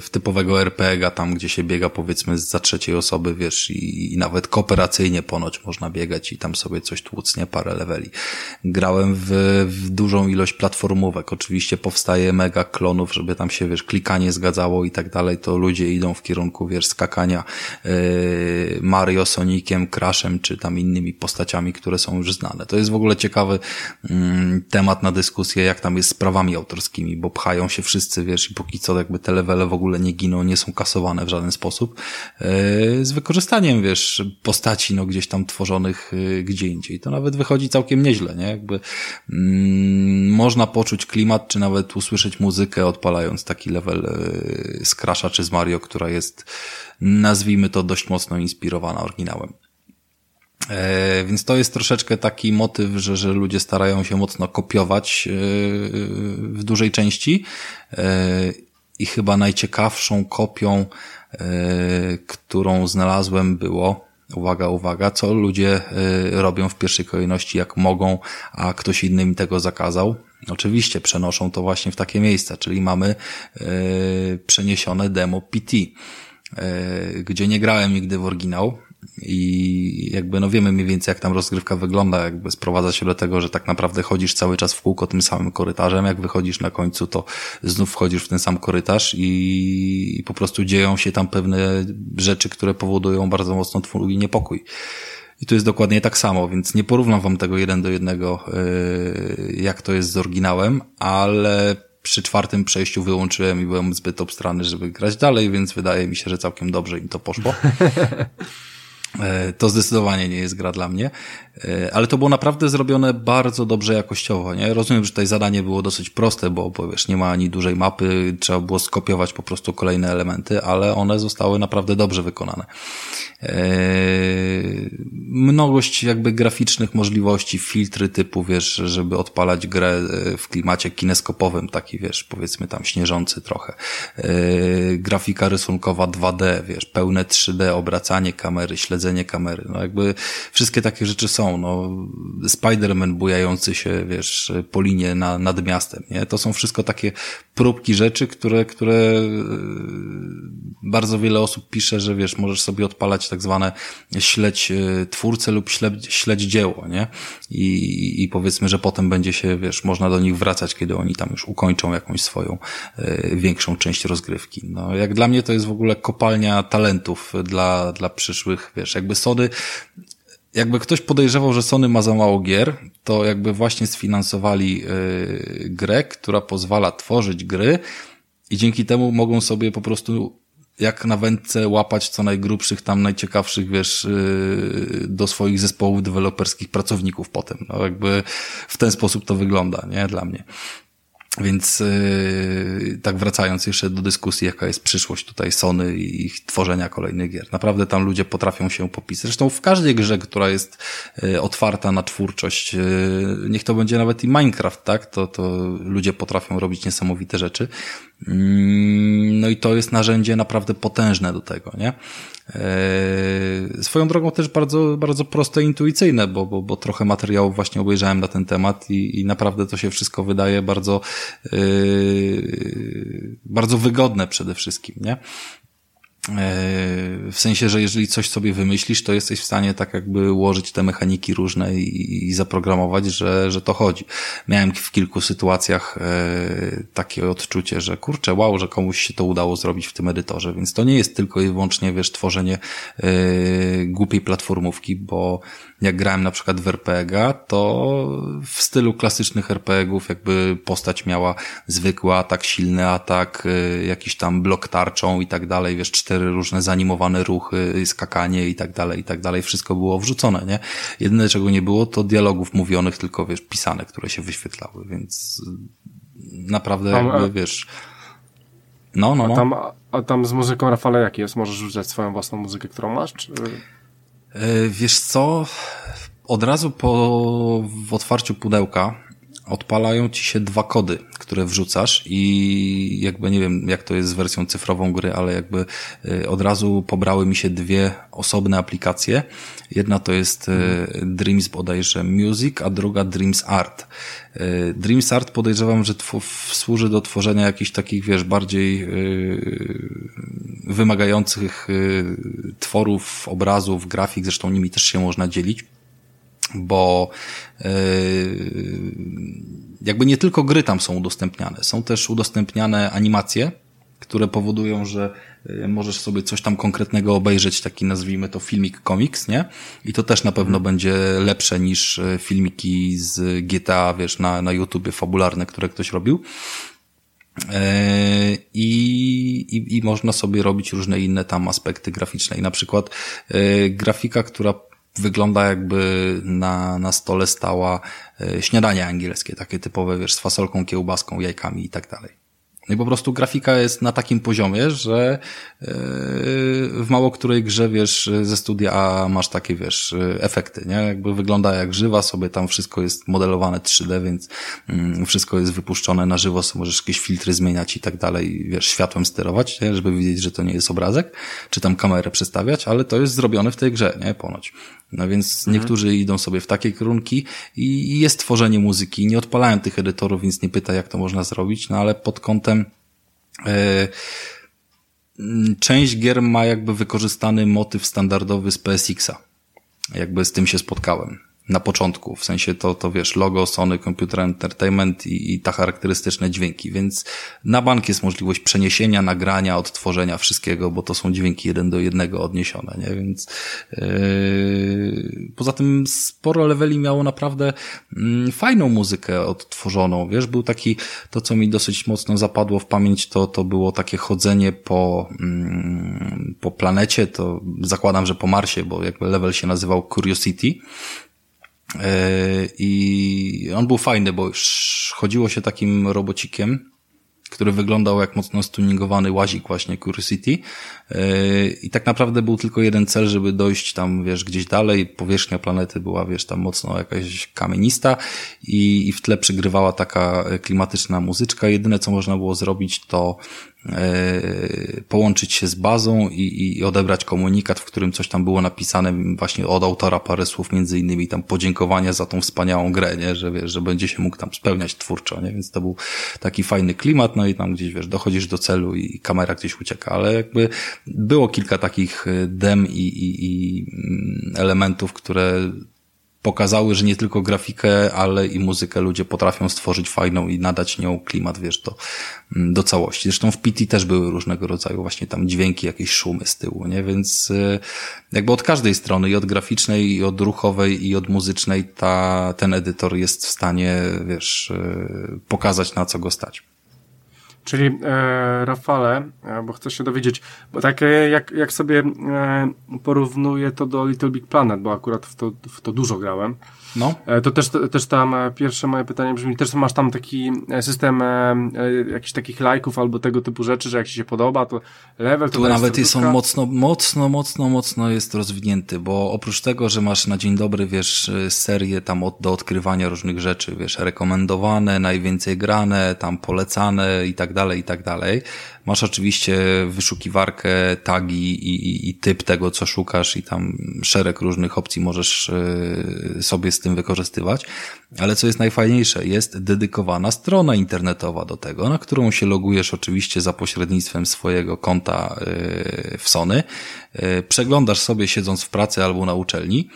w typowego RPG, tam gdzie się biega powiedzmy za trzeciej osoby, wiesz, i, i, nawet kooperacyjnie ponoć można biegać i tam sobie coś tłuc, nie? Parę leveli. Grałem w, w dużą ilość platformówek. Oczywiście powstaje mega klonów, żeby tam się, wiesz, klikanie zgadzało i tak dalej, to ludzie idą w kierunku, wiesz, skakania yy, Mario, Soniciem, Crashem, czy tam innymi postaciami, które są już znane. To jest w ogóle ciekawy yy, temat na dyskusję, jak tam jest z prawami autorskimi, bo pchają się wszyscy, wiesz, i póki co jakby te levele w ogóle nie giną, nie są kasowane w żaden sposób, e, z wykorzystaniem, wiesz, postaci, no gdzieś tam tworzonych e, gdzie indziej. To nawet wychodzi całkiem nieźle, nie? Jakby mm, można poczuć klimat, czy nawet usłyszeć muzykę odpalając taki level e, z Crasha czy z Mario, która jest, nazwijmy to, dość mocno inspirowana oryginałem. E, więc to jest troszeczkę taki motyw, że, że ludzie starają się mocno kopiować e, w dużej części e, i chyba najciekawszą kopią, e, którą znalazłem było, uwaga, uwaga, co ludzie e, robią w pierwszej kolejności jak mogą, a ktoś inny mi tego zakazał. Oczywiście przenoszą to właśnie w takie miejsca, czyli mamy e, przeniesione demo PT, gdzie nie grałem nigdy w oryginał, i jakby no wiemy mniej więcej jak tam rozgrywka wygląda, jakby sprowadza się do tego, że tak naprawdę chodzisz cały czas w kółko tym samym korytarzem, jak wychodzisz na końcu, to znów wchodzisz w ten sam korytarz i, i po prostu dzieją się tam pewne rzeczy, które powodują bardzo mocno twój niepokój. I tu jest dokładnie tak samo, więc nie porównam wam tego jeden do jednego, yy, jak to jest z oryginałem, ale przy czwartym przejściu wyłączyłem i byłem zbyt obstrany, żeby grać dalej, więc wydaje mi się, że całkiem dobrze im to poszło. E, to zdecydowanie nie jest gra dla mnie. E, ale to było naprawdę zrobione bardzo dobrze jakościowo, nie? Rozumiem, że tutaj zadanie było dosyć proste, bo, wiesz, nie ma ani dużej mapy, trzeba było skopiować po prostu kolejne elementy, ale one zostały naprawdę dobrze wykonane. Eee, mnogość jakby graficznych możliwości, filtry typu, wiesz, żeby odpalać grę e, w klimacie kineskopowym, taki, wiesz, powiedzmy tam śnieżący trochę. Grafika rysunkowa 2D, wiesz, pełne 3D, obracanie kamery, śledzenie kamery, no jakby wszystkie takie rzeczy są, no Spider-Man bujający się, wiesz, po linie na, nad miastem, nie? To są wszystko takie próbki rzeczy, które, które e, bardzo wiele osób pisze, że wiesz, możesz sobie odpalać tak zwane śledź e, twórcę lub śledź, śledź dzieło, nie? I, I powiedzmy, że potem będzie się, wiesz, można do nich wracać, kiedy oni tam już ukończą jakąś swoją y, większą część rozgrywki. No, jak dla mnie to jest w ogóle kopalnia talentów dla, dla przyszłych, wiesz, jakby Sony jakby ktoś podejrzewał, że Sony ma za mało gier, to jakby właśnie sfinansowali yy, grę, która pozwala tworzyć gry i dzięki temu mogą sobie po prostu jak na wędce łapać co najgrubszych, tam najciekawszych, wiesz, yy, do swoich zespołów deweloperskich pracowników potem. No jakby w ten sposób to wygląda, nie? Dla mnie. Więc yy, tak wracając jeszcze do dyskusji, jaka jest przyszłość tutaj Sony i ich tworzenia kolejnych gier. Naprawdę tam ludzie potrafią się popisać. Zresztą w każdej grze, która jest yy, otwarta na twórczość, yy, niech to będzie nawet i Minecraft, tak? To, to ludzie potrafią robić niesamowite rzeczy. Mm, no i to jest narzędzie naprawdę potężne do tego, nie? E, swoją drogą też bardzo, bardzo proste, intuicyjne, bo, bo, bo trochę materiałów właśnie obejrzałem na ten temat i, i naprawdę to się wszystko wydaje bardzo, yy, bardzo wygodne przede wszystkim, nie? E, w sensie, że jeżeli coś sobie wymyślisz, to jesteś w stanie tak jakby ułożyć te mechaniki różne i, i zaprogramować, że, że to chodzi. Miałem w kilku sytuacjach e, takie odczucie, że kurczę, wow, że komuś się to udało zrobić w tym edytorze, więc to nie jest tylko i wyłącznie, wiesz, tworzenie e, głupiej platformówki, bo jak grałem na przykład w RPG, to w stylu klasycznych RPGów jakby postać miała zwykły atak, silny atak, y, jakiś tam blok tarczą i tak dalej, wiesz, cztery różne zanimowane ruchy, skakanie i tak dalej, i tak dalej, wszystko było wrzucone, nie? Jedyne czego nie było to dialogów mówionych, tylko wiesz, pisane, które się wyświetlały, więc naprawdę jakby, wiesz... No, no, no. A tam, a tam z muzyką Rafale jak jest? Możesz rzucać swoją własną muzykę, którą masz? Czy... E, wiesz co? Od razu po otwarciu pudełka odpalają ci się dwa kody, które wrzucasz i jakby nie wiem, jak to jest z wersją cyfrową gry, ale jakby e, od razu pobrały mi się dwie osobne aplikacje. Jedna to jest e, Dreams bodajże Music, a druga Dreams Art. Dreams Art podejrzewam, że służy do tworzenia jakichś takich, wiesz, bardziej wymagających y, tworów, obrazów, grafik, zresztą nimi też się można dzielić, bo y, jakby nie tylko gry tam są udostępniane, są też udostępniane animacje, które powodują, że y, możesz sobie coś tam konkretnego obejrzeć, taki nazwijmy to filmik komiks, nie? I to też na pewno będzie lepsze niż filmiki z GTA, wiesz, na, na YouTubie fabularne, które ktoś robił. E, I, i, I można sobie robić różne inne tam aspekty graficzne. I na przykład grafika, która wygląda jakby na, na stole stała e, śniadanie angielskie, takie typowe, wiesz, z fasolką, kiełbaską, jajkami i tak dalej. No i po prostu grafika jest na takim poziomie, że e, w mało której grze, wiesz, ze studia masz takie, wiesz, efekty, nie? Jakby wygląda jak żywa, sobie tam wszystko jest modelowane 3D, więc mm, wszystko jest wypuszczone na żywo, możesz jakieś filtry zmieniać i tak dalej, wiesz, światłem sterować, nie? żeby widzieć, że to nie jest obrazek, czy tam kamerę przestawiać, ale to jest zrobione w tej grze, nie? Ponoć. No więc mhm. niektórzy idą sobie w takie kierunki i jest tworzenie muzyki. Nie odpalałem tych edytorów, więc nie pyta, jak to można zrobić, no ale pod kątem e, część gier ma jakby wykorzystany motyw standardowy z PSX-a. Jakby z tym się spotkałem na początku, w sensie to, to wiesz, logo Sony Computer Entertainment i, i ta charakterystyczne dźwięki, więc na bank jest możliwość przeniesienia, nagrania, odtworzenia wszystkiego, bo to są dźwięki jeden do jednego odniesione, nie, więc yy, poza tym sporo leveli miało naprawdę yy, fajną muzykę odtworzoną, wiesz, był taki, to co mi dosyć mocno zapadło w pamięć, to, to było takie chodzenie po, yy, po planecie, to zakładam, że po Marsie, bo jakby level się nazywał Curiosity, I on był fajny, bo chodziło się takim robocikiem, który wyglądał jak mocno stuningowany łazik właśnie Curiosity yy, i tak naprawdę był tylko jeden cel, żeby dojść tam, wiesz, gdzieś dalej, powierzchnia planety była, wiesz, tam mocno jakaś kamienista i, i w tle przygrywała taka klimatyczna muzyczka. Jedyne, co można było zrobić, to E, połączyć się z bazą i, i odebrać komunikat, w którym coś tam było napisane właśnie od autora parę słów, między innymi tam podziękowania za tą wspaniałą grę, nie? Że wiesz, że będzie się mógł tam spełniać twórczo, nie? Więc to był taki fajny klimat, no i tam gdzieś wiesz, dochodzisz do celu i kamera gdzieś ucieka, ale jakby było kilka takich e, dem i, i, i mm, elementów, które pokazały, że nie tylko grafikę, ale i muzykę ludzie potrafią stworzyć fajną i nadać nią klimat, wiesz, do, mm, do całości. Zresztą w PT też były różnego rodzaju właśnie tam dźwięki, jakieś szumy z tyłu, nie? Więc y, jakby od każdej strony, i od graficznej, i od ruchowej, i od muzycznej, ta, ten edytor jest w stanie, wiesz, y, pokazać na co go stać. Czyli e, Rafale, e, bo chcę się dowiedzieć, bo tak e, jak, jak sobie e, porównuję to do Little Big Planet, bo akurat w to, w to dużo grałem, no. E, to też, też tam e, pierwsze moje pytanie brzmi, też masz tam taki e, system jakichś takich lajków albo tego typu rzeczy, że jak ci się podoba, to level, to Tu nawet jest on mocno, mocno, mocno, mocno jest rozwinięty, bo oprócz tego, że masz na dzień dobry, wiesz, serię tam od, do odkrywania różnych rzeczy, wiesz, rekomendowane, najwięcej grane, tam polecane i tak dalej, i tak dalej, Masz oczywiście wyszukiwarkę, tagi i, i, i, typ tego, co szukasz i tam szereg różnych opcji możesz e, sobie z tym wykorzystywać. Ale co jest najfajniejsze, jest dedykowana strona internetowa do tego, na którą się logujesz oczywiście za pośrednictwem swojego konta e, w Sony. E, przeglądasz sobie siedząc w pracy albo na uczelni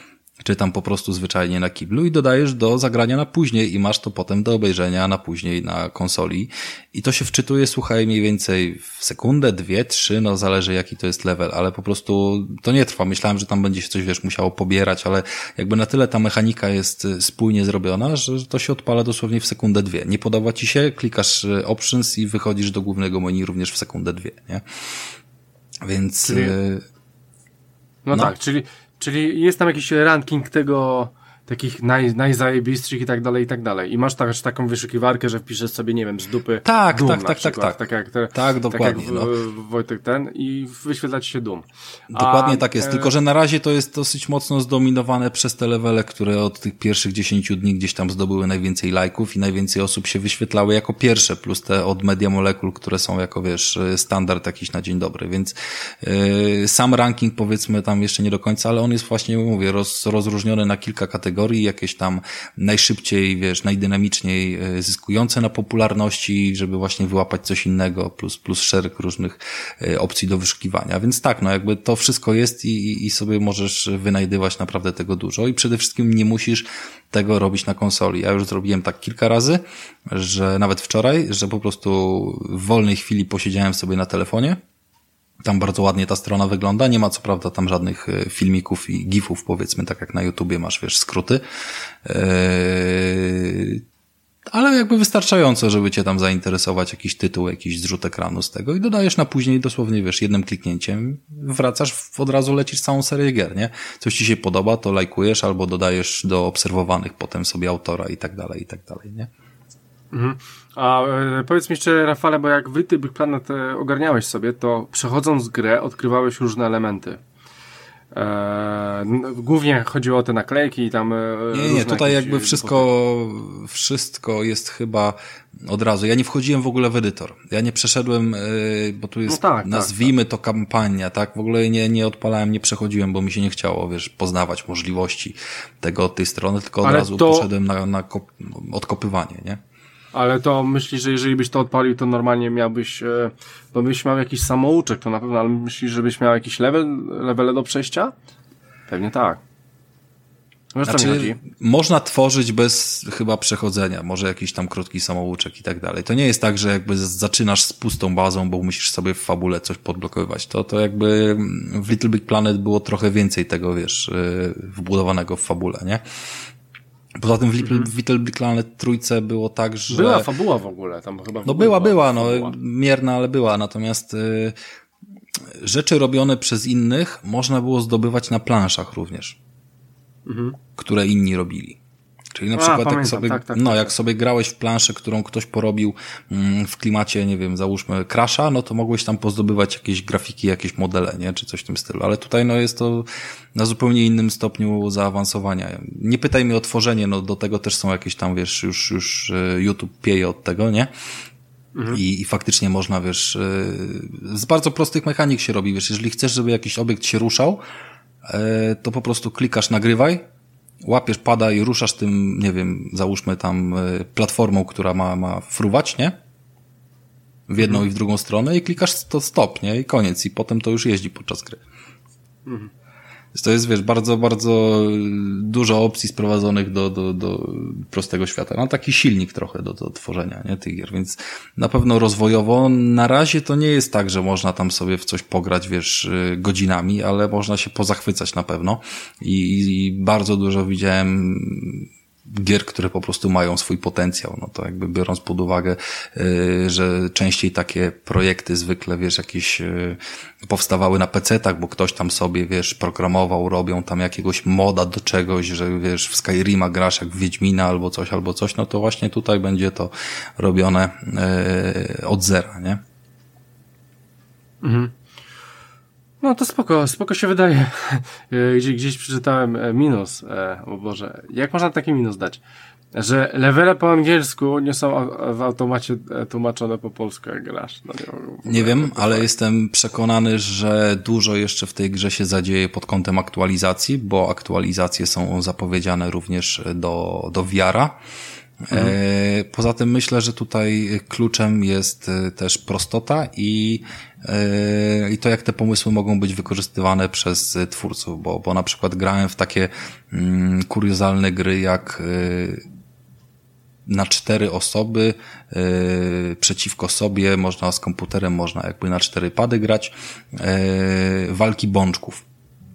czy tam po prostu zwyczajnie na kiblu i dodajesz do zagrania na później i masz to potem do obejrzenia na później na konsoli i to się wczytuje, słuchaj, mniej więcej w sekundę, dwie, trzy, no zależy jaki to jest level, ale po prostu to nie trwa. Myślałem, że tam będzie się coś, wiesz, musiało pobierać, ale jakby na tyle ta mechanika jest y, spójnie zrobiona, że to się odpala dosłownie w sekundę, dwie. Nie podoba ci się, klikasz y, options i wychodzisz do głównego menu również w sekundę, dwie, nie? Więc... Czyli... Y, no, no tak, czyli Czyli jest tam jakiś ranking tego, takich naj, najzajebistszych i tak dalej, i tak dalej. I masz też taką wyszukiwarkę, że wpiszesz sobie, nie wiem, z dupy Tak, Doom tak, tak, tak, tak. Tak jak, te, tak, dokładnie. Tak jak w, no. Wojtek ten i wyświetla ci się Doom. Dokładnie A, tak jest, e... tylko że na razie to jest dosyć mocno zdominowane przez te levele, które od tych pierwszych 10 dni gdzieś tam zdobyły najwięcej lajków i najwięcej osób się wyświetlały jako pierwsze, plus te od Media Molecule, które są jako, wiesz, standard jakiś na dzień dobry, więc yy, sam ranking powiedzmy tam jeszcze nie do końca, ale on jest właśnie, mówię, roz, rozróżniony na kilka kategorii, jakieś tam najszybciej, wiesz, najdynamiczniej e, zyskujące na popularności, żeby właśnie wyłapać coś innego, plus, plus szereg różnych e, opcji do wyszukiwania. Więc tak, no jakby to wszystko jest i, i sobie możesz wynajdywać naprawdę tego dużo i przede wszystkim nie musisz tego robić na konsoli. Ja już zrobiłem tak kilka razy, że nawet wczoraj, że po prostu w wolnej chwili posiedziałem sobie na telefonie, tam bardzo ładnie ta strona wygląda. Nie ma co prawda tam żadnych e, filmików i gifów, powiedzmy, tak jak na YouTubie masz, wiesz, skróty. Eee, ale jakby wystarczająco, żeby cię tam zainteresować jakiś tytuł, jakiś zrzut ekranu z tego i dodajesz na później dosłownie, wiesz, jednym kliknięciem, wracasz, od razu lecisz całą serię gier, nie? Coś ci się podoba, to lajkujesz albo dodajesz do obserwowanych potem sobie autora i tak dalej, i tak dalej, nie? Mhm. A e, powiedz mi jeszcze, Rafale, bo jak wy Big Planet e, ogarniałeś sobie, to przechodząc grę odkrywałeś różne elementy. E, głównie chodziło o te naklejki i tam. Nie, nie, tutaj jakby wszystko, wszystko jest chyba od razu. Ja nie wchodziłem w ogóle w edytor. Ja nie przeszedłem, bo tu jest, no tak, tak nazwijmy tak, to kampania, tak? W ogóle nie, nie odpalałem, nie przechodziłem, bo mi się nie chciało, wiesz, poznawać możliwości tego od tej strony, tylko od Ale razu to... poszedłem na, na odkopywanie, nie? Ale to myślisz, że jeżeli byś to odpalił, to normalnie miałbyś, e, bo byś miał jakiś samouczek, to na pewno, ale myślisz, że byś miał jakiś level, levele do przejścia? Pewnie tak. Wiesz, znaczy, można tworzyć bez chyba przechodzenia, może jakiś tam krótki samouczek i tak dalej. To nie jest tak, że jakby zaczynasz z pustą bazą, bo musisz sobie w fabule coś podblokowywać. To, to jakby w Little Big Planet było trochę więcej tego, wiesz, e, wbudowanego w fabule, nie? Poza tym w Little, mhm. Little Big Planet trójce było tak, że... Była fabuła w ogóle, tam chyba... No była, była, no mierna, ale była, natomiast y, rzeczy robione przez innych można było zdobywać na planszach również, mhm. które inni robili. Czyli na przykład A, jak sobie, tak, tak, no, tak, jak tak. sobie grałeś w planszę, którą ktoś porobił mm, w klimacie, nie wiem, załóżmy Crasha, no to mogłeś tam pozdobywać jakieś grafiki, jakieś modele, nie? Czy coś w tym stylu. Ale tutaj no jest to na zupełnie innym stopniu zaawansowania. Nie pytaj mnie o tworzenie, no do tego też są jakieś tam, wiesz, już, już e, YouTube pieje od tego, nie? Mhm. I, I faktycznie można, wiesz, e, z bardzo prostych mechanik się robi, wiesz, jeżeli chcesz, żeby jakiś obiekt się ruszał, e, to po prostu klikasz nagrywaj, łapiesz pada i ruszasz tym, nie wiem, załóżmy tam platformą, która ma, ma fruwać, nie? W jedną mhm. i w drugą stronę i klikasz to stop, nie? I koniec. I potem to już jeździ podczas gry. Mhm. To jest, wiesz, bardzo, bardzo dużo opcji sprowadzonych do, do, do prostego świata. No taki silnik trochę do, do tworzenia, nie, tych gier, więc na pewno rozwojowo na razie to nie jest tak, że można tam sobie w coś pograć, wiesz, godzinami, ale można się pozachwycać na pewno i, i bardzo dużo widziałem gier, które po prostu mają swój potencjał. No to jakby biorąc pod uwagę, y, że częściej takie projekty zwykle, wiesz, jakieś y, powstawały na PC-tach, bo ktoś tam sobie, wiesz, programował, robią tam jakiegoś moda do czegoś, że wiesz, w Skyrima grasz jak w Wiedźmina albo coś, albo coś, no to właśnie tutaj będzie to robione y, od zera, nie? Mhm. No to spoko, spoko się wydaje. Gdzieś, gdzieś przeczytałem e, minus, e, o Boże, jak można taki minus dać? Że levele po angielsku nie są w automacie e, tłumaczone po polsku, jak grasz. No nie, nie wiem, ale jestem przekonany, że dużo jeszcze w tej grze się zadzieje pod kątem aktualizacji, bo aktualizacje są zapowiedziane również do, do wiara. Mhm. Poza tym myślę, że tutaj kluczem jest też prostota i i to jak te pomysły mogą być wykorzystywane przez twórców, bo, bo na przykład grałem w takie mm, kuriozalne gry jak yy, na cztery osoby yy, przeciwko sobie, można z komputerem, można jakby na cztery pady grać, walki bączków.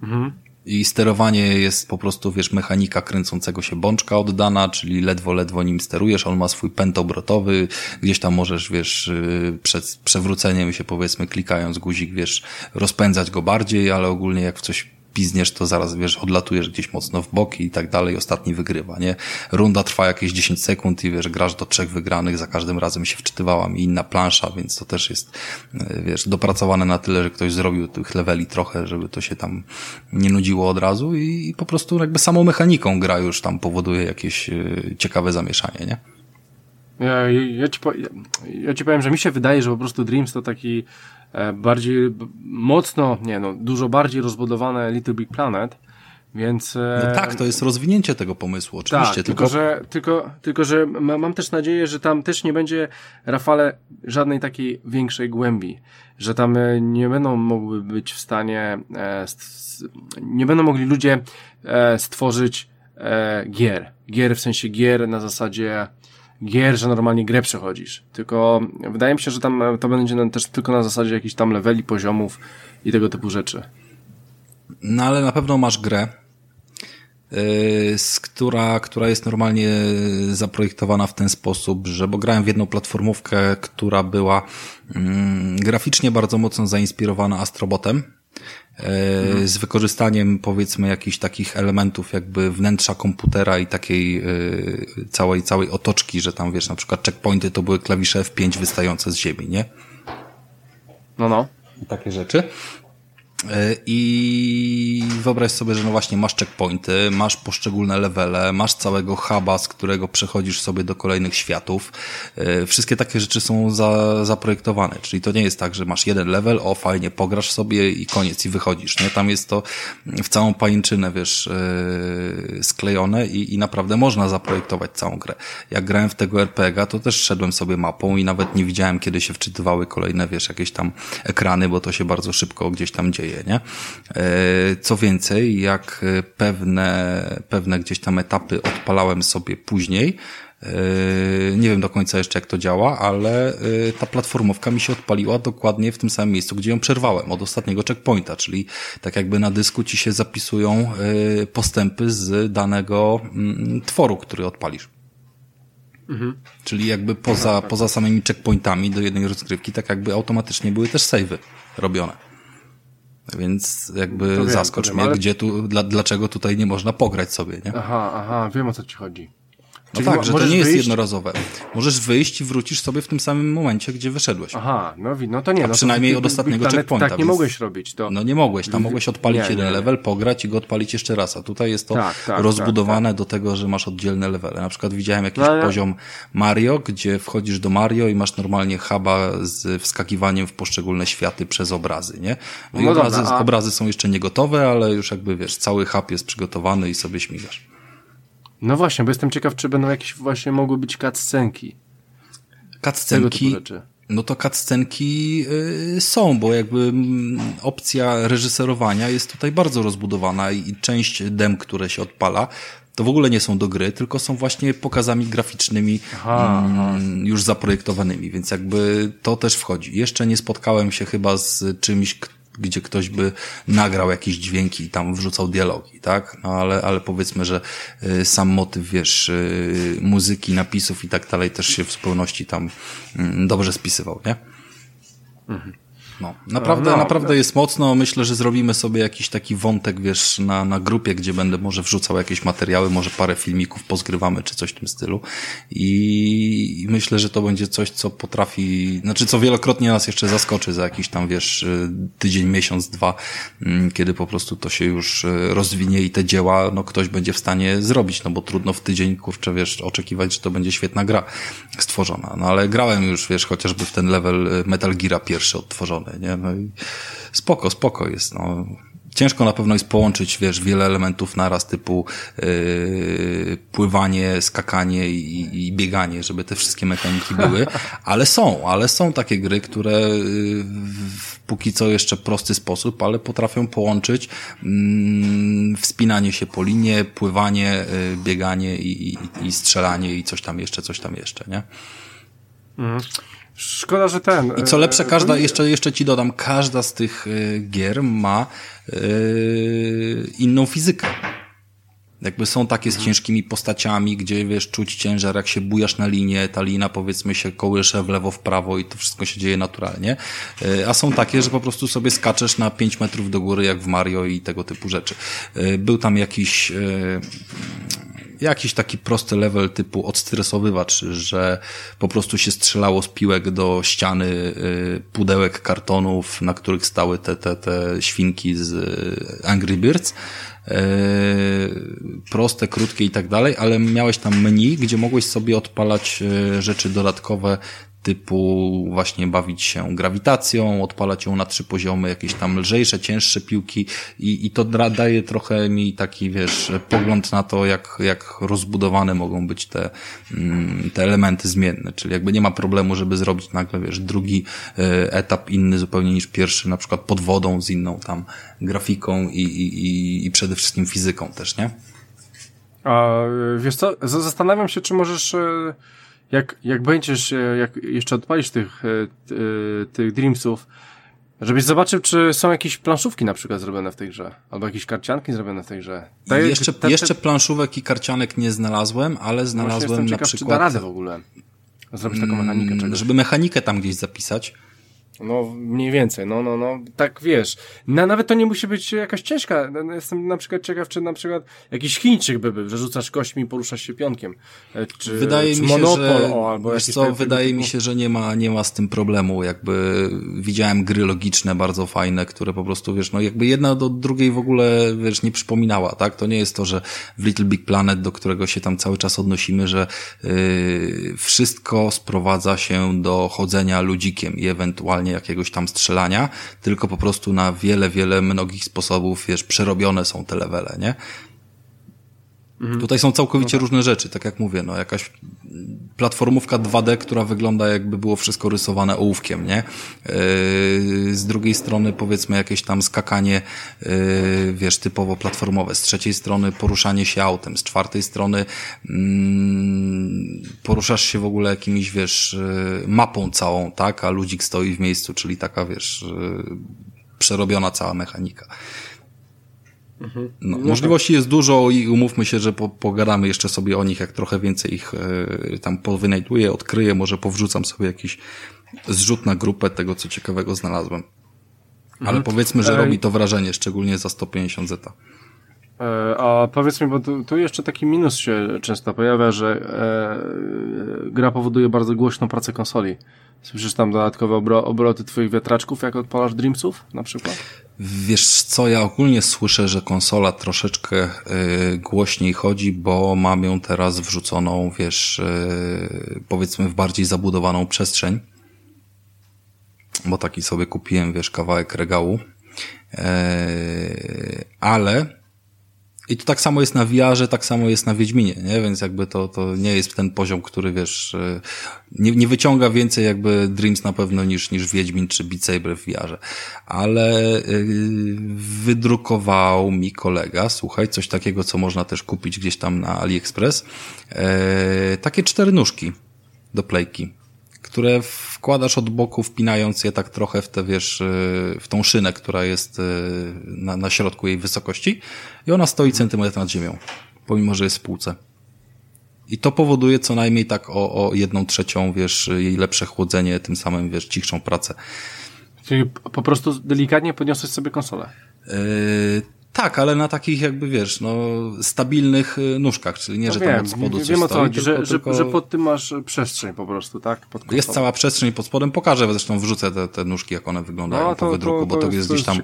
Mhm i sterowanie jest po prostu, wiesz, mechanika kręcącego się bączka oddana, czyli ledwo, ledwo nim sterujesz, on ma swój pęd obrotowy, gdzieś tam możesz, wiesz, y, przed przewróceniem się powiedzmy klikając guzik, wiesz, rozpędzać go bardziej, ale ogólnie jak w coś pizniesz, to zaraz, wiesz, odlatujesz gdzieś mocno w boki i tak dalej, ostatni wygrywa, nie? Runda trwa jakieś 10 sekund i wiesz, grasz do trzech wygranych, za każdym razem się wczytywała mi inna plansza, więc to też jest, e, wiesz, dopracowane na tyle, że ktoś zrobił tych leveli trochę, żeby to się tam nie nudziło od razu i, i po prostu jakby samą mechaniką gra już tam powoduje jakieś e, ciekawe zamieszanie, nie? Ja, ja, ci, ja ci powiem, że mi się wydaje, że po prostu Dreams to taki bardziej mocno, nie no, dużo bardziej rozbudowane Little Big Planet, więc... E, no tak, to jest rozwinięcie tego pomysłu, oczywiście. Tak, tylko, tylko, że, tylko, tylko, że mam też nadzieję, że tam też nie będzie, Rafale, żadnej takiej większej głębi, że tam e, nie będą mogły być w stanie, nie będą mogli ludzie stworzyć gier. Gier w sensie gier na zasadzie gier, że normalnie grę przechodzisz. Tylko wydaje mi się, że tam to będzie też tylko na zasadzie jakichś tam leveli, poziomów i tego typu rzeczy. No ale na pewno masz grę, yy, z która, która jest normalnie zaprojektowana w ten sposób, że bo grałem w jedną platformówkę, która była yy, graficznie bardzo mocno zainspirowana Astrobotem mhm. z wykorzystaniem powiedzmy jakichś takich elementów jakby wnętrza komputera i takiej y, całej, całej otoczki, że tam wiesz, na przykład checkpointy to były klawisze F5 wystające z ziemi, nie? No, no. Takie rzeczy. E, I wyobraź sobie, że no właśnie masz checkpointy, masz poszczególne levele, masz całego huba, z którego przechodzisz sobie do kolejnych światów. E, wszystkie takie rzeczy są za, zaprojektowane, czyli to nie jest tak, że masz jeden level, o fajnie, pograsz sobie i koniec i wychodzisz, nie? Tam jest to w całą pajęczynę, wiesz, e, sklejone i, i naprawdę można zaprojektować całą grę. Jak grałem w tego RPG, to też szedłem sobie mapą i nawet nie widziałem, kiedy się wczytywały kolejne, wiesz, jakieś tam ekrany, bo to się bardzo szybko gdzieś tam dzieje nie? E, co więcej, jak pewne, pewne gdzieś tam etapy odpalałem sobie później, e, nie wiem do końca jeszcze jak to działa, ale e, ta platformówka mi się odpaliła dokładnie w tym samym miejscu, gdzie ją przerwałem od ostatniego checkpointa, czyli tak jakby na dysku ci się zapisują postępy z danego mm, tworu, który odpalisz. Mhm. Czyli jakby poza, poza samymi checkpointami do jednej rozgrywki, tak jakby automatycznie były też savey robione. Więc jakby wiem, zaskocz mnie, ale... gdzie tu, dla, dlaczego tutaj nie można pograć sobie, nie? Aha, aha, wiem o co ci chodzi. No tak, że to nie jest jednorazowe. Możesz wyjść i wrócisz sobie w tym samym momencie, gdzie wyszedłeś. Aha, no, no to nie. A no przynajmniej to, od ostatniego tak, checkpointa. Tak nie mogłeś robić. To... No nie mogłeś, tam mogłeś odpalić nie, jeden nie, level, pograć i go odpalić jeszcze raz, a tutaj jest to Tak, tak, rozbudowane tak, do tego, że masz oddzielne levele. Na przykład widziałem jakiś No, ale- poziom Mario, gdzie wchodzisz do Mario i masz normalnie huba z wskakiwaniem w poszczególne światy przez obrazy, nie? No i No dobra, obrazy, a- obrazy są jeszcze nie gotowe, ale już jakby wiesz, cały hub jest przygotowany i sobie śmigasz. No właśnie, bo jestem ciekaw, czy będą jakieś właśnie mogły być cutscenki. Cutscenki, no to cutscenki y, są, bo jakby mm, opcja reżyserowania jest tutaj bardzo rozbudowana i, część dem, które się odpala, to w ogóle nie są do gry, tylko są właśnie pokazami graficznymi Aha, mm, już zaprojektowanymi, więc jakby to też wchodzi. Jeszcze nie spotkałem się chyba z czymś, gdzie ktoś by nagrał jakieś dźwięki i tam wrzucał dialogi, tak? No ale, ale powiedzmy, że y, sam motyw, wiesz, y, muzyki, napisów i tak dalej też się w zupełności tam mm, dobrze spisywał, nie? No, naprawdę, No, naprawdę jest mocno. Myślę, że zrobimy sobie jakiś taki wątek, wiesz, na, na grupie, gdzie będę może wrzucał jakieś materiały, może parę filmików pozgrywamy, czy coś w tym stylu. I, myślę, że to będzie coś, co potrafi, znaczy, co wielokrotnie nas jeszcze zaskoczy za jakiś tam, wiesz, y, tydzień, miesiąc, dwa, mm, kiedy po prostu to się już y, rozwinie i te dzieła, no, ktoś będzie w stanie zrobić, no bo trudno w tydzień, kurczę, wiesz, oczekiwać, że to będzie świetna gra stworzona. No, ale grałem już, wiesz, chociażby w ten level y, Metal Geara pierwszy odtworzony, nie? No i spoko, spoko jest, no. Ciężko na pewno jest połączyć, wiesz, wiele elementów naraz, typu yy, pływanie, skakanie i, i bieganie, żeby te wszystkie mechaniki były, ale są, ale są takie gry, które yy, w póki co jeszcze prosty sposób, ale potrafią połączyć mm, wspinanie się po linie, pływanie, yy, bieganie i, i, i strzelanie i coś tam jeszcze, coś tam jeszcze, nie? Szkoda, że ten... I co lepsze, e, każda, jeszcze, jeszcze ci dodam, każda z tych y, gier ma y, inną fizykę. Jakby są takie z ciężkimi postaciami, gdzie wiesz, czuć ciężar, jak się bujasz na linie, ta lina powiedzmy się kołysze w lewo, w prawo i to wszystko się dzieje naturalnie. A są takie, że po prostu sobie skaczesz na 5 metrów do góry, jak w Mario i tego typu rzeczy. Był tam jakiś jakiś taki prosty level typu odstresowywacz, że po prostu się strzelało z piłek do ściany y, pudełek kartonów, na których stały te, te, te świnki z y, Angry Birds. Y, proste, krótkie i tak dalej, ale miałeś tam menu, gdzie mogłeś sobie odpalać rzeczy dodatkowe typu właśnie bawić się grawitacją, odpalać ją na trzy poziomy, jakieś tam lżejsze, cięższe piłki i, i to daje trochę mi taki, wiesz, pogląd na to, jak, jak rozbudowane mogą być te, mm, te elementy zmienne, czyli jakby nie ma problemu, żeby zrobić nagle, wiesz, drugi e, etap inny zupełnie niż pierwszy, na przykład pod wodą z inną tam grafiką i, i, i, przede wszystkim fizyką też, nie? A wiesz co, zastanawiam się, czy możesz, e, jak, jak będziesz, e, jak jeszcze odpalisz tych, e, e, tych Dreamsów, żebyś zobaczył, czy są jakieś planszówki na przykład zrobione w tej grze, albo jakieś karcianki zrobione w tej grze. Te- jeszcze, te- te- jeszcze planszówek i karcianek nie znalazłem, ale Właśnie znalazłem jestem na ciekaw, czy da przykład, radę w ogóle zrobić taką mechanikę mm, czegoś. żeby mechanikę tam gdzieś zapisać. No, mniej więcej, no, no, no, tak wiesz. Na, nawet to nie musi być jakaś ciężka. No, no, Jestem na przykład ciekaw, czy na przykład jakiś Chińczyk by był, że rzucasz kośćmi i poruszasz się pionkiem. E, Czy, Wydaje czy mi się, Monopol, że, o, albo wiesz co, wydaje typu- mi się, że nie ma, nie ma z tym problemu. Jakby widziałem gry logiczne, bardzo fajne, które po prostu, wiesz, no jakby jedna do drugiej w ogóle, wiesz, nie przypominała, tak? To nie jest to, że w Little Big Planet, do którego się tam cały czas odnosimy, że yy, wszystko sprowadza się do chodzenia ludzikiem i ewentualnie jakiegoś tam strzelania, tylko po prostu na wiele, wiele mnogich sposobów, wiesz, przerobione są te levele, nie? Tutaj są całkowicie różne rzeczy, tak jak mówię, no jakaś platformówka 2D, która wygląda jakby było wszystko rysowane ołówkiem, nie? Yy, Z drugiej strony powiedzmy jakieś tam skakanie, yy, wiesz, typowo platformowe, z trzeciej strony poruszanie się autem, z czwartej strony mm, poruszasz się w ogóle jakimiś, wiesz, yy, mapą całą, tak? A ludzik stoi w miejscu, czyli taka, wiesz, przerobiona cała mechanika. No, możliwości jest dużo i umówmy się, że po, pogadamy jeszcze sobie o nich, jak trochę więcej ich e, tam powynajduję, odkryję, może powrzucam sobie jakiś zrzut na grupę tego, co ciekawego znalazłem. Ale powiedzmy, że Ej. robi to wrażenie, szczególnie za 150 zeta. E, a powiedz mi, bo tu, tu, jeszcze taki minus się często pojawia, że e, gra powoduje bardzo głośną pracę konsoli. Słyszysz tam dodatkowe obro, obroty twoich wiatraczków, jak odpalasz Dreamsów na przykład? Wiesz co, ja ogólnie słyszę, że konsola troszeczkę y, głośniej chodzi, bo mam ją teraz wrzuconą, wiesz, y, powiedzmy w bardziej zabudowaną przestrzeń. Bo taki sobie kupiłem, wiesz, kawałek regału. Ale i to tak samo jest na VR-ze, tak samo jest na Wiedźminie, nie? Więc jakby to, to nie jest ten poziom, który wiesz, e, nie, nie wyciąga więcej jakby Dreams na pewno niż, niż Wiedźmin czy Beat Saber w VR-ze. Ale yy, wydrukował mi kolega, słuchaj, coś takiego, co można też kupić gdzieś tam na AliExpress, yy, takie cztery nóżki do playki które wkładasz od boku, wpinając je tak trochę w te, wiesz, y, w tą szynę, która jest y, na, na środku jej wysokości i ona stoi centymetr nad ziemią, pomimo, że jest w półce. I to powoduje co najmniej tak o, o jedną trzecią, wiesz, jej lepsze chłodzenie, tym samym, wiesz, cichszą pracę. Czyli po prostu delikatnie podniosłeś sobie konsolę. Yy, tak, ale na takich jakby, wiesz, no, stabilnych y, nóżkach, czyli nie, no że wiem, tam od spodu coś Wiem o co chodzi, że, tylko... że, pod tym masz przestrzeń po prostu, tak? jest cała przestrzeń pod spodem, pokażę, zresztą wrzucę te, te nóżki, jak one wyglądają no, to, po wydruku, to, to bo to jest, gdzieś tam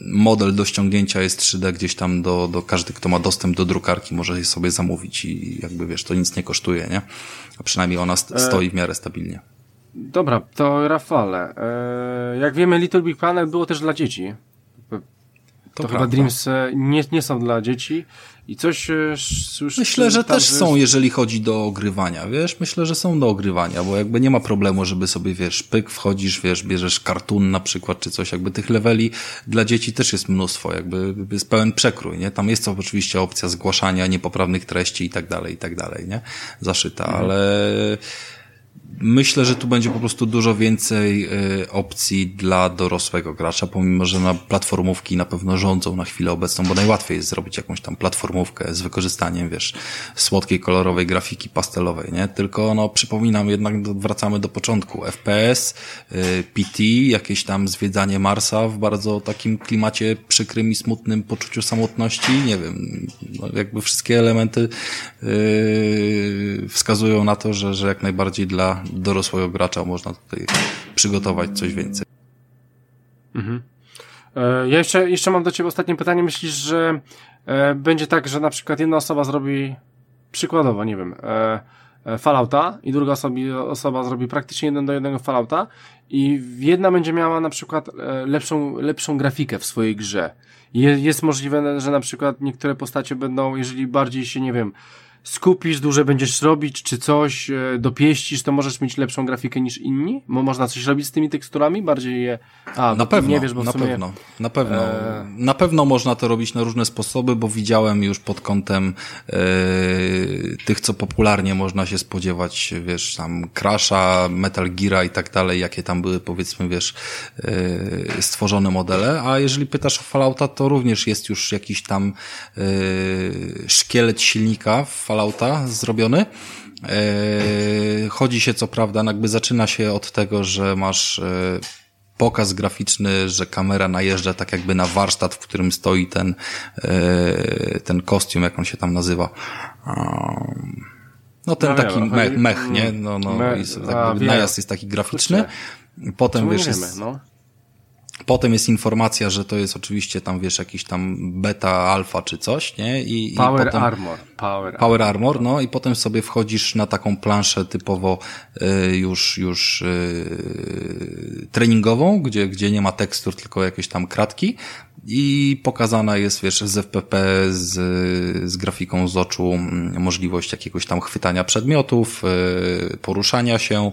model do ściągnięcia jest 3D gdzieś tam do, do każdy, kto ma dostęp do drukarki może je sobie zamówić i jakby, wiesz, to nic nie kosztuje, nie? A przynajmniej ona e, stoi w miarę stabilnie. Dobra, to Rafale, e, jak wiemy Little Big Planet było też dla dzieci. To, to chyba Dreams nie, nie są dla dzieci i coś e, słyszę. Myślę, że też są, jeżeli chodzi do ogrywania, wiesz? Myślę, że są do ogrywania, bo jakby nie ma problemu, żeby sobie, wiesz, pyk, wchodzisz, wiesz, bierzesz kartun na przykład, czy coś, jakby tych leveli dla dzieci też jest mnóstwo, jakby jest pełen przekrój, nie? Tam jest to oczywiście opcja zgłaszania niepoprawnych treści i tak dalej, i tak dalej, nie? Zaszyta, mhm. ale Myślę, że tu będzie po prostu dużo więcej y, opcji dla dorosłego gracza, pomimo, że na platformówki na pewno rządzą na chwilę obecną, bo najłatwiej jest zrobić jakąś tam platformówkę z wykorzystaniem, wiesz, słodkiej, kolorowej grafiki pastelowej, nie? Tylko, no, przypominam, jednak wracamy do początku. FPS, y, PT, jakieś tam zwiedzanie Marsa w bardzo takim klimacie przykrym i smutnym poczuciu samotności, nie wiem, no, jakby wszystkie elementy y, wskazują na to, że, że jak najbardziej dla dorosłego gracza można tutaj przygotować coś więcej. Mhm. E, ja jeszcze, jeszcze mam do Ciebie ostatnie pytanie. Myślisz, że e, będzie tak, że na przykład jedna osoba zrobi przykładowo, nie wiem, e, Fallouta i druga osoba, zrobi praktycznie jeden do jednego Fallouta i jedna będzie miała na przykład lepszą, lepszą grafikę w swojej grze. jest możliwe, że na przykład niektóre postacie będą, jeżeli bardziej się, nie wiem, skupisz, dłużej będziesz robić, czy coś e, dopieścisz, to możesz mieć lepszą grafikę niż inni? Bo można coś robić z tymi teksturami? Bardziej je... A, na pewno, nie wiesz, bo na sumie... pewno, na pewno. E... Na pewno można to robić na różne sposoby, bo widziałem już pod kątem e, tych, co popularnie można się spodziewać, wiesz, tam Crasha, Metal Gear i tak dalej, jakie tam były, powiedzmy, wiesz, e, stworzone modele, a jeżeli pytasz o Fallouta, to również jest już jakiś tam e, szkielet silnika w Fallouta zrobiony. E, chodzi się co prawda, jakby zaczyna się od tego, że masz e, pokaz graficzny, że kamera najeżdża tak jakby na warsztat, w którym stoi ten, e, ten kostium, jak on się tam nazywa. No ten no, taki mech, mech, nie? No, no, me, a, najazd jest taki graficzny. Potem wiesz, jest, no. Potem jest informacja, że to jest oczywiście tam, wiesz, jakiś tam beta, alfa czy coś, nie? I, Power i potem, Armor. Power, Power Armor, no i potem sobie wchodzisz na taką planszę typowo y, już, już y, treningową, gdzie, gdzie nie ma tekstur, tylko jakieś tam kratki i pokazana jest, wiesz, z FPP, z, z grafiką z oczu mm, możliwość jakiegoś tam chwytania przedmiotów, y, poruszania się,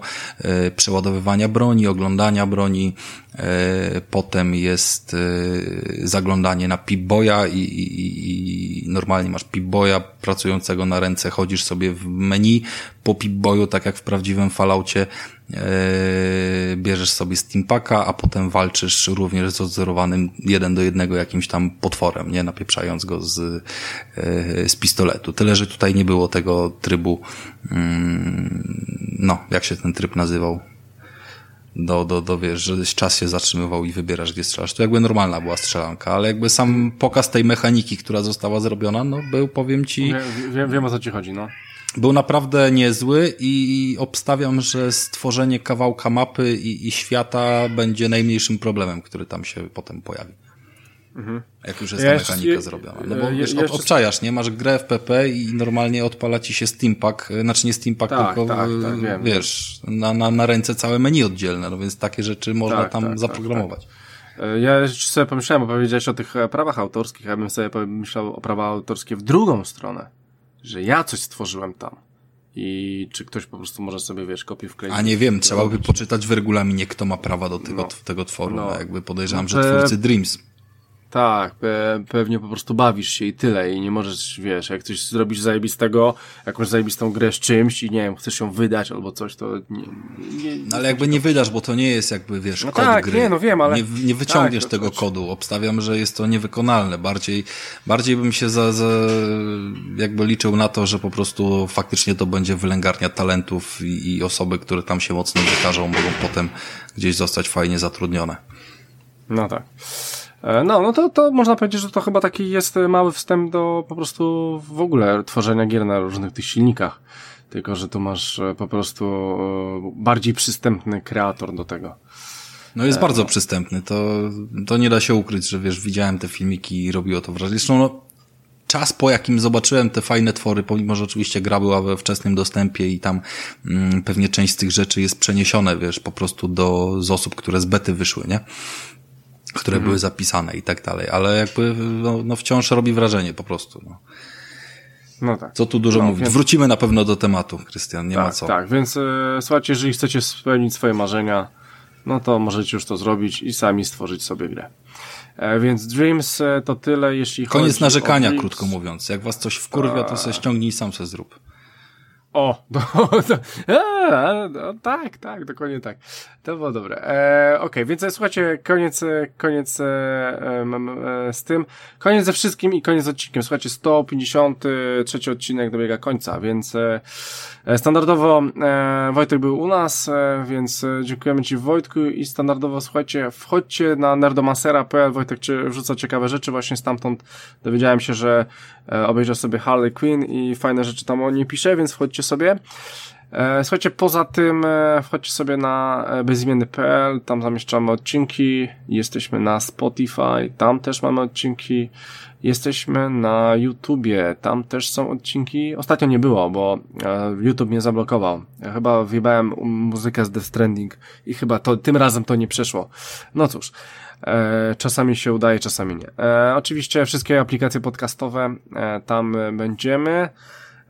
y, przeładowywania broni, oglądania broni. Y, potem jest zaglądanie na Pip-Boya i, i, i normalnie masz Pip-Boya pracującego na ręce, chodzisz sobie w menu po Pip-Boyu, tak jak w prawdziwym Falloutie, Yy, bierzesz sobie Steampaka, a potem walczysz również z odzorowanym jeden do jednego jakimś tam potworem, nie napieprzając go z, yy, z pistoletu. Tyle, że tutaj nie było tego trybu, mm, no, jak się ten tryb nazywał? do, do, do wiesz, że czas się zatrzymywał i wybierasz, gdzie strzelasz. To jakby normalna była strzelanka, ale jakby sam pokaz tej mechaniki, która została zrobiona, no był, powiem ci... Wiem, wiem, wiem o co ci chodzi, no. Był naprawdę niezły i obstawiam, że stworzenie kawałka mapy i, i świata będzie najmniejszym problemem, który tam się potem pojawi. Mhm. Jak już jest ja ta mechanika jeszcze, zrobiona. No bo wiesz, jeszcze... obczajasz, nie? Masz grę w PP i normalnie odpala ci się Steampack, znaczy nie Steampack, tak, tylko tak, tak, wiesz, na, na, na ręce całe menu oddzielne, no więc takie rzeczy można tak, tam tak, tak, zaprogramować. E, ja jeszcze sobie pomyślałem, bo powiedziałeś o tych e, prawach autorskich, ja bym sobie pomyślał o prawa autorskie w drugą stronę, że ja coś stworzyłem tam i czy ktoś po prostu może sobie, wiesz, kopię wkleić. A nie wiem, trzeba by poczytać w regulaminie, kto ma prawa do tego, no. tego tworu. No. Jakby podejrzewam, no, że twórcy Dreams tak, pe pewnie po prostu bawisz się i tyle i nie możesz, wiesz, jak coś zrobisz zajebistego, jakąś zajebistą grę z czymś i nie wiem, chcesz ją wydać albo coś, to nie... nie no, ale jakby nie wydasz, bo to nie jest jakby, wiesz, no kod tak, gry. nie, no wiem, ale... Nie, nie wyciągniesz tak, tego kodu, obstawiam, że jest to niewykonalne. Bardziej, bardziej bym się za, za, jakby liczył na to, że po prostu faktycznie to będzie wylęgarnia talentów i, i osoby, które tam się mocno wykażą, mogą potem gdzieś zostać fajnie zatrudnione. No tak. E, no, no to, to można powiedzieć, że to chyba taki jest mały wstęp do po prostu w ogóle tworzenia gier na różnych tych silnikach. Tylko, że tu masz e, po prostu e, bardziej przystępny kreator do tego. No jest bardzo przystępny, to, to nie da się ukryć, że wiesz, widziałem te filmiki i robiło to wrażenie. Zresztą no, czas po jakim zobaczyłem te fajne twory, pomimo, że oczywiście gra była we wczesnym dostępie i tam mm, pewnie część z tych rzeczy jest przeniesione, wiesz, po prostu do, z osób, które z bety wyszły, nie? Które mhm. były zapisane i tak dalej, ale jakby no, no wciąż robi wrażenie po prostu. No. No tak. Co tu dużo no, mówić. Więc... Wrócimy na pewno do tematu, Krystian, nie tak, ma co. Tak, więc e, słuchajcie, jeżeli chcecie spełnić swoje marzenia, no to możecie już to zrobić i sami stworzyć sobie grę. E, więc Dreams e, to tyle, jeśli Koniec chodzi Koniec narzekania, krótko mówiąc. Jak was coś wkurwia, to se ściągnij sam se zrób. O, do, do, a, no, tak, tak, dokładnie tak. To było dobre. E, okay, więc słuchajcie, koniec, koniec e, e, z tym. Koniec ze wszystkim i koniec z odcinkiem. Słuchajcie, 153 odcinek dobiega końca, więc e, e, standardowo e, Wojtek był u nas, e, więc e, dziękujemy Ci Wojtku i standardowo słuchajcie, wchodźcie na nerdomasera.pl, Wojtek wrzuca ciekawe rzeczy, właśnie stamtąd dowiedziałem się, że e, obejrzał sobie Harley Quinn i fajne rzeczy tam o niej pisze, więc wchodźcie sobie. E, słuchajcie, poza tym e, wchodźcie sobie na e, bezimienny.pl, tam zamieszczamy odcinki, jesteśmy na Spotify, tam też mamy odcinki, jesteśmy na YouTubie, tam też są odcinki. Ostatnio nie było, bo YouTube mnie zablokował. Ja chyba wjebałem muzykę z Death Stranding i chyba to, tym razem to nie przeszło. No cóż. czasami się udaje, czasami nie. oczywiście wszystkie aplikacje podcastowe tam będziemy.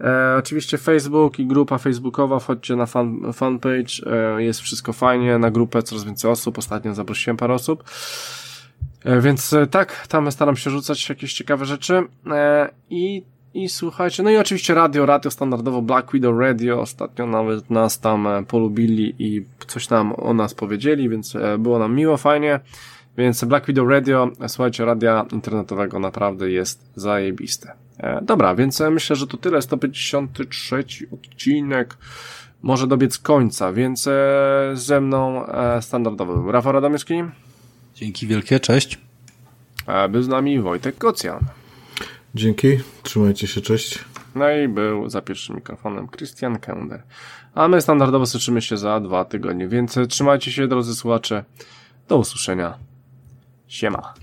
E, oczywiście Facebook i grupa facebookowa, wchodźcie na fan, fanpage, e, jest wszystko fajnie, na grupę coraz więcej osób, ostatnio zaprosiłem parę osób. E, więc e, tak, tam staram się rzucać jakieś ciekawe rzeczy e, i i słuchajcie, no i oczywiście radio, radio standardowo Black Widow Radio, ostatnio nawet nas tam e, polubili i coś nam o nas powiedzieli, więc było nam miło, fajnie. Więc Black Widow Radio, słuchajcie, radia internetowego naprawdę jest zajebiste. E, dobra, więc myślę, że to tyle. 153 odcinek może dobiec końca, więc e, ze mną e, standardowy Rafał Radomyski. Dzięki wielkie, cześć. Był z nami Wojtek Kocjan. Dzięki, trzymajcie się, cześć. No i był za pierwszym mikrofonem Christian Kender. A my standardowo słyszymy się za dwa tygodnie, więc trzymajcie się, drodzy słuchacze. Do usłyszenia. Siema.